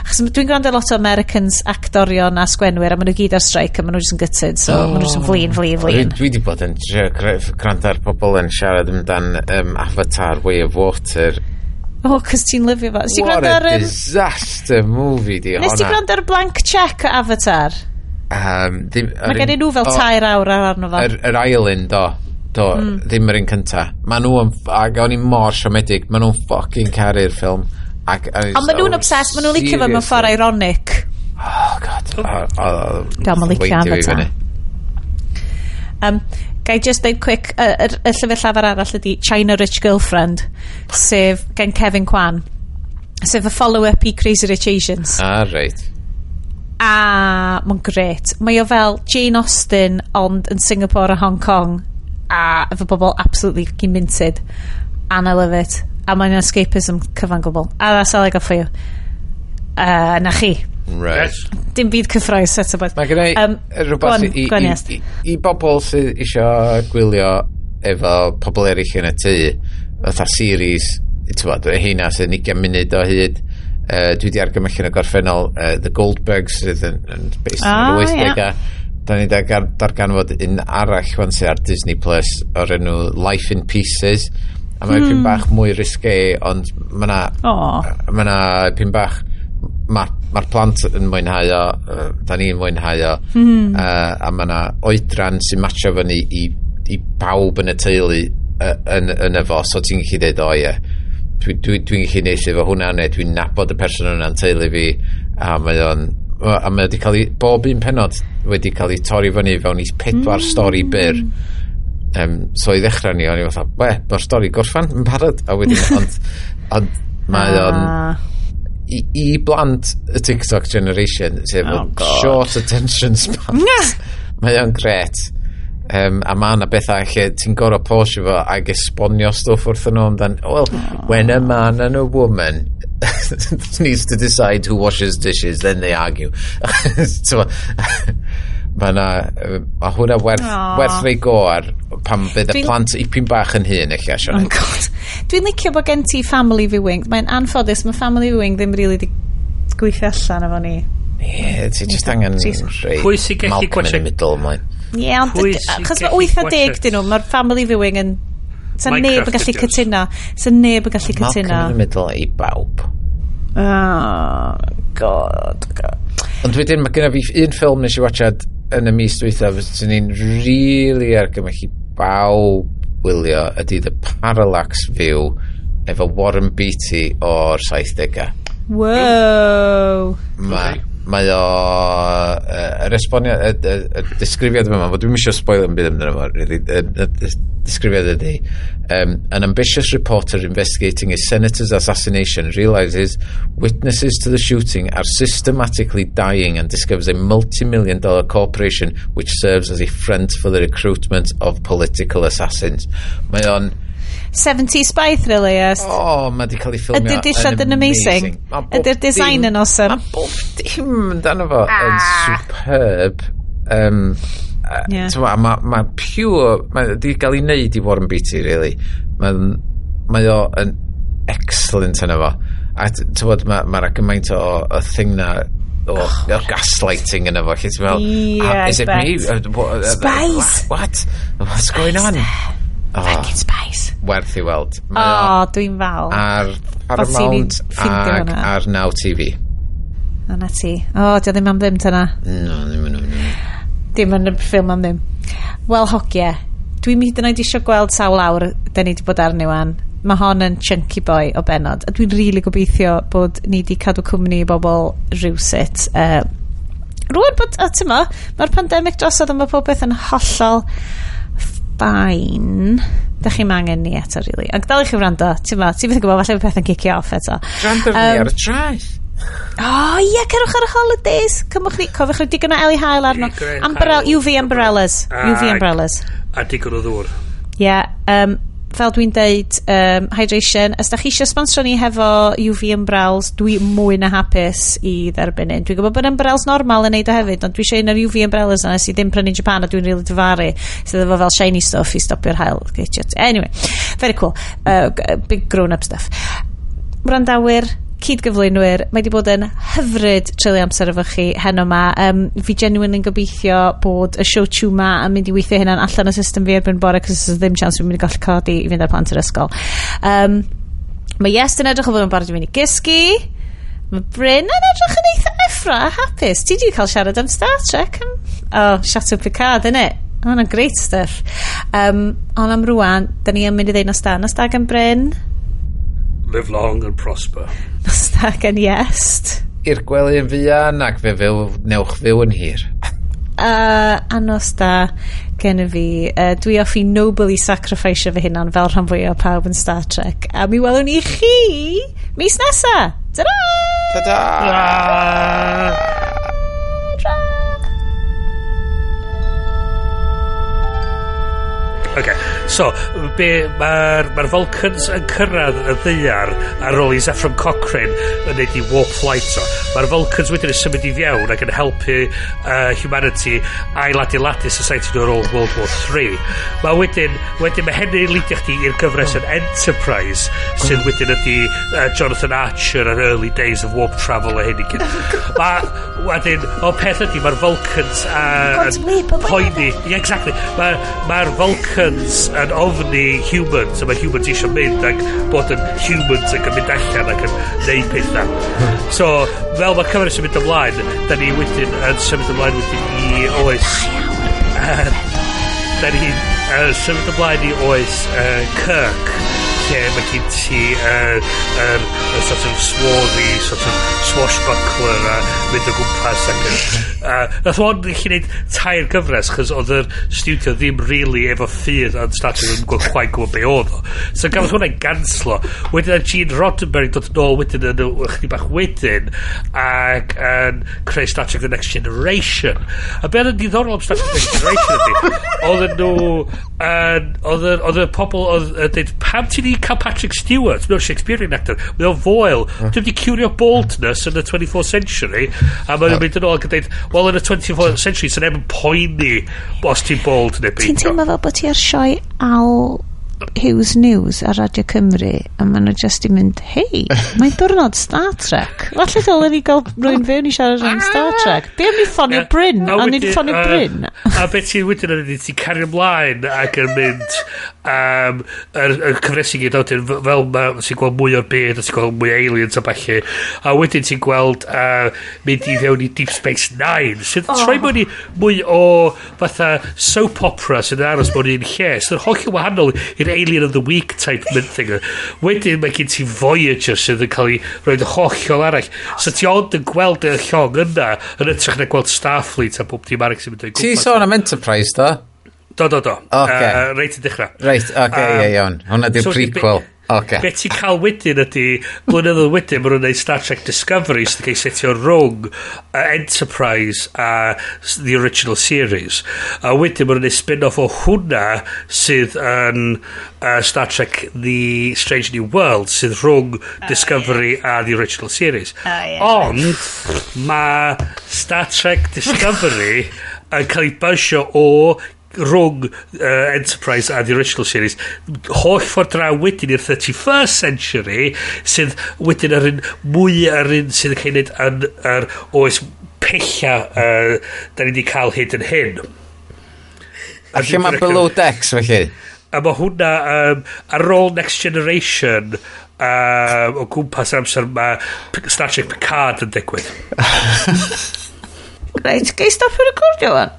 achos dwi'n gwrando lot o Americans, actorion a sgwenwyr, a maen nhw gyd ar strike, a maen nhw jyst yn gytid, so oh. maen nhw jyst yn flin, flin, flin. Dwi wedi bod yn gwrando ar pobl yn siarad amdan um, Avatar Way of Water, O, cos ti'n lyfio fo. Ti'n What gwrando ar... a disaster movie di honna. Nes ti'n gwrando ar Blank Check Avatar? Um, ddim, Mae gen i nhw fel tair awr ar arno fo. Yr, yr ail un, do. Do, mm. ddim yr un cynta. Ma nhw yn... Ac o'n i mor siomedig. Ma nhw'n ffocin caru'r ffilm. Ac, Ond ma nhw'n oh, obsessed. Ma nhw'n licio fo mewn ffordd ironic. Oh, god. Oh, oh, Dwi'n licio Avatar. Um, Gai just dweud quick, y, y, y llyfr llafar arall ydy China Rich Girlfriend, sef gen Kevin Kwan, sef y follow-up i Crazy Rich Asians. Ah, reit. A mae'n gret. Mae o fel Jane Austen, ond yn Singapore a Hong Kong, a efo bobl absolutely fucking minted. And I love it. A mae'n escapism cyfan gwbl. A that's all I got for you. Uh, na chi. Right. Dim byd cyffroes set o bod. Mae gennau um, rhywbeth i, i, i, i, bobl sydd eisiau gwylio efo pobl eraill yn y tŷ, fatha series, ti'n bod, heina sy'n 20 munud o hyd, uh, dwi di argymell yn y gorffennol uh, The Goldbergs sydd yn, yn based ah, yn yr 80au. Yeah. Da ni darganfod un arall wan sy'n ar Disney Plus o'r enw Life in Pieces. A mae'n mm. pyn bach mwy risque, ond mae yna ma pyn bach map mae'r plant yn mwynhau o, uh, da ni'n mwynhau o, mm. uh, a mae yna oedran sy'n matcho fyny i, i bawb yn y teulu uh, yn, yn efo, so ti'n gallu dweud, o ie, dwi'n dwi, dwi gallu neud efo hwnna neu dwi'n nabod y person yna'n teulu fi. A mae o'n a mae wedi cael ei, bob un penod wedi cael ei torri fyny fewn i pedwar mm. stori byr. Um, so i ddechrau ni o'n i fatha, we, mae'r stori gorffan yn barod. A wedyn ond, ond mae o'n ah i, i blant y TikTok generation sef oh, short attention span mae o'n gret. Um, a mae yna bethau lle ti'n gorau posio fo ag esbonio stwff wrthyn nhw amdan. Well oh. when a man and a woman needs to decide who washes dishes then they argue. So mae yna mae hwnna werth, Aww. werth rei gor pan bydd y plant ipyn bach yn hun eich asio. Oh god. Dwi'n licio bod gen ti family viewing. Mae'n anffodus, mae family viewing ddim really di gweithio allan efo ni. Ie, yeah, ti just angen rei Pwy sy'n gallu gwachio? middle mlaen. Ie, yeah, ond chos mae 80 dyn nhw, mae'r family viewing yn... Sa neb yn gallu cytuno. Sa neb yn gallu cytuno. Malcolm in the middle i bawb. Oh, god, god. Ond wedyn, mae gen fi un ffilm nes i watchad yn y mis dwythaf, fyddwn ni'n really argymell i bawb wylio ydy The Parallax View efo Warren Beatty o'r 70au. Wow! Mae okay mae o yr esbonio y, y, y disgrifiad yma fod dwi'n eisiau spoil yn byd amdano fo really, y, y disgrifiad ydy um, an ambitious reporter investigating a senator's assassination realizes witnesses to the shooting are systematically dying and discovers a multi-million dollar corporation which serves as a front for the recruitment of political assassins. Mae o'n 70 spy thriller, yes. Oh, mae di cael ei ffilmio Ydy'r dillad yn amazing. amazing. Ydy'r design yn awesome. Mae bob dim amdano fo yn ah. superb. Um, yeah. Mae ma, ma pure, mae di gael ei wneud i Warren Beatty, really. Mae ma o yn excellent yn efo. A ti'n bod mae'r ma, ma gymaint o, o thing na o, oh, o gaslighting yn efo. Lle ti'n meddwl, yeah, is it bet. me? Spies! What? What's going on? There? Oh, fucking spice. Werth i weld. O, oh, dwi'n fal. Ar Paramount ag ar Now TV. O, na ti. O, oh, di o ddim am ddim tyna. No, ddim yn ddim. Dim yn y ffilm am ddim. Wel, hogie. Dwi'n mynd yn oed eisiau gweld sawl awr, da ni wedi bod arni wan mae hon yn chunky boy o benod a dwi'n rili really gobeithio bod ni wedi cadw cwmni i bobl rhywsit uh, rwy'n bod, a tyma mae'r pandemig drosodd a mae popeth yn hollol bain da chi'n angen ni eto really. ac dal i chi wrando ti'n ma ti'n fydd yn gwybod falle bydd yn cicio off eto Rando um, ni ar y traeth O oh, ie, yeah, cerwch ar y holidays. Cymwch ni, cofiwch chi digon o Eli Hael arno. Umbrella, UV umbrellas. UV umbrellas. A digon o ddŵr. Ie, yeah, um, fel dwi'n deud, um, hydration, os da chi eisiau sponsro ni hefo UV umbrellas, dwi mwy na hapus i dderbyn un. Dwi'n gwybod bod umbrellas normal yn neud o hefyd, ond dwi eisiau un o'r UV umbrellas yna sydd ddim prynu Japan a dwi'n rili really dyfaru, sydd efo fel shiny stuff i stopio'r hael. Anyway, very cool. Uh, big grown-up stuff. Wrandawyr, cydgyflwynwyr, mae wedi bod yn hyfryd treulio amser efo chi heno yma. Um, fi genuine yn gobeithio bod y show tiw ma yn mynd i weithio hynna'n allan y system fi erbyn bore, cos oes ddim chance fi'n mynd i gallu codi i fynd ar plant yr ysgol. Um, mae Yes yn edrych o fod yn barod i fynd i gysgu. Mae Bryn yn edrych yn eitha effro a hapus. Ti di cael siarad am Star Trek? Oh, Chateau Picard, innit? Hwna'n oh, no, great stuff. Um, ond am rwan, da ni yn mynd i ddeunos da. Nos da gan Bryn? live long and prosper. Nostag yn iest. I'r gwely'n fuan ac fe fyw, newch fyw yn hir. Uh, anos da gen i fi. Uh, dwi off i nobly sacrifice fy hunan fel rhan fwyaf pawb yn Star Trek. A mi welwn ni chi mis nesa. Ta-da! Ta-da! Okay. So, be, mae'r ma Vulcans yn cyrraedd y ddeiar ar ôl i Zefram Cochrane yn neud i warp flight o. Mae'r Vulcans wedyn yn symud i fiewn ac yn helpu uh, humanity ail-adeiladu society nhw ar ôl World War 3. Mae wedyn, wedyn mae hynny'n leidio chdi i'r gyfres yn Enterprise sydd wedyn ydy uh, Jonathan Archer ar early days of warp travel a hyn i gyd. Mae wedyn, o peth ydy, mae'r Vulcans uh, yn poeni. Yeah, exactly. Mae'r ma Vulcans Americans yn ofni humans a mae humans eisiau mynd ac bod yn humans ac yn mynd allan ac yn neud pethau so fel mae cyfres yn mynd ymlaen da ni wedyn yn symud ymlaen wedyn i oes da ni yn symud ymlaen i oes uh, Kirk lle mae gen ti yr er, er, sort of swarthy sort of swashbuckler a mynd o gwmpas ac yn a nath o'n chi wneud tair gyfres chos oedd yr studio ddim really efo ffydd ond statio yn gwybod chwaith gwybod be oedd o. So gafodd hwnna'n ganslo. Wedyn a Gene Roddenberry dod yn ôl wedyn yn ychydig bach wedyn ac yn creu Star Trek The Next Generation. A be oedd yn diddorol am Star Trek The Next Generation ydy Oedd nhw oedd y pobl oedd yn dweud pam ti'n di cael Patrick Stewart mae'n Shakespearean actor mae o'n foel uh. dwi'n di curio baldness yn y 24th century a mae'n uh. mynd yn ôl ac yn dweud well yn y 24th century sy'n so efo'n poeni os ti'n bold neu ti'n teimlo fel bod ti ar sioe al Hughes News a Radio Cymru a maen nhw just i mynd hei mae'n diwrnod Star Trek. Falle dylen ni gael rwy'n fewn i siarad am ah! Star Trek. Be am ni ffonio Bryn? A ni ffonio Bryn? a beth ti'n wedyn yn ydy ti'n cario ymlaen ac yn mynd um, yr, yr cyfresu gyd awdyn fel mae ti'n gweld mwy o'r byd a ti'n gweld mwy aliens a falle a wedyn ti'n gweld uh, mynd i fewn i Deep Space Nine sydd oh. troi mwy, mwy o fatha soap opera sydd yn aros mewn un lle sydd yn holl wahanol i'r Alien of the Week type mynd thing. Wedyn mae gen ti Voyager sydd yn cael ei roed hollol arall. So ti ond yn gweld y llong yna yn ytrach na gweld Starfleet a bob dim arall sy'n mynd o'i gwmpas. Ti sôn am Enterprise, do? Do, do, do. Okay. Uh, reit i dechrau. Reit, oce, okay, um, yeah, iawn. Hwna di'r so prequel. Be, Okay. Be ti'n cael wedyn ydy, blynyddoedd wedyn, maen nhw'n gwneud Star Trek Discovery sydd wedi setio rhwng uh, Enterprise a the original series. A wedyn maen nhw'n gwneud spin-off o hwnna sydd yn uh, Star Trek The Strange New World sydd rhwng Discovery yeah. a the original series. Oh, yeah. Ond mae Star Trek Discovery yn cael ei bwysio o rhwng uh, Enterprise a The Original Series holl ffordd draw wedyn i'r 31st Century sydd wedyn ar un mwy ar un sydd yn cael ei wneud yn yr oes pella uh, da ni wedi cael hyd yn hyn a lle mae Below Decks felly? a mae hwnna um, ar ôl Next Generation um, o gwmpas amser mae Star Trek Picard yn digwydd Reit, geis stop y recordio wan?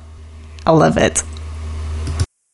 I love it.